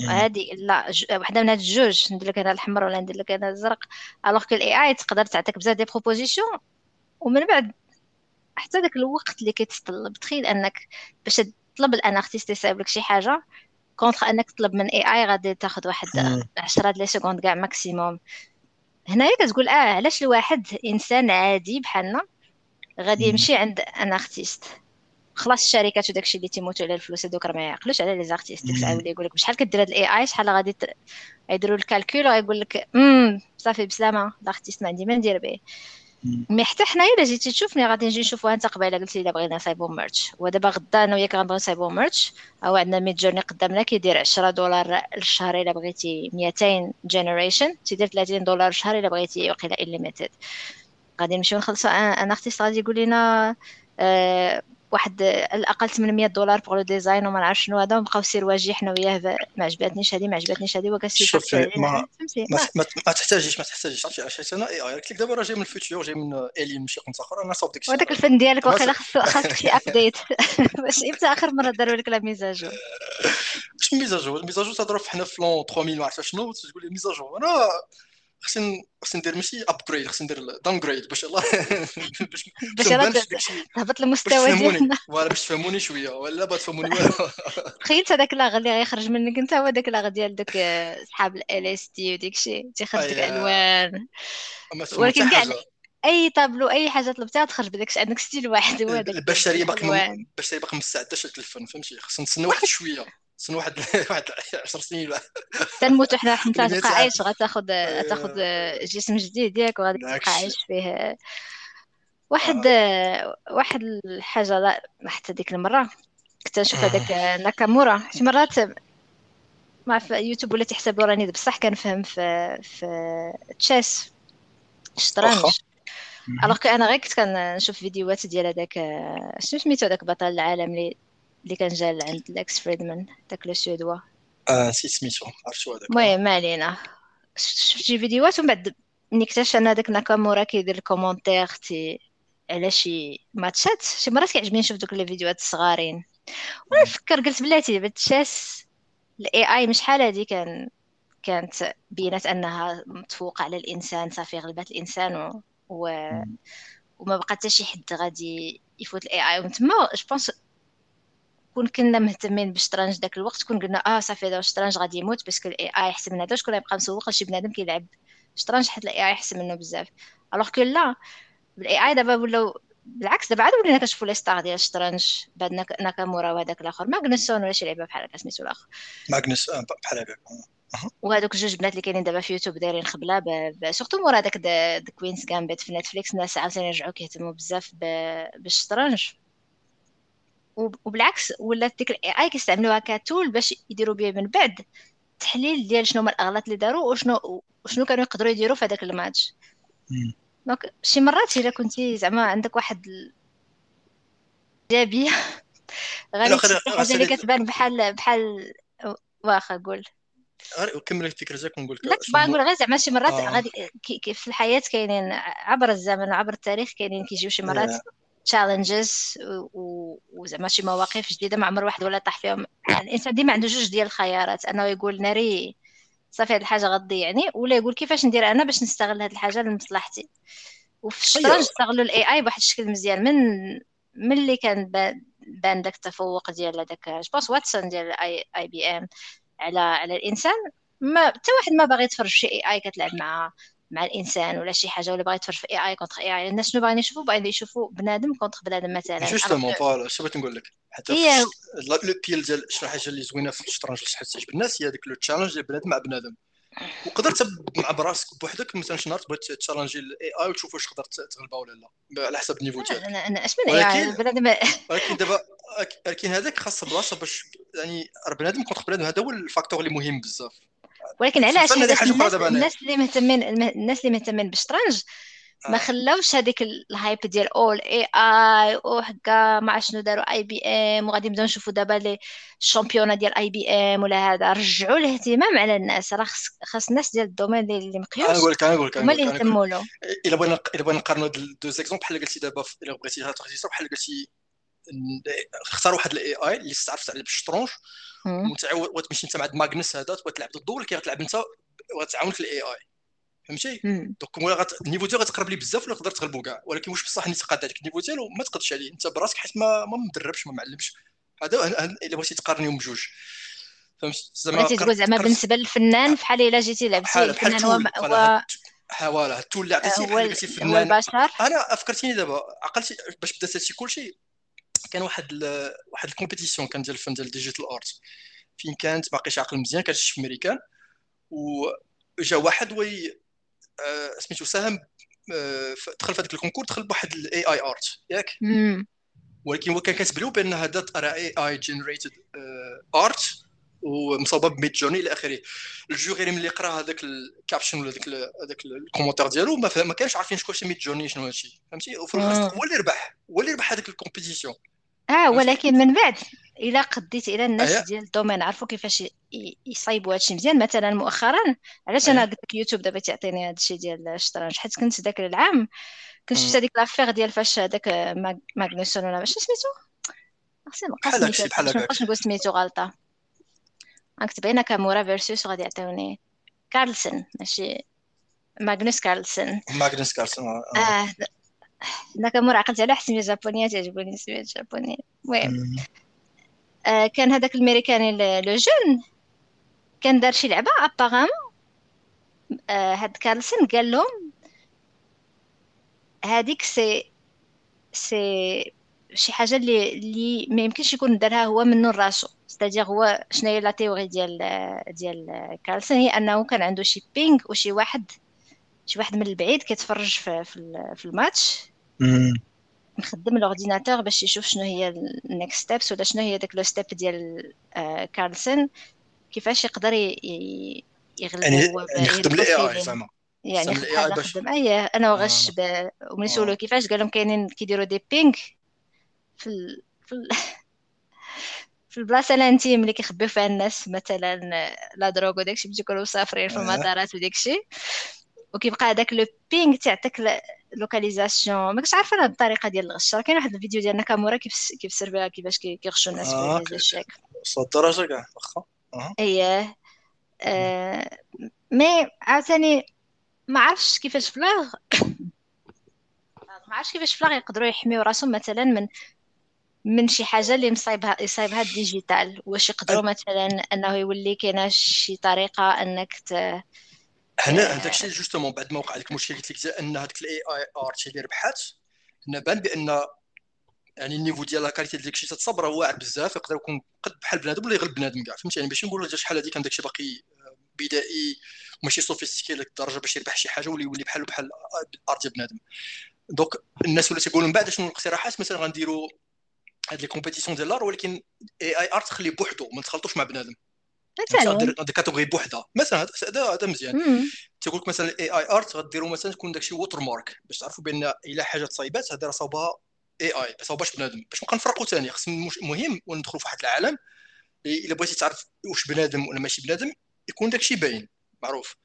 هادي لا وحده من هاد الجوج ندير لك أنا الحمر ولا ندير لك أنا الزرق الوغ كو الاي اي تقدر تعطيك بزاف des propositions ومن بعد حتى داك الوقت اللي كيتطلب تخيل أنك باش تطلب ل un artiste يصايب لك شي حاجة contre أنك تطلب من AI غادي تاخذ واحد 10 les secondes كاع maximum هنايا كتقول آه علاش الواحد إنسان عادي بحالنا غادي يمشي عند un artiste خلاص الشركات وداكشي اللي تيموتوا على الفلوس هذوك راه ما يعقلوش على les artistes يولي يقول لك شحال كدير هاد ال AI شحال غادي يديروا ال calcul ويقول لك امم صافي بسلامة ال artiste ما عندي ما ندير به. mais حتى حنايا إلا جيتي تشوفني غادي نجي نشوفوها أنت قبيلة قلتي إلا بغينا نصايبو merch ودابا غدا أنا وياك غنبغيو نصايبو merch أو عندنا Midjourney قدامنا كيدير 10 دولار الشهر إلا بغيتي 200 generation تيدير 30 دولار الشهر إلا بغيتي وقيلا unlimited غادي نمشيو نخلصوا un artiste غادي يقول لنا أه واحد الاقل 800 دولار pour le design وما نعرف شنو هذا ونبقاو سير واجي حنا وياه ما عجبتنيش هذه ما عجبتنيش هذه وكاسي شوف ما, ما, ما, تحتاجيش ما تحتاجيش عرفتي علاش أنا اي اي قلت لك دابا راه جاي من الفيتور جاي من الين ماشي كنت اخر أنا صوب ديك وهذاك الفن ديالك واخا خاص خاصك شي (laughs) ابديت باش (laughs) إمتى آخر مرة داروا لك لا ميزاجو (laughs) واش ميزاجو؟ الميزاجو تضرب حنا في لون 3000 ما عرفتش شنو تقول لي ميزاجو. أنا خصني خصني ندير ماشي ابجريد خصني ندير داون جريد باش الله (laughs) باش باش ما تهبط المستوى ديالنا. (laughs) فوالا باش تفهموني شوية ولا با تفهموني والو. (laughs) تخيلت هذاك لاغ اللي غيخرج منك انت هو داك لاغ ديال دوك آه، صحاب ال اس تي وديك الشيء تيخرج لك أي- ألوان. ما تفهموا حتى ولكن كاع أي طابلو أي حاجة طلبتها تخرج بداك. عندك ستيل واحد هو هذاك البشريه باقي ما الألوان. البشريه باقي ما مستعداش لهاد الفن فهمتي؟ خصنا نتسنى واحد شوية. نتسنى واحد (laughs) واحد 10 سنين حتى ولا مية تبقى. عايش غتاخد تاخد جسم جديد ياك وغادي تبقى. عايش فيه. واحد واحد الحاجة لا حتى ديك المرة كنت نشوف هذاك ناكامورا. شي مرات ما في يوتيوب ولا تحسب راني بصح كنفهم في في chess. الشطرنج. alors أنا غير كنت كنشوف فيديوهات ديال هذاك شنو سميتو هذاك بطل العالم اللي اللي كان جا عند Lex Fridman داك le suédois. آه نسيت سميتو عرفتو هذاك. المهم ما علينا. شفت شي فيديوهات؟ ومن بعد ملي اكتشف أن هذاك ناكامورا كيدير ال commentaire تي على شي ماتشات. شي مرات كيعجبني نشوف دوك les فيديوهات الصغارين ونفكر قلت بلاتي بال chess ال AI مش شحال هادي كان كانت بينت أنها متفوقة على الإنسان صافي غلبت الإنسان و... و... وما بقى حتى شي حد غادي يفوت ال AI ومن تما je pense كون كنا مهتمين بالشطرنج داك الوقت كون قلنا آه صافي هذا الشطرنج غادي يموت parce que ال AI احسن من هذا شكون غيبقى مسوق؟ لشي بنادم كيلعب الشطرنج حيت ال AI احسن منه بزاف. alors que لا بال AI دابا ولاو بالعكس دابا عاد ولينا كنشوفوا les stars ديال الشطرنج بعد ناك- ناكامورا وهذاك الآخر ماغنسون ولا شي لعبة بحال هكا سميتو الآخر ماغنس آه، بحال هكاك وهذوك جوج بنات اللي كاينين دابا في يوتيوب دايرين خبلة ب... surtout مورا داك The Queen's Gambit في نتفليكس الناس عاوتاني رجعوا كيهتموا بزاف ب... بالشطرنج. وبالعكس ولات ديك ال AI كيستعملوها ك tool باش يديروا بها من بعد تحليل ديال شنو هما الأغلاط اللي داروا وشنو وشنو كانوا يقدروا يديروا في هذاك الماتش. donc شي مرات إلا كنتي زعما عندك واحد إيجابية (laughs) غادي الآخر تشوف حاجة اللي كتبان بحال بحال واخا قول كمل الفكرة ديالك ونقول لك لا نقول غير زعما شي مرات آه. غادي في الحياة كاينين عبر الزمن وعبر التاريخ كاينين كيجيو شي مرات Yeah. challenges وزعما شي مواقف جديدة ما عمر واحد ولا طاح فيهم. يعني الإنسان ديما عنده جوج ديال الخيارات أنه يقول ناري صافي هاد الحاجة غتضيعني ولا يقول كيفاش ندير أنا باش نستغل هاد الحاجة لمصلحتي. وفي الشطرنج أيوة. استغلوا ال AI بواحد الشكل مزيان. من ملي كان با- بان داك التفوق ديال هذاك جوبونس Watson ديال IBM على على الإنسان ما حتى واحد ما باغي يتفرج شي AI كتلعب مع مع الإنسان ولا شي حاجة ولا باغي يتفرج في AI contre AI الناس شنو باغيين يشوفوا؟ باغيين يشوفوا بنادم contre بنادم مثلا. justement voilà شنو بغيت نقول لك؟ حتى هي- le but ديال شنو حاجة اللي زوينة في الشطرنج اللي تحس تعجب الناس هي هذيك le challenge ديال بنادم مع بنادم. وقدرت مع براسك بوحدك مثلا شي نهار تبغي تchallengي ال AI وتشوف واش تقدر تغلبها ولا لا على حسب ال niveau ديالك. أنا أنا أش من AI ولكن- بنادم ولكن دابا ولكن هذاك خاص بلاصه باش يعني بنادم contre بنادم هذا هو ال facteur اللي مهم بزاف. ولكن علاش الناس. الناس اللي مهتمين الناس اللي مهتمين بالشطرنج ما آه. خلاوش هذيك ال hype ديال اول AI أو ما عرفت شنو داروا IBM وغادي نبداو نشوفوا دابا les championnats ديال IBM ولا هذا رجعوا الاهتمام على الناس راه خص خاص الناس ديال ال domaine اللي اللي أنا نقول لك أنا نقول لك هما اللي. يهتموا له إلا بغينا إلا بغينا نقارنوا deux exemples بحال قلتي دابا إلا بغيتي بحال قلتي اختار واحد ال AI اللي تعرف تلعب. وتعاود وتمشي انت مع ماغنس هذا وتلعب ضده ولكن غتلعب انت وغتعاونك في ال AI فهمتي. donc ولا غت... ال niveau ديالو غتقرب ليه بزاف ولا تقدر تغلبو كاع؟ ولكن واش بصح نتقاد هذاك ال niveau ديالو ما تقدرش عليه. انت براسك حيت ما ما مدربش ما معلمش. هذا إلا بغيتي تقارنيهم بجوج. فهمت؟ زعما تقول زعما بالنسبة للفنان بحال إلا جيتي لعبتي الفنان هو tool هو voilà voilà ال tool اللي عطيتي هو هو البشر. أنا أفكرتيني دابا عقلتي باش بدات هادشي كلشي كان واحد ال... واحد ال compétition كان ديال الفن ديال digital art. فين كانت؟ باقيش عاقل مزيان كانت شي في أمريكان. وجا واحد oui آه، سميتو ساهم آه، دخل في هذاك ال concours دخل بواحد ال AI art. ياك. ولكن هو كان كاتب له بان هذا راه AI generated art. ومصوبه ب Midjourney إلى آخره ال jury ملي قرأ هذاك ال caption ولا هذاك ال- هذاك ال commentaire ديالو ما كانش عارفين شكون Midjourney شنو هادشي فهمتي وفي الآخر آه. هو اللي ربح هو اللي ربح هذاك ال compétition آه ولكن من بعد إلا قديت إلى الناس أيه. ديال ال domaine عرفوا كيفاش يصايبوا هادشي مزيان مثلا مؤخرا علاش أنا أيه. قلت لك يوتيوب دابا تعطيني هادشي ديال الشطرنج حيت كنت ذاك العام كنت. شفت هذيك لافيغ ديال فاش هذاك ماغ- ماغنوسون ولا شنو سميتو بحال هادشي، سميتو بحال. نبقاش نقول سميتو غلطة غنكتب هنا كامورا فيرسوس غادي يعطيوني كارلسن ماشي؟ ماغنوس كارلسن. ماغنوس كارلسن آه, آه. ناكامورا عقلت على حسمية جابونية تعجبني السميات الجابونية المهم آه كان هذاك الامريكاني لو جون كان دار شي لعبة ابارامون آه هاد كارلسن قال لهم هذيك سي سي شي حاجة اللي اللي ما يمكنش يكون دارها هو منو راسو. ستادير هو شنو هي لا تيوري ديال ديال كارلسن هي أنه كان عنده شي بينغ وشي واحد شي واحد من البعيد كيتفرج في في, الماتش. نخدم الأورديناتور باش يشوف شنو هي النكست ستيبس ولا شنو هي داك لو ستيب ديال كارلسن كيفاش يقدر يغلب يعني يخدم الاي اي زعما يعني خدم أي أنا وغش آه. ومن سولو آه. كيفاش قال لهم كاينين كيديروا دي بينغ في ال... في ال... في البلاصة الانتيم اللي كيخبيو فيها الناس مثلا لا دروغ وداكشي باش يكونوا مسافرين في المطارات وداكشي وكيبقى هذاك لو بينغ تيعطيك لوكاليزاسيون. ما كنتش عارفة هاد الطريقة ديال الغش كاين واحد الفيديو ديال ناكامورا كيفسر بها كيفاش كيغشوا الناس آه في الشيك وصل الدرجه كاع واخا. اييه آه مي عاوتاني ما عرفتش كيفاش فلاغ (coughs) ما عرفتش كيفاش فلاغ يقدروا يحميو راسهم مثلا من من شي حاجة اللي مصايبها يصايبها الديجيتال. واش يقدروا مثلا أنه يولي كاينة شي طريقة أنك ت... هنا هذاك الشيء جوستومون بعد ما وقع لك المشكل قلت لك ان هذاك الاي اي ار اللي ربحات هنا بان بأن يعني ال niveau ديال la qualité ديال الشي تصور هو واعر بزاف يقدر يكون قد بحال بنادم ولا يغلب بنادم كاع فهمتي؟ يعني باش نقولوا شحال هذيك كان داكشي باقي بدائي وماشي sophistiqué لديك الدرجه باش يربح شي حاجة ولا يولي بحال بحال ال art ديال بنادم. donc الناس ولا تيقولوا من بعد شنو الاقتراحات؟ مثلا غنديروا هاد les compétitions ديال ال art ولكن AI art تخليه بوحدو ما تخلطوش مع بنادم. مثلا. des catégories بوحدها. مثلا هذا هذا مزيان. تيقول لك مثلا ال AI art غديروا مثلا تكون داكشي watermark باش تعرفوا بأن إلا حاجة تصايبات هذه راه صوبها AI ما صوبهاش بنادم. باش نبقى نفرقوا ثاني خص مهم وندخلوا في واحد العالم إلا بغيتي تعرف واش بنادم ولا ماشي بنادم يكون داكشي باين معروف.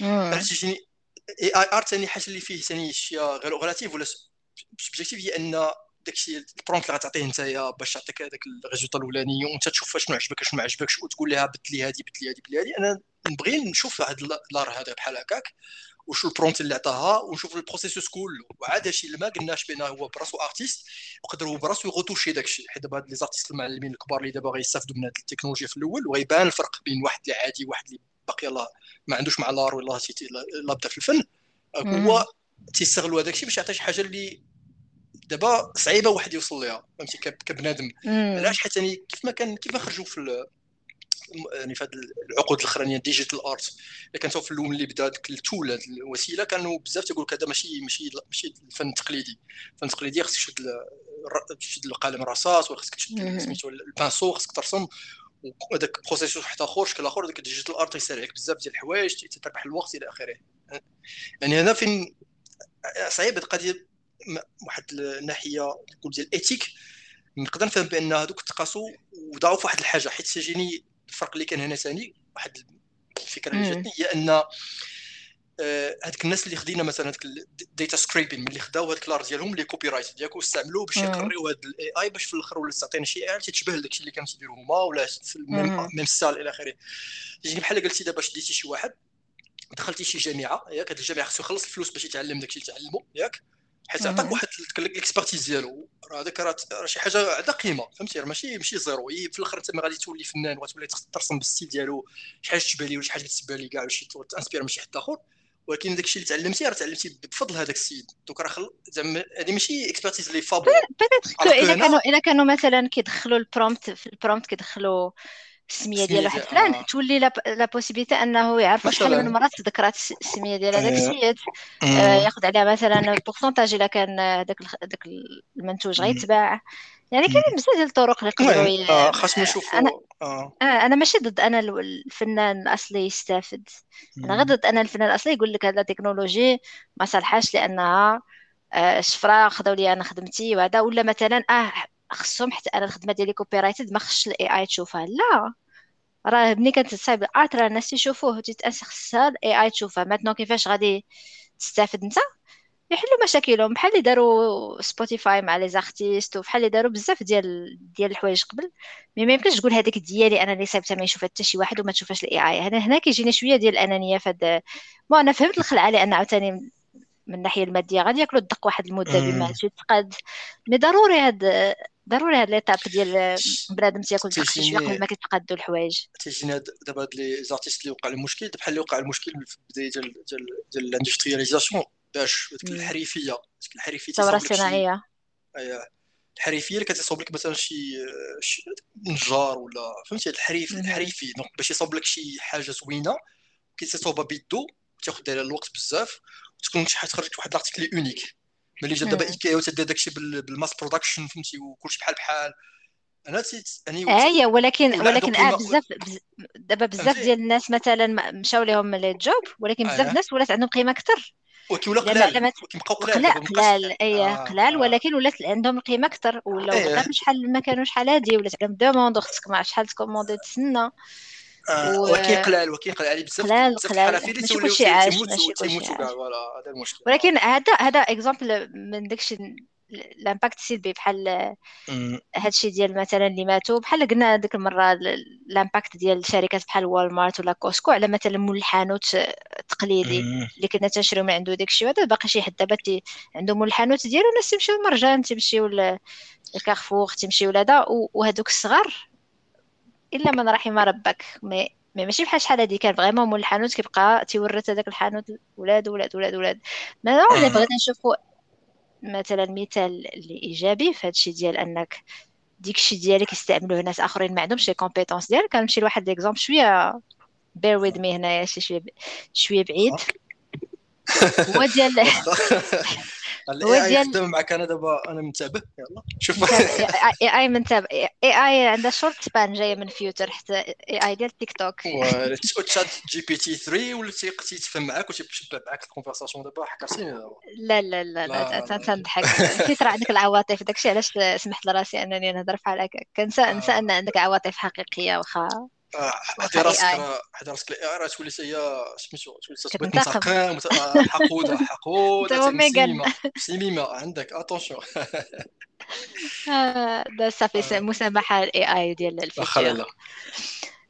عرفتي AI art ثاني حاجة اللي فيه ثاني شي غير relatif ولا subjectif هي أن داكشي ال prompt اللي غتعطيه نتايا باش تعطيك هذاك ال résultat الأولاني وانت تشوف شنو عجبك شنو ما عجبكش وتقول لها بدل لي هذه بدل لي هذه بدل لي هذه أنا نبغي نشوف هذا l'art هذا بحال هكاك وشو ال prompt اللي عطاها ونشوف ال processus كله. وعاد هادشي اللي ما قلناش بان هو براسو artiste يقدر هو براسو ي retoucher داكشي. حيت دابا هاد les artistes المعلمين الكبار اللي دابا غيستافدوا من هاد التكنولوجيا في الأول وغيبان الفرق بين واحد اللي عادي وواحد اللي باقي الله ما عندوش مع l'art ولا لا بدا في الفن. هو تيستغلوا هذاك الشيء باش يعطي شي حاجة اللي دابا صعيبة واحد يوصل ليها فهمتي؟ كبنادم. علاش؟ حيت يعني كيف ما كان كيف ما خرجوا في يعني في هذه العقود الأخرانية digital art اللي كانت في الأول اللي بدا هذيك ال tool هذه الوسيلة كانوا بزاف تيقول لك هذا ماشي ماشي ماشي الفن التقليدي الفن التقليدي خصك تشد تشد القلم رصاص ولا خصك تشد سميتو ال pinceau خصك ترسم. وهذاك processus واحد آخر شكل آخر داك ال digital art يسهل عليك بزاف ديال الحوايج تربح الوقت إلى آخره. يعني هنا فين صعيب القضية واحد الناحية نقول ديال ال éthique نقدر نفهم بأن هذوك تقاسوا وضعوا في واحد الحاجة حيت تجيني الفرق اللي كان هنا ثاني واحد الفكرة اللي جاتني هي أن هذوك الناس اللي خدينا مثلا هذاك ال data scraping ملي خداو هذاك ال art ديالهم لي copyright ديالك واستعملوه باش يقريو هذا ال AI باش في الأخر ولا تعطينا شي اي تتشبه الشيء اللي كانوا تيديروا هما ولا في même style إلى آخره. تجيني بحال قلتي دابا شديتي شي واحد دخلتي شي جامعة ياك هذه الجامعة خصو يخلص الفلوس باش يتعلم داكشي اللي تعلمو ياك. حيت عطاك واحد ال expertise ديالو. راه هذاك راه شي حاجة عندها قيمة فهمتي؟ راه ماشي ماشي zéro. في الآخر انت ما غادي تولي فنان وتولي ترسم بال style ديالو شي حاجة تشبه لي ولا شي حاجة تسبها لي كاع شي ت inspirer من شي حد آخر. ولكن داك الشيء اللي تعلمتي راه تعلمتي بفضل هذاك السيد. دوك راه زعما هذه ماشي expertise اللي فابور الا كانوا الا كانوا مثلا كيدخلوا ال prompt في ال prompt كيدخلوا السمية ديال واحد فلان آه. تولي la possibilité أنه يعرف شحال من مره تذكرات السمية ديال هذاك آه. السيد آه ياخذ عليها مثلا ال pourcentage إلا كان داك داك المنتوج غيتباع يعني كاينين بزاف ديال الطرق اللي يقدروا آه خاصنا نشوفوا أنا آه. آه أنا ماشي ضد أنا الفنان الأصلي يستافد. أنا غير ضد أنا الفنان الأصلي يقول لك هذا التكنولوجي ما صالحاش لأنها آه شفروا خداو لي أنا خدمتي وهذا ولا مثلا آه خصهم حتى أنا الخدمة ديالي copyrighted ما خصش ال AI تشوفها. لا. راه ملي كتصايب ال art راه الناس يشوفوه. تيتأس خصها ال AI تشوفها. ماتنو كيفاش غادي تستافد أنت؟ يحلوا مشاكلهم. بحال اللي داروا Spotify مع les artistes وبحال اللي داروا بزاف ديال ديال الحوايج قبل. mais ما يمكنش تقول هذيك ديالي أنا اللي صايبتها ما يشوفها حتى شي واحد وما تشوفهاش ال AI هنا هنا كيجيني شوية ديال الأنانية فهاد ما أنا فهمت الخلعة لأن عاوتاني من الناحية المادية. غادي ياكلوا الدق واحد المدة بما تقاد mais ضروري هاد ضروري هاد l'étape ديال بنادم تياكل شي شوية قبل ما كيتقادوا الحوايج. تيجيني دابا هاد les artistes اللي وقع المشكل بحال اللي وقع المشكل في البداية ديال ديال ديال ال industrialisation باش ديك الحريفية ديك الحريفية الثوره الصناعيه الحريفية اللي كتصاوب لك مثلا شي شي نجار ولا فهمتي؟ الحريف الحريفي. donc باش يصاوب لك شي حاجة زوينة كيتصاوبها بيدو تاخذ عليها الوقت بزاف وتكون شي حاجة تخرج واحد l'article unique ملي جا دابا ايكيا وتدير داكشي بال mass production فهمتي وكلشي بحال بحال أنا يعني اييه ولكن ولكن آه بزاف دابا بزاف ديال الناس مثلا مشاو لهم les jobs ولكن بزاف آه. الناس ولات عندهم قيمة أكثر وكيولى قلال كيبقاو قلال قلال اي آه. قلال ولكن ولات عندهم القيمه أكثر ولاو أيه. شحال ما كانوا شحال هادي ولات عندهم demande خصك ما شحال ت commander تسنى آه قلال بزاف قلال قلال. ماشي كلشي عاش ماشي كلشي voilà هذا المشكل. ولكن هذا هذا exemple من داكشي ال impact السلبي بحال هادشي ديال مثلا اللي ماتوا. بحال قلنا ديك المرة ال impact ديال شركات بحال Walmart ولا Costco على مثلا مول الحانوت التقليدي اللي كنا تنشريو من عنده داكشي. هذا باقي شي حد. دابا عندهم مول الحانوت ديالو الناس تمشيو للمرجان تمشيو لكارفور تمشيو لهذا. وهذوك الصغار إلا من رحم ربك. مي مي ماشي بحال شحال هادي كان vraiment مول الحانوت كيبقى تيورث هذاك الحانوت ولاد ولاد ولاد ولاد. ما بغينا نشوفو مثلا مثال اللي إيجابي في ديال أنك ديك الشيء ديالك يستعملوه ناس آخرين ما عندهمش les compétences ديالك كنمشي لواحد l'exemple شوية bizarre mais هنايا شي شوية شوية بعيد. هو ديال ال AI يخدم معك أنا دابا أنا منتبه يلا شوف. AI منتبه AI عندها short span جاية من future حتى AI ديال تيك توك ChatGPT 3 ولا تيقتي يتفهم معاك وتيشبع معاك ال conversation دابا حكرتيني لا لا لا لا تنضحك. راه عندك العواطف داكشي علاش سمحت لراسي أنني نهضر بحال هكا. كنسى نسى أن عندك عواطف حقيقية واخا. حدي راسك حدي راسك ال AI تولي هي سميتو؟ تولي متقن (laughs) حقودة حقودة مسيمه مسيمه عندك (laughs) attention ده صافي مسامحة ال AI ديال ال future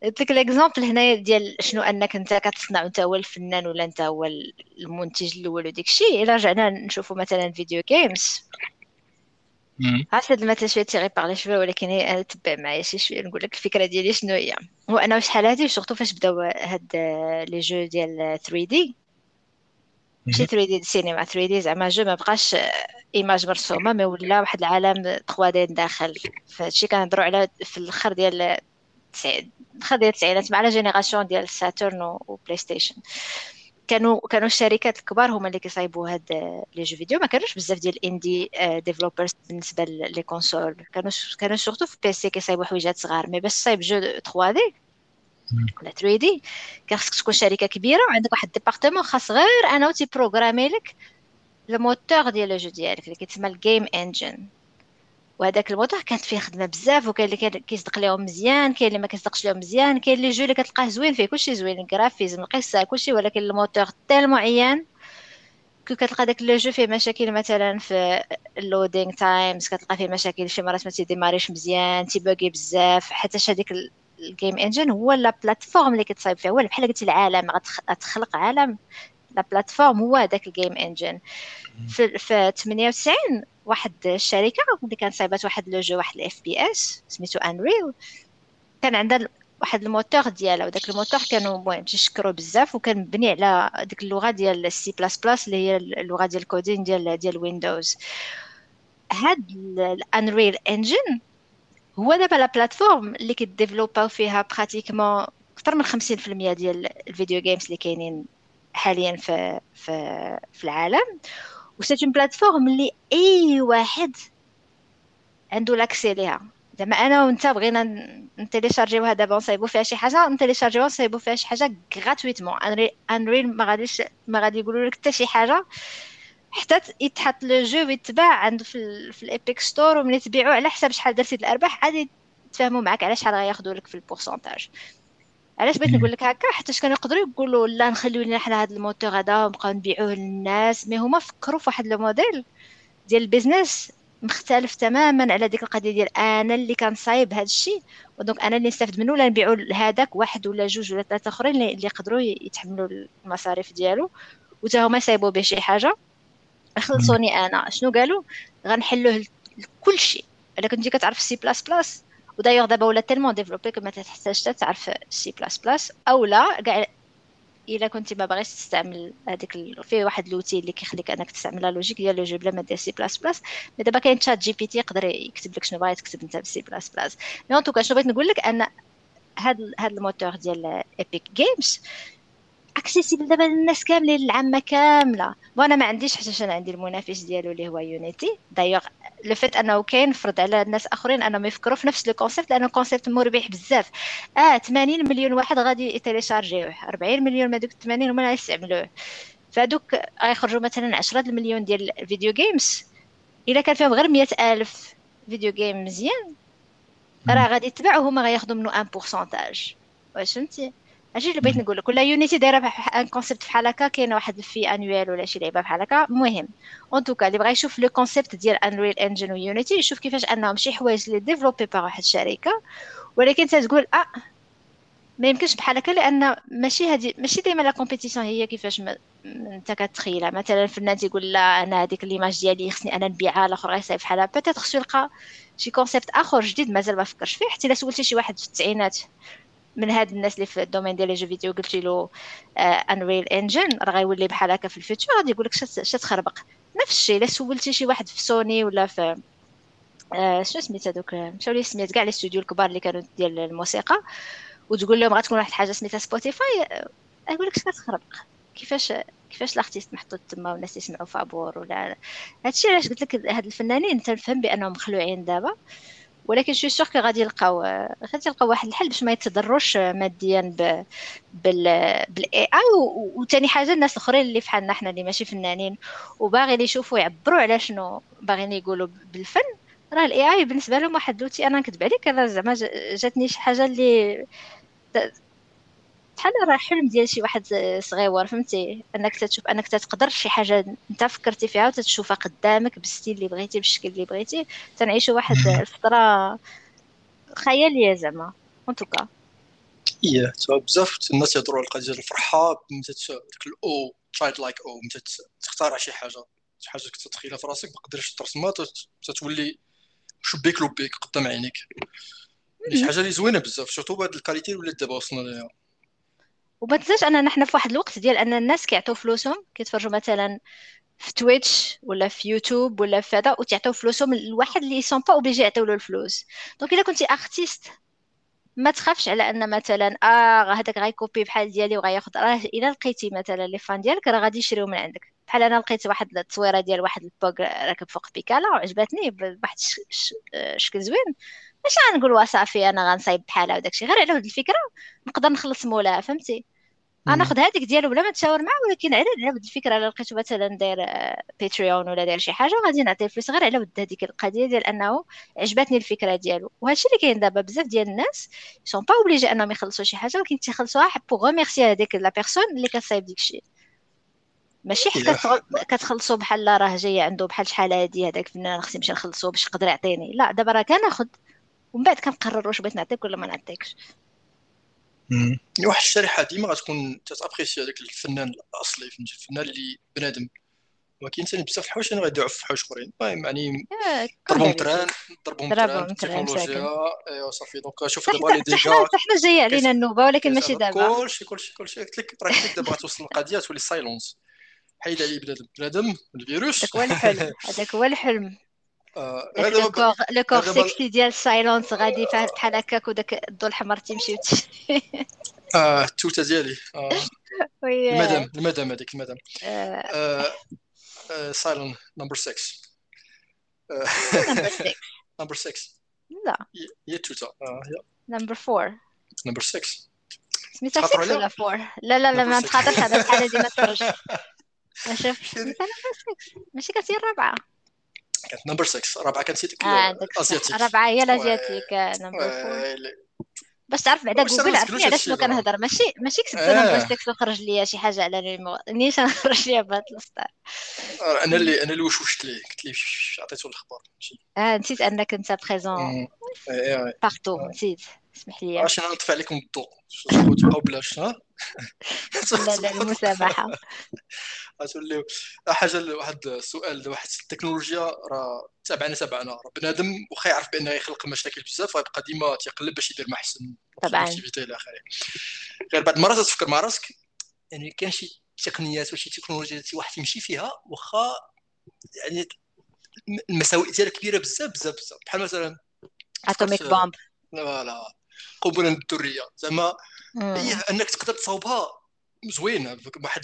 قلت لك ال exemple هنايا ديال شنو أنك أنت كتصنع أنت هو الفنان ولا أنت هو المنتج الأول وديك الشيء إلا رجعنا نشوفوا مثلا video games عرفت هاد المثل شوية tiré par les cheveux ولكن أنا تبع معايا شي شوية نقول لك الفكرة ديالي شنو هي؟ هو أنا شحال هادي surtout فاش بداو هاد les jeux ديال 3D ماشي 3D السينما 3D زعما jeu ما بقاش image مرسومة mais ولا واحد العالم 3D داخل. فهادشي كنهضروا على في الأخر ديال الأخر ديال التسعينات مع la génération ديال ساتورن وبلاي ستيشن كانوا كانوا الشركات الكبار هما اللي كيصايبوا هاد les jeux vidéo. ما كانوش بزاف ديال ال indie developers بالنسبة les consoles كانوا كانوا surtout في PC كيصايبوا حويجات صغار. mais باش تصايب jeu 3D ولا 3D كان خصك تكون شركة كبيرة وعندك واحد département خاص غير أنا تي programmer لك الموتور ديال ال jeu ديالك اللي كيتسمى ال game engine وهذاك الموتور كانت فيه خدمة بزاف وكاين اللي كيصدق لهم مزيان كاين اللي ما كيصدقش لهم مزيان كاين les jeux اللي كتلقاه زوين فيه كلشي زوين ال graphisme القصة كلشي ولكن الموتور تال معين كي كتلقى داك le jeu فيه مشاكل مثلا في ال loading times كتلقى فيه مشاكل شي مرات ما تيديماريش مزيان تيبوغي بزاف حتى هذيك ال game engine هو la plateforme اللي كتصايب فيها هو بحال قلتي العالم غتخلق عالم la plateforme هو هذاك ال game engine في, في 98 واحد الشركة اللي كانت صايبات واحد le jeu واحد ال FPS سميتو Unreal كان عندها واحد الموتور ديالها وداك الموتور كانوا المهم تيشكروا بزاف وكان مبني على ديك اللغة ديال السي بلاس بلاس اللي هي اللغة ديال ال coding ديال ديال ويندوز هاد ال Unreal Engine هو دابا la plateforme اللي كيديفلوباو فيها pratiquement أكثر من 50% ديال ال video games اللي كاينين حاليا في في في العالم. و c'est une plateforme اللي اي واحد عنده l'accès ليها. زعما أنا وأنت بغينا نتيليشارجيوها دابا ونصايبو فيها شي حاجة. نتيليشارجيوها ونصايبو فيها شي حاجة gratuitement Unreal ما غاديش ما غادي يقولوا لك حتى شي حاجة. حتى يتحط le jeu ويتباع عنده في, في ال Epic Store وملي تبيعو على حساب شحال درتي الأرباح عادي يتفاهموا معاك على شحال غياخذوا لك في ال pourcentage علاش بغيت نقول (clears throat) لك هكا؟ حيت كانوا يقدروا يقولوا لا نخليو لنا حنا هذا الموتور هذا ونبقاو نبيعوه للناس mais هما فكروا في واحد le modèle ديال ال business مختلف تماما على ديك القضية ديال أنا اللي كنصايب هذا الشيء و donc أنا اللي نستافد منه ولا نبيعو لهذاك واحد ولا جوج ولا ثلاثة آخرين اللي يقدروا يتحملوا المصاريف ديالو وتا هما يصايبوا به شي حاجة. خلصوني أنا. شنو قالوا؟ غنحلوه كل شيء الا كنتي كتعرف C++ و d'ailleurs دابا ولا tellement développé كما تحتاج تعرف سي بلاس بلاس أو لا كاع إلا كنتي ما باغيش تستعمل هذيك ال... فيه واحد l'outil اللي كيخليك أنك تستعمل la logique ديال le jeu بلا ما دير سي بلاس بلاس مي دابا كاين ChatGPT يقدر يكتب لك شنو باغي تكتب أنت بسي بلاس بلاس مي ان توكا شنو بغيت نقول لك؟ أن هاد هاد الموتور ديال Epic Games accessible دابا للناس كاملين العامة كاملة. وأنا ما عنديش حتى أنا عندي المنافس ديالو اللي هو Unity d'ailleurs le fait أنه كاين فرض على الناس آخرين أنهم يفكروا في نفس le concept لأنه concept مربح بزاف. آه 80 مليون واحد غادي يتيليشارجيوه. 40 مليون ما دوك 80 هما اللي يستعملوه. فهادوك غيخرجوا مثلا 10 المليون ديال ال video games إلا كان فيهم غير 100 ألف video game مزيان. راه غادي يتباعوا هما غياخذوا منه un pourcentage واش فهمتي؟ هادشي اللي بغيت نقول لك ولا Unity دايرة un concept بحال هكا كاينة واحد في annuel ولا شي لعبة بحال هكا. المهم en tout cas اللي بغى يشوف le concept ديال Unreal Engine و Unity يشوف كيفاش أنهم شي حوايج اللي développés par واحد الشركة. ولكن تتقول آه ما يمكنش بحال هكا لأن ماشي هادي ماشي ديما la compétition هي كيفاش أنت كتخيلها. مثلا الفنان تيقول لا أنا هذيك l'image ديالي خصني أنا نبيعها الأخر غيصايب بحالها. peut-être خصو يلقى شي concept آخر جديد مازال ما فكرش فيه حتى إلا سولتي شي واحد في التسعينات. من هاد الناس اللي في ال domaine ديال les jeux vidéo قلتي له Unreal Engine راه غيولي بحال هكا في ال future غادي يقول لك اش تخربق نفس الشيء إلا سولتي شي واحد في سوني ولا في آه شنو سميت هذوك مشاو لي سميت كاع les studios الكبار اللي كانوا ديال الموسيقى وتقول لهم غتكون واحد الحاجة سميتها Spotify يقول لك كتخربق كيفاش كيفاش ال artiste محطوط تما والناس يسمعوا فابور ولا؟ هادشي علاش قلت لك هاد الفنانين تنفهم بأنهم مخلوعين دابا. ولكن chose sûre غادي يلقاو؟ غادي يلقاو واحد الحل باش ما يتضروش ماديا ب... بال بال AI وثاني حاجة الناس الأخرين اللي فحالنا حنا اللي ماشي فنانين وباغي يشوفوا يعبروا على شنو باغيين يقولوا بالفن. راه ال AI بالنسبة لهم واحد l'outil أنا نكذب عليك أنا زعما جاتني شي حاجة اللي بحال راه حلم ديال شي واحد صغيور فهمتي؟ أنك تشوف أنك تقدر شي حاجة أنت فكرتي فيها وتتشوفها قدامك بال style اللي بغيتي بالشكل اللي بغيتي تنعيشوا واحد الفترة خيالية زعما. en tout cas إيه بزاف الناس يهضروا على القضية ديال الفرحة ديك ال oh childlike أو تختار شي حاجة. شي حاجة كنت تتخيلها في راسك ما تقدرش ترسمها تتولي شبيك لبيك قدام عينيك. شي حاجة اللي زوينة بزاف surtout بهاد ال qualité اللي دابا وصلنا ليها. وما تنساش أن نحن في واحد الوقت ديال أن الناس كيعطيو فلوسهم كيتفرجوا مثلا في Twitch ولا في يوتيوب ولا في هذا وتعطيو فلوسهم لواحد اللي sont pas obligés يعطيو له الفلوس. donc إلا كنتي artiste ما تخافش على أن مثلا آه هذاك غيكوبي بحال ديالي وغياخذ راه إلا لقيتي مثلا les fans ديالك راه غادي يشريو من عندك. بحال أنا لقيت واحد التصويرة ديال واحد البوغ راكب فوق بيكالا وعجبتني بواحد الشكل زوين. ماشي غنقول صافي أنا غنصايب بحالها وداك الشيء غير على هاد الفكرة نقدر نخلص مولاها فهمتي؟ أنا ناخذ هذيك ديالو بلا ما نتشاور معاه ولكن على على ود الفكرة الا لقيتو مثلا داير Patreon ولا داير شي حاجة غادي نعطيه الفلوس غير على ود هذيك القضية ديال أنه عجبتني الفكرة ديالو. وهادشي اللي كاين دابا بزاف ديال الناس sont pas obligés أنهم يخلصوا شي حاجة ولكن تيخلصوها pour remercier هذيك la personne اللي كتصايب ديك الشيء. ماشي حتى كتخلصوا بحال راه جاي عنده بحال شحال هادي هذاك فنان خصني نمشي نخلصو باش يقدر يعطيني. لا دابا راه كناخذ ومن بعد كنقرر واش بغيت نعطيك ولا ما نعطيكش؟ واحد الشريحة ديما غتكون تت apprécier هذاك الفنان الأصلي فهمتي؟ الفنان اللي بنادم. ولكن ثاني بزاف الحوايج اللي غيدعوا في حوايج أخرين. المهم يعني ضربهم train ضربهم train التكنولوجيا إيوا صافي. donc شوف دابا لي déjà حنا جاي علينا النوبة ولكن ماشي دابا. كلشي كلشي كلشي. قلت لك راه دابا غتوصل القضية تولي Cylons حيد عليه بنادم. بنادم الفيروس. هذاك هو الحلم. (laughs) هذاك هو الحلم. le corps sexy ديال Cylons غادي بحال هكاك وداك الضو الأحمر تيمشي آه التوتة ديالي. (laughs) المدام المدام هذيك المدام. Cylon number 6 number (laughs) 6 لا. هي التوتة. number 4 number 6 سميتها 6 ولا 4 لا لا لا ما تخاطرش هذا الحالة ديما تفرج ما شوف (laughs) ماشي كانت هي الرابعة. كانت number 6 رابعة كانت هذيك ال asiatique رابعة هي ال asiatique number 4 باش تعرف بعدا جوجل عرفني ما دابا كنهضر ماشي ماشي كتبت أنا بغيت لك تخرج ليا شي حاجة على نيمو (laughs) نيش نخرج ليا بهاد السطر أنا اللي أنا اللي وشوشت ليه قلت ليه عطيته الأخبار آه نسيت أنك أنت présent أمم. إيه إيه partout نسيت. اسمح لي. عشان نطفي عليكم الضوء تبقاو تبقاو بلاش ها لا لا المسامحة. (laughs) غتوليو حاجة واحد السؤال واحد التكنولوجيا راه تابعنا تابعنا راه بنادم واخا يعرف بأنه يخلق مشاكل بزاف غيبقى ديما تيقلب باش يدير ما احسن طبعاً. إلى آخره. غير بعد المرات تفكر مع راسك يعني كاين شي تقنيات وشي تكنولوجيا شي واحد يمشي فيها واخا يعني المساوئ ديالها كبيرة بزاف بزاف بزاف. بحال مثلا atomic bomb voilà. قنبله الذرية. زعما هي أنك تقدر تصاوبها زوينه واحد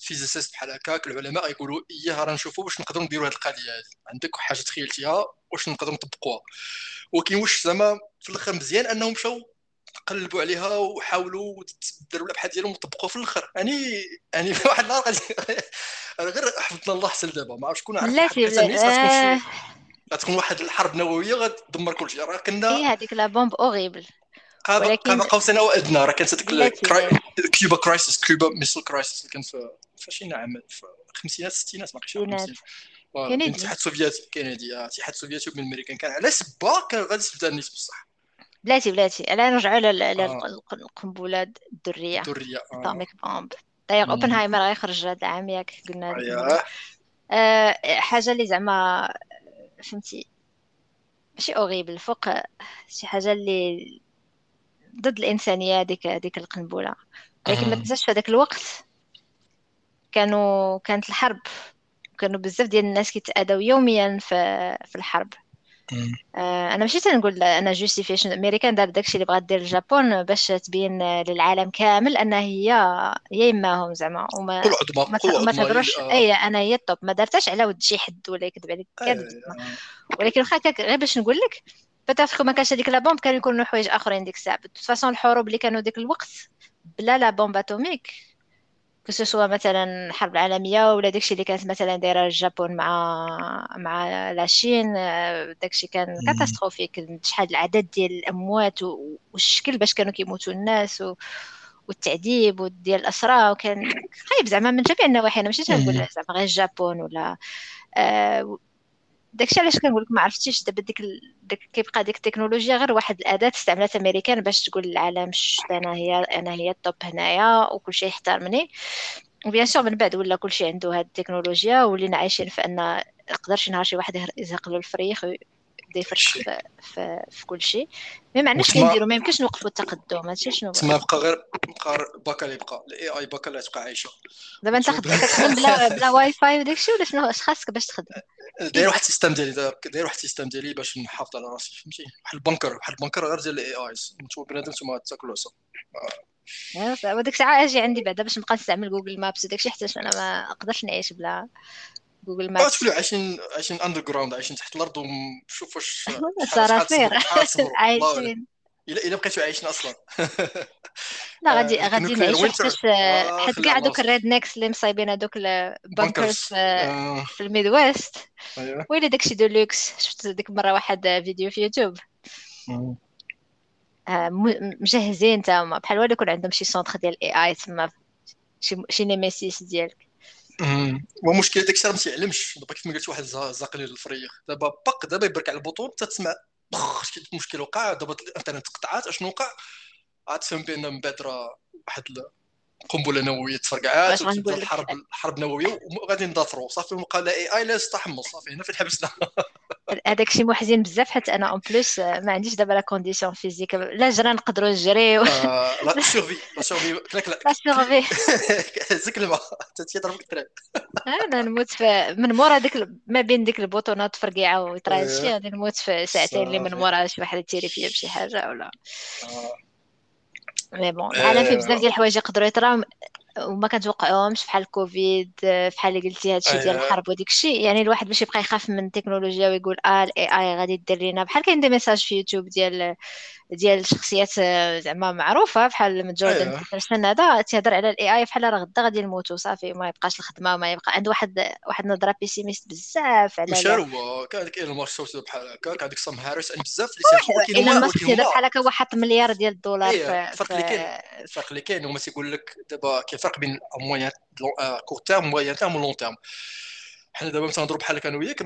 ال physicist بحال هكاك العلماء يقولوا اياه راه نشوفوا واش نقدروا نديروا هذه القضية هذه. عندك حاجة تخيلتيها واش نقدروا نطبقوها. ولكن واش زعما في الآخر مزيان أنهم مشاو قلبوا عليها وحاولوا داروا الابحاث ديالهم وطبقوها في الآخر. يعني يعني في واحد النهار غادي أنا غير حفظنا الله حسن دابا. ما عرفتش شكون عارف. واحد الناس غتكون غتكون واحد الحرب نووية غتدمر كل شيء. راه كنا هي هذيك la bombe horrible قاب ولكن- قاب قوسين أو ادنى راه كانت هذيك Cuba crisis Cuba missile crisis اللي كان في شي عام في الخمسينات الستينات ما. voilà، كندي. الاتحاد السوفيتي كندي آه، الاتحاد السوفيتي وبين الامريكان كان على سبه كان غادي تبدا الناس بصح بلاتي بلاتي الا نرجعوا آه. للقنبله الذريه الذريه آه. atomic bomb داير مم. أوبنهايمر غيخرج هذا العام ياك قلنا آه، حاجة اللي زعما فهمتي ماشي horrible فوق شي حاجة اللي ضد الإنسانية هذيك هذيك القنبلة ولكن ما. تنساش في هذاك الوقت كانوا كانت الحرب كانوا بزاف ديال الناس كيتأذوا يوميا في في الحرب مم. آه، أنا ماشي تنقول أنا justification الامريكان دار داكشي اللي بغات دير اليابان باش تبين للعالم كامل أن هي هي يماهم زعما وما ما ما تهضروش آه. أي أنا هي الطوب ما دارتهاش على ود شي حد ولا يكذب عليك كذب آه. ولكن واخا غير باش نقول لك بتعرف ما كانش هذيك la bombe كانوا يكونوا حوايج اخرين ديك الساعة façon الحروب اللي كانوا ديك الوقت بلا la bombe atomique que ce soit مثلا الحرب العالميه ولا داكشي اللي كانت مثلا دايره اليابان مع مع la Chine آه، داكشي كان. catastrophique شحال العدد ديال الاموات والشكل باش كانوا كيموتوا الناس و... والتعذيب وديال الاسرى وكان خايب زعما من جميع النواحي أنا ماشي تنقول. زعما غير اليابان ولا آه داكشي علاش كنقول لك ما عرفتيش دابا ديك. ديك كيبقى ديك التكنولوجيا غير واحد الأداة استعملت أمريكان باش تقول للعالم شت أنا هي أنا هي الطوب هنايا وكل شيء يحترمني وبيان سور من بعد ولا كل شيء عنده هاد التكنولوجيا ولينا عايشين في أن يقدر شي نهار شي واحد يزهق له الفريخ ويبدا يفرش. في, في, في كل شيء ما معناش نديرو ما يمكنش نوقفوا التقدم هادشي شنو تما بقى غير بقى باكا اللي بقى ال AI باكا اللي تبقى عايشة. دابا انت كتخدم بلا بلا واي فاي وداكشي ولا شنو؟ اش خاصك باش تخدم؟ داير واحد ال système ديالي داير واحد ال système ديالي باش نحافظ على راسي فهمتي؟ واحد ال bunker واحد ال bunker غير ديال ال AIs نتوما بنادم نتوما تاكلوا عصا. آه، وديك الساعة أجي عندي بعدا باش نبقى نستعمل Google Maps وداكشي حتى أنا ما نقدرش نعيش بلا Google Maps تولوا عايشين عايشين underground عايشين تحت الأرض ونشوف واش (laughs) صراصير (laughs) عايشين. الا إلا بقيتوا عايشين أصلا. (laughs) لا غادي آه، غادي نعيشوا. حتى آه، حيت كاع دوك ال rednecks اللي مصايبين هذوك. في, آه، في ال Midwest. أيوه. ويلي داكشي de luxe شفت ديك المره واحد فيديو في يوتيوب. مجهزين تاهما بحال والو يكون عندهم شي centre ديال ال AI تما شي nemesis ديالك. ومشكل داك الشيء راه ما تيعلمش. دابا كيف ما قلت واحد زا- زاقلي للفريخ دابا باق دابا يبرك على ال bouton تتسمع بخ شي مشكل وقع. دابا الانترنت تقطعات أشنو وقع؟ عاد تفهم بأن من بعد راه واحد قنبلة نووية تفرقعات؟ الحرب الحرب نوويه وغادي نضاطروا صافي وقع لا آي اي لا تحمل صافي هنا فين حبسنا هذاك شي محزن بزاف حتى أنا اون بليس ما عنديش دابا لا كونديسيون فيزيك لا جرا نقدروا نجريو. آه، (laughs) لا سيرفي لا سيرفي كلاك لا. سيرفي (laughs) زك الماء. تيضرب لك التراب. أنا نموت من مورا ديك ما بين ديك البوطونات فرقيعه ويطرا أيوة. هادشي غادي نموت في ساعتين اللي من. مورا شي واحد يتيري فيا بشي حاجة ولا. آه. mais bon العالم فيه آه. بزاف ديال الحوايج يقدروا يطراو وما كنتوقعوهمش بحال كوفيد بحال اللي قلتي هادشي ديال أيوة. الحرب وديك الشيء يعني الواحد باش يبقى يخاف من التكنولوجيا ويقول آه ال AI غادي دير لينا بحال كاين des messages في يوتيوب ديال ديال شخصيات آه، زعما معروفة بحال جوردن أيوه. بيترسون هذا تيهضر على ال AI بحال راه غدا غادي نموتوا صافي ما يبقاش الخدمة وما يبقى عنده واحد واحد النظره pessimiste بزاف على هو كان هذاك ايلون ماسك بحال هكا كان هذيك سام هاريس بزاف اللي ولكن ايلون ماسك تيهضر بحال هكا حط مليار ديال الدولار في الفرق اللي كاين الفرق اللي كاين هما تيقول لك دابا كاين فرق بين moyen court terme moyen terme و long terme حنا دابا تنهضروا بحال هكا أنا وياك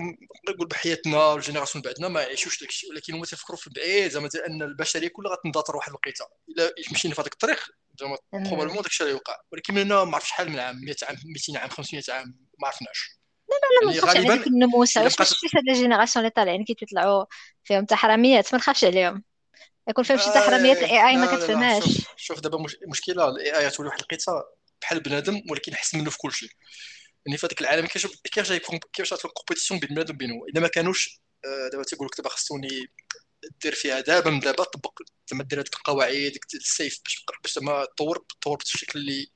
نقول بحياتنا ال génération بعدنا ما يعيشوش داك الشيء ولكن هما تيفكروا في البعيد. زعما أن البشرية كلها غتندثر واحد الوقيته إلا مشينا في هذاك الطريق زعما probablement داك الشيء غيوقع ولكن من هنا ما عرف شحال من عام 100 عام 200 عام 500 عام ما عرفناش. لا ما يعني نخافش على ديك النموسه واش فيك هاد الجينيراسيون اللي طالعين كي تيطلعوا فيهم حتى حراميات ما نخافش عليهم. يكون فيهم شي آه الاي اي ما لا لا لا كتفهمهاش. شوف شوف دابا مش... مشكلة الاي اي تولي واحد القيته بحال بنادم ولكن احسن منه في كل شيء يعني في هذاك العالم كيفاش كيفاش كيفاش غتكون كومبيتيسيون بين بنادم وبين هو الا ما كانوش دابا تيقول لك دابا خصوني دير فيها دابا من دابا طبق زعما دير هذيك القواعد السيف باش باش زعما تطور تطور بالشكل اللي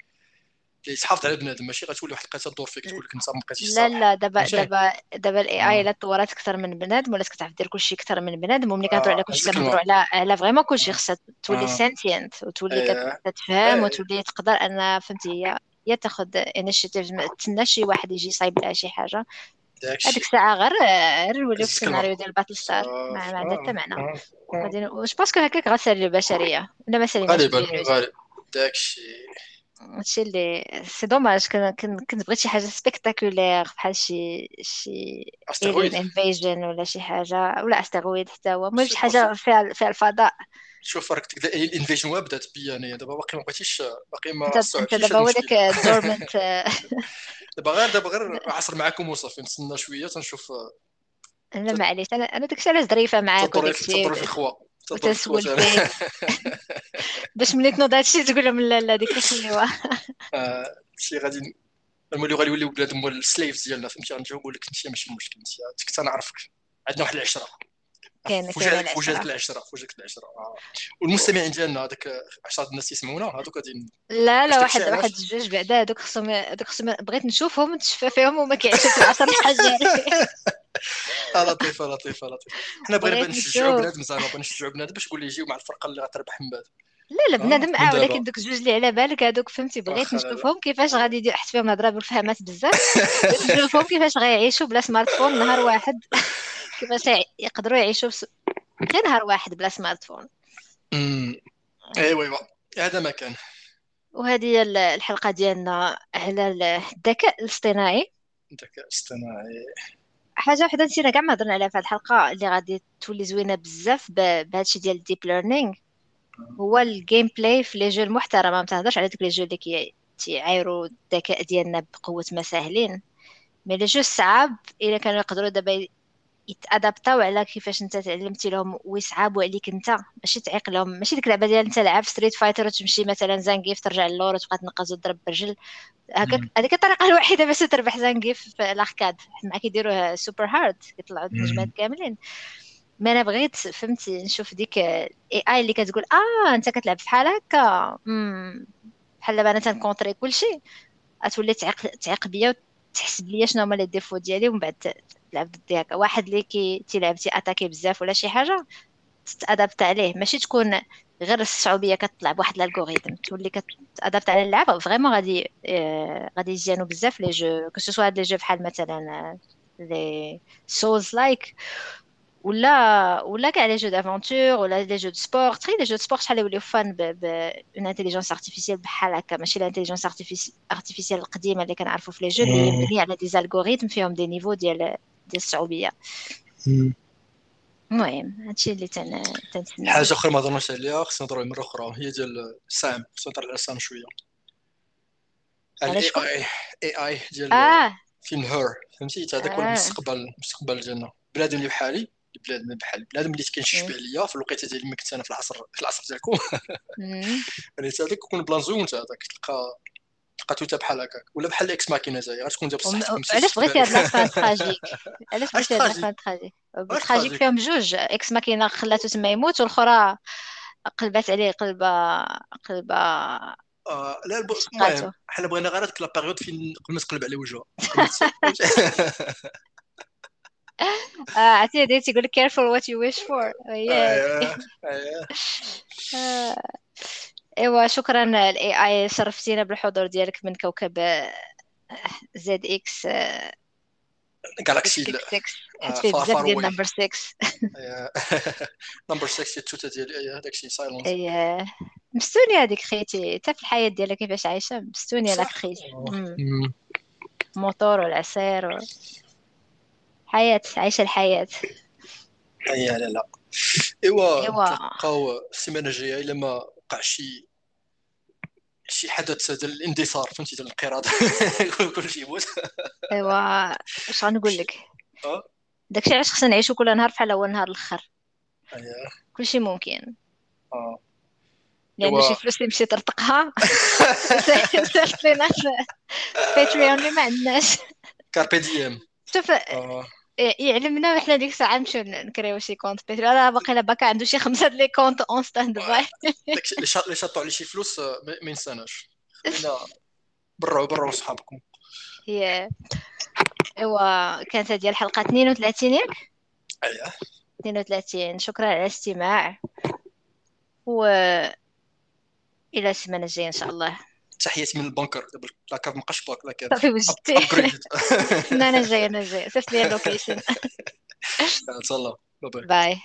اللي تحافظ على بنادم ماشي غتولي واحد القيته تدور فيك تقول لك انت ما بقيتيش لا لا دابا دابا دابا ال AI آه. الا تطورات أكثر من بنادم ولات كتعرف دير كلشي أكثر من بنادم وملي كنهضروا على كلشي هذيك كنهضروا على على vraiment كلشي. خصها تولي. sentient وتولي كت- إيه كتفهم إيه وتولي تقدر أن فهمتي هي هي تاخذ initiative ما تسنى شي واحد يجي يصايب لها شي حاجة. هذيك الساعة غير غير نوليو في السيناريو ديال Battlestar ما ما عندها حتى آه. معنى. آه. آه. غادي واش parce que هكاك غتسالي البشرية. ولا ما ساليناش غالبا غالبا. داك الشيء هادشي اللي سي دوماج كن كن كنت بغيت شي حاجة سبيكتاكولير بحال شي شي invasion ولا شي حاجة. ولا استرويد حتى هو. المهم شي حاجة فيها فيها الفضاء. شوف راك تقدر الإنفيجن بدات بيا انايا دابا باقي ما بغيتيش باقي ما انت دابا هو داك المشكل (laughs) الدورمنت دابا غير دابا غير عصر معاكم وصافي. نتسنى شوية تنشوف لا معليش. أنا أنا داكشي علاش ظريفة معاك وداكشي تضري في الخوا. وتسول فيك. (laughs) باش ملي تنوض هادشي تقول لهم لا لا ديك خليوها آه، شي غادي المولي غادي يوليو بلاد هما السليفز ديالنا فهمتي؟ غنجيو نقول لك انت ماشي مشكل انت كنت نعرفك. عندنا واحد العشرة. وجهك في وجهك العشره وجهك العشره آه. والمستمعين ديالنا هذاك 10 الناس يسمعونا هذوك غادي لا لا واحد واحد جوج بعدا هذوك خصهم هذوك خصهم بغيت نشوفهم نتشفى فيهم وما كيعيشوا في العصر الحجري. (laughs) آه، لطيفه لطيفه لطيفه حنا بغينا نشجعوا بنادم زعما بغينا نشجعوا بنادم باش يقول يجيو مع الفرقة اللي غتربح من بعد. لا لا آه بنادم آه ولكن دوك جوج اللي على بالك هذوك فهمتي بغيت نشوفهم كيفاش غادي يدير حيت فيهم الهضره بالفهمات بزاف. (laughs) نشوفهم كيفاش غيعيشوا بلا smartphone نهار واحد. (laughs) كيفاش يقدروا يعيشوا بس... غير نهار واحد بلا smartphone. ايوا ايوا هذا ما كان. وهذه هي ال- الحلقة ديالنا على ال- الذكاء الاصطناعي. الذكاء الاصطناعي. حاجة وحدة نسينا كاع ما هضرنا عليها في هذه الحلقة اللي غادي تولي زوينة بزاف بهادشي ديال ال deep learning هو ال gameplay في les jeux المحترمة. ما تهضرش على ديك les jeux اللي كي تيعايروا الذكاء ديالنا بقوة ما ساهلين. mais les jeux الصعاب إلا كانوا يقدروا دابا يت adapter او على كيفاش أنت تعلمتي لهم ويصعبوا عليك أنت ماشي تعيق لهم. ماشي ديك اللعبه ديال أنت لعب Street Fighter وتمشي مثلا Zangief ترجع للور وتبقى تنقز وتضرب برجل. هكاك. هذيك الطريقة (laughs) الوحيدة باش تربح Zangief في ال arcade. مع كيديروه super hard كيطلعوا النجمات. كاملين. ما أنا بغيت فهمتي نشوف ديك ال AI اللي كتقول آه أنت كتلعب بحال هكا. بحال دابا أنا تنكونطري كلشي غتولي تعيق تعيق بيا وتحسب ليا شنو هما les défauts ديالي ومن بعد تلعب ضدي هكا واحد اللي كي تيلعب تي attaquer بزاف ولا شي حاجة تتادابت عليه. ماشي تكون غير الصعوبية كتطلع بواحد ال algorithm تولي كتادابت على اللعبه vraiment غادي آه، غادي يزيانوا بزاف les jeux que ce soit هاد les jeux بحال مثلا آه، les Souls-like ولا ولا كاع les jeux d'aventure ولا les jeux de sport تخيل les jeux de sport شحال يوليو فان ب une intelligence artificielle بحال هكا. ماشي ال intelligence artificielle القديمة اللي كنعرفوا في les jeux اللي مم. مبنية على des algorithmes فيهم des niveaux ديال ديال الصعوبيه. المهم هادشي اللي تن تنتسناو حاجة أخرى ما هضرناش عليها خصنا نهضروا مرة أخرى هي ديال سام خصنا نهضر على سام شوية. على الاي اي اي اي ديال آه. فيلم هير فهمتي؟ حتى هذاك هو آه. المستقبل المستقبل ديالنا بنادم اللي بحالي بنادم بحال بنادم اللي كينشف مم. عليا في الوقيتة ديالي ما كنت أنا في العصر في العصر ديالكم. (laughs) يعني هذاك يكون بلان زوم انت هذاك تلقى توتا بحال هكاك ولا بحال إكس ماكينة زي غتكون انت ماشي علاش بغيتي هاد لافان تراجيك (laughs) علاش بغيتي هاد la fin tragique؟ tragique؟ فيهم جوج Ex Machina خلاتو تما يموت والأخرى قلبات عليه قلبة قلبة آه لا الب... المهم حنا بغينا غير هذيك la période فين قبل ما تقلب على وجهها (laughs) آه، عرفتي هادي تيقول لك careful what you wish for. (laughs) آه، ايوا شكرا ال AI شرفتينا بالحضور ديالك من كوكب زد إكس جالاكسي 666 حيت آه، فيه فار بزاف فار ديال نمبر 6 نمبر 6 التوتة ديالي إيه داك الشيء اي مستونية هذيك خيتي حتى في الحياة ديالها كيفاش صح. لاكتريس مم. مم. موتور والعصير و... حياة عايشة الحياة. إيه لا لا. ايوا ايوا نتلاقاو السيمانة الجاية إلا ما وقع شي شي حدث ديال الاندثار فهمتي ديال الانقراض. (laughs) كلشي يموت. أيوا اش غنقول لك؟ أه؟ داكشي علاش خصنا نعيشو كل نهار بحال هو النهار الآخر. اييه كلشي ممكن. أه. لأن ايوا شي فلوس اللي مشيت ترتقها. سالت (laughs) لينا (laughs) في Patreon اللي ما عندناش. carpe diem شوف أه. يعلمنا وحنا ديك الساعة نمشيو نكريو شي compte. Patreon أنا باقي باكا عنده شي خمسة les comptes en stand-by اللي شا- اللي شاطوا عليه شي فلوس ما ينساناش خلينا برا برا وصحابكم هي ايوا كانت هذه الحلقة 32 ياك اييه 32 شكرا على الاستماع. و إلى السيمانه الجاية إن شاء الله. تحياتي من ال bunker. دابا la cave مابقاش باك la cave صافي وجدتي (laughs) أنا جاية أنا جاية. صيفط لي ال location تهلا باي باي باي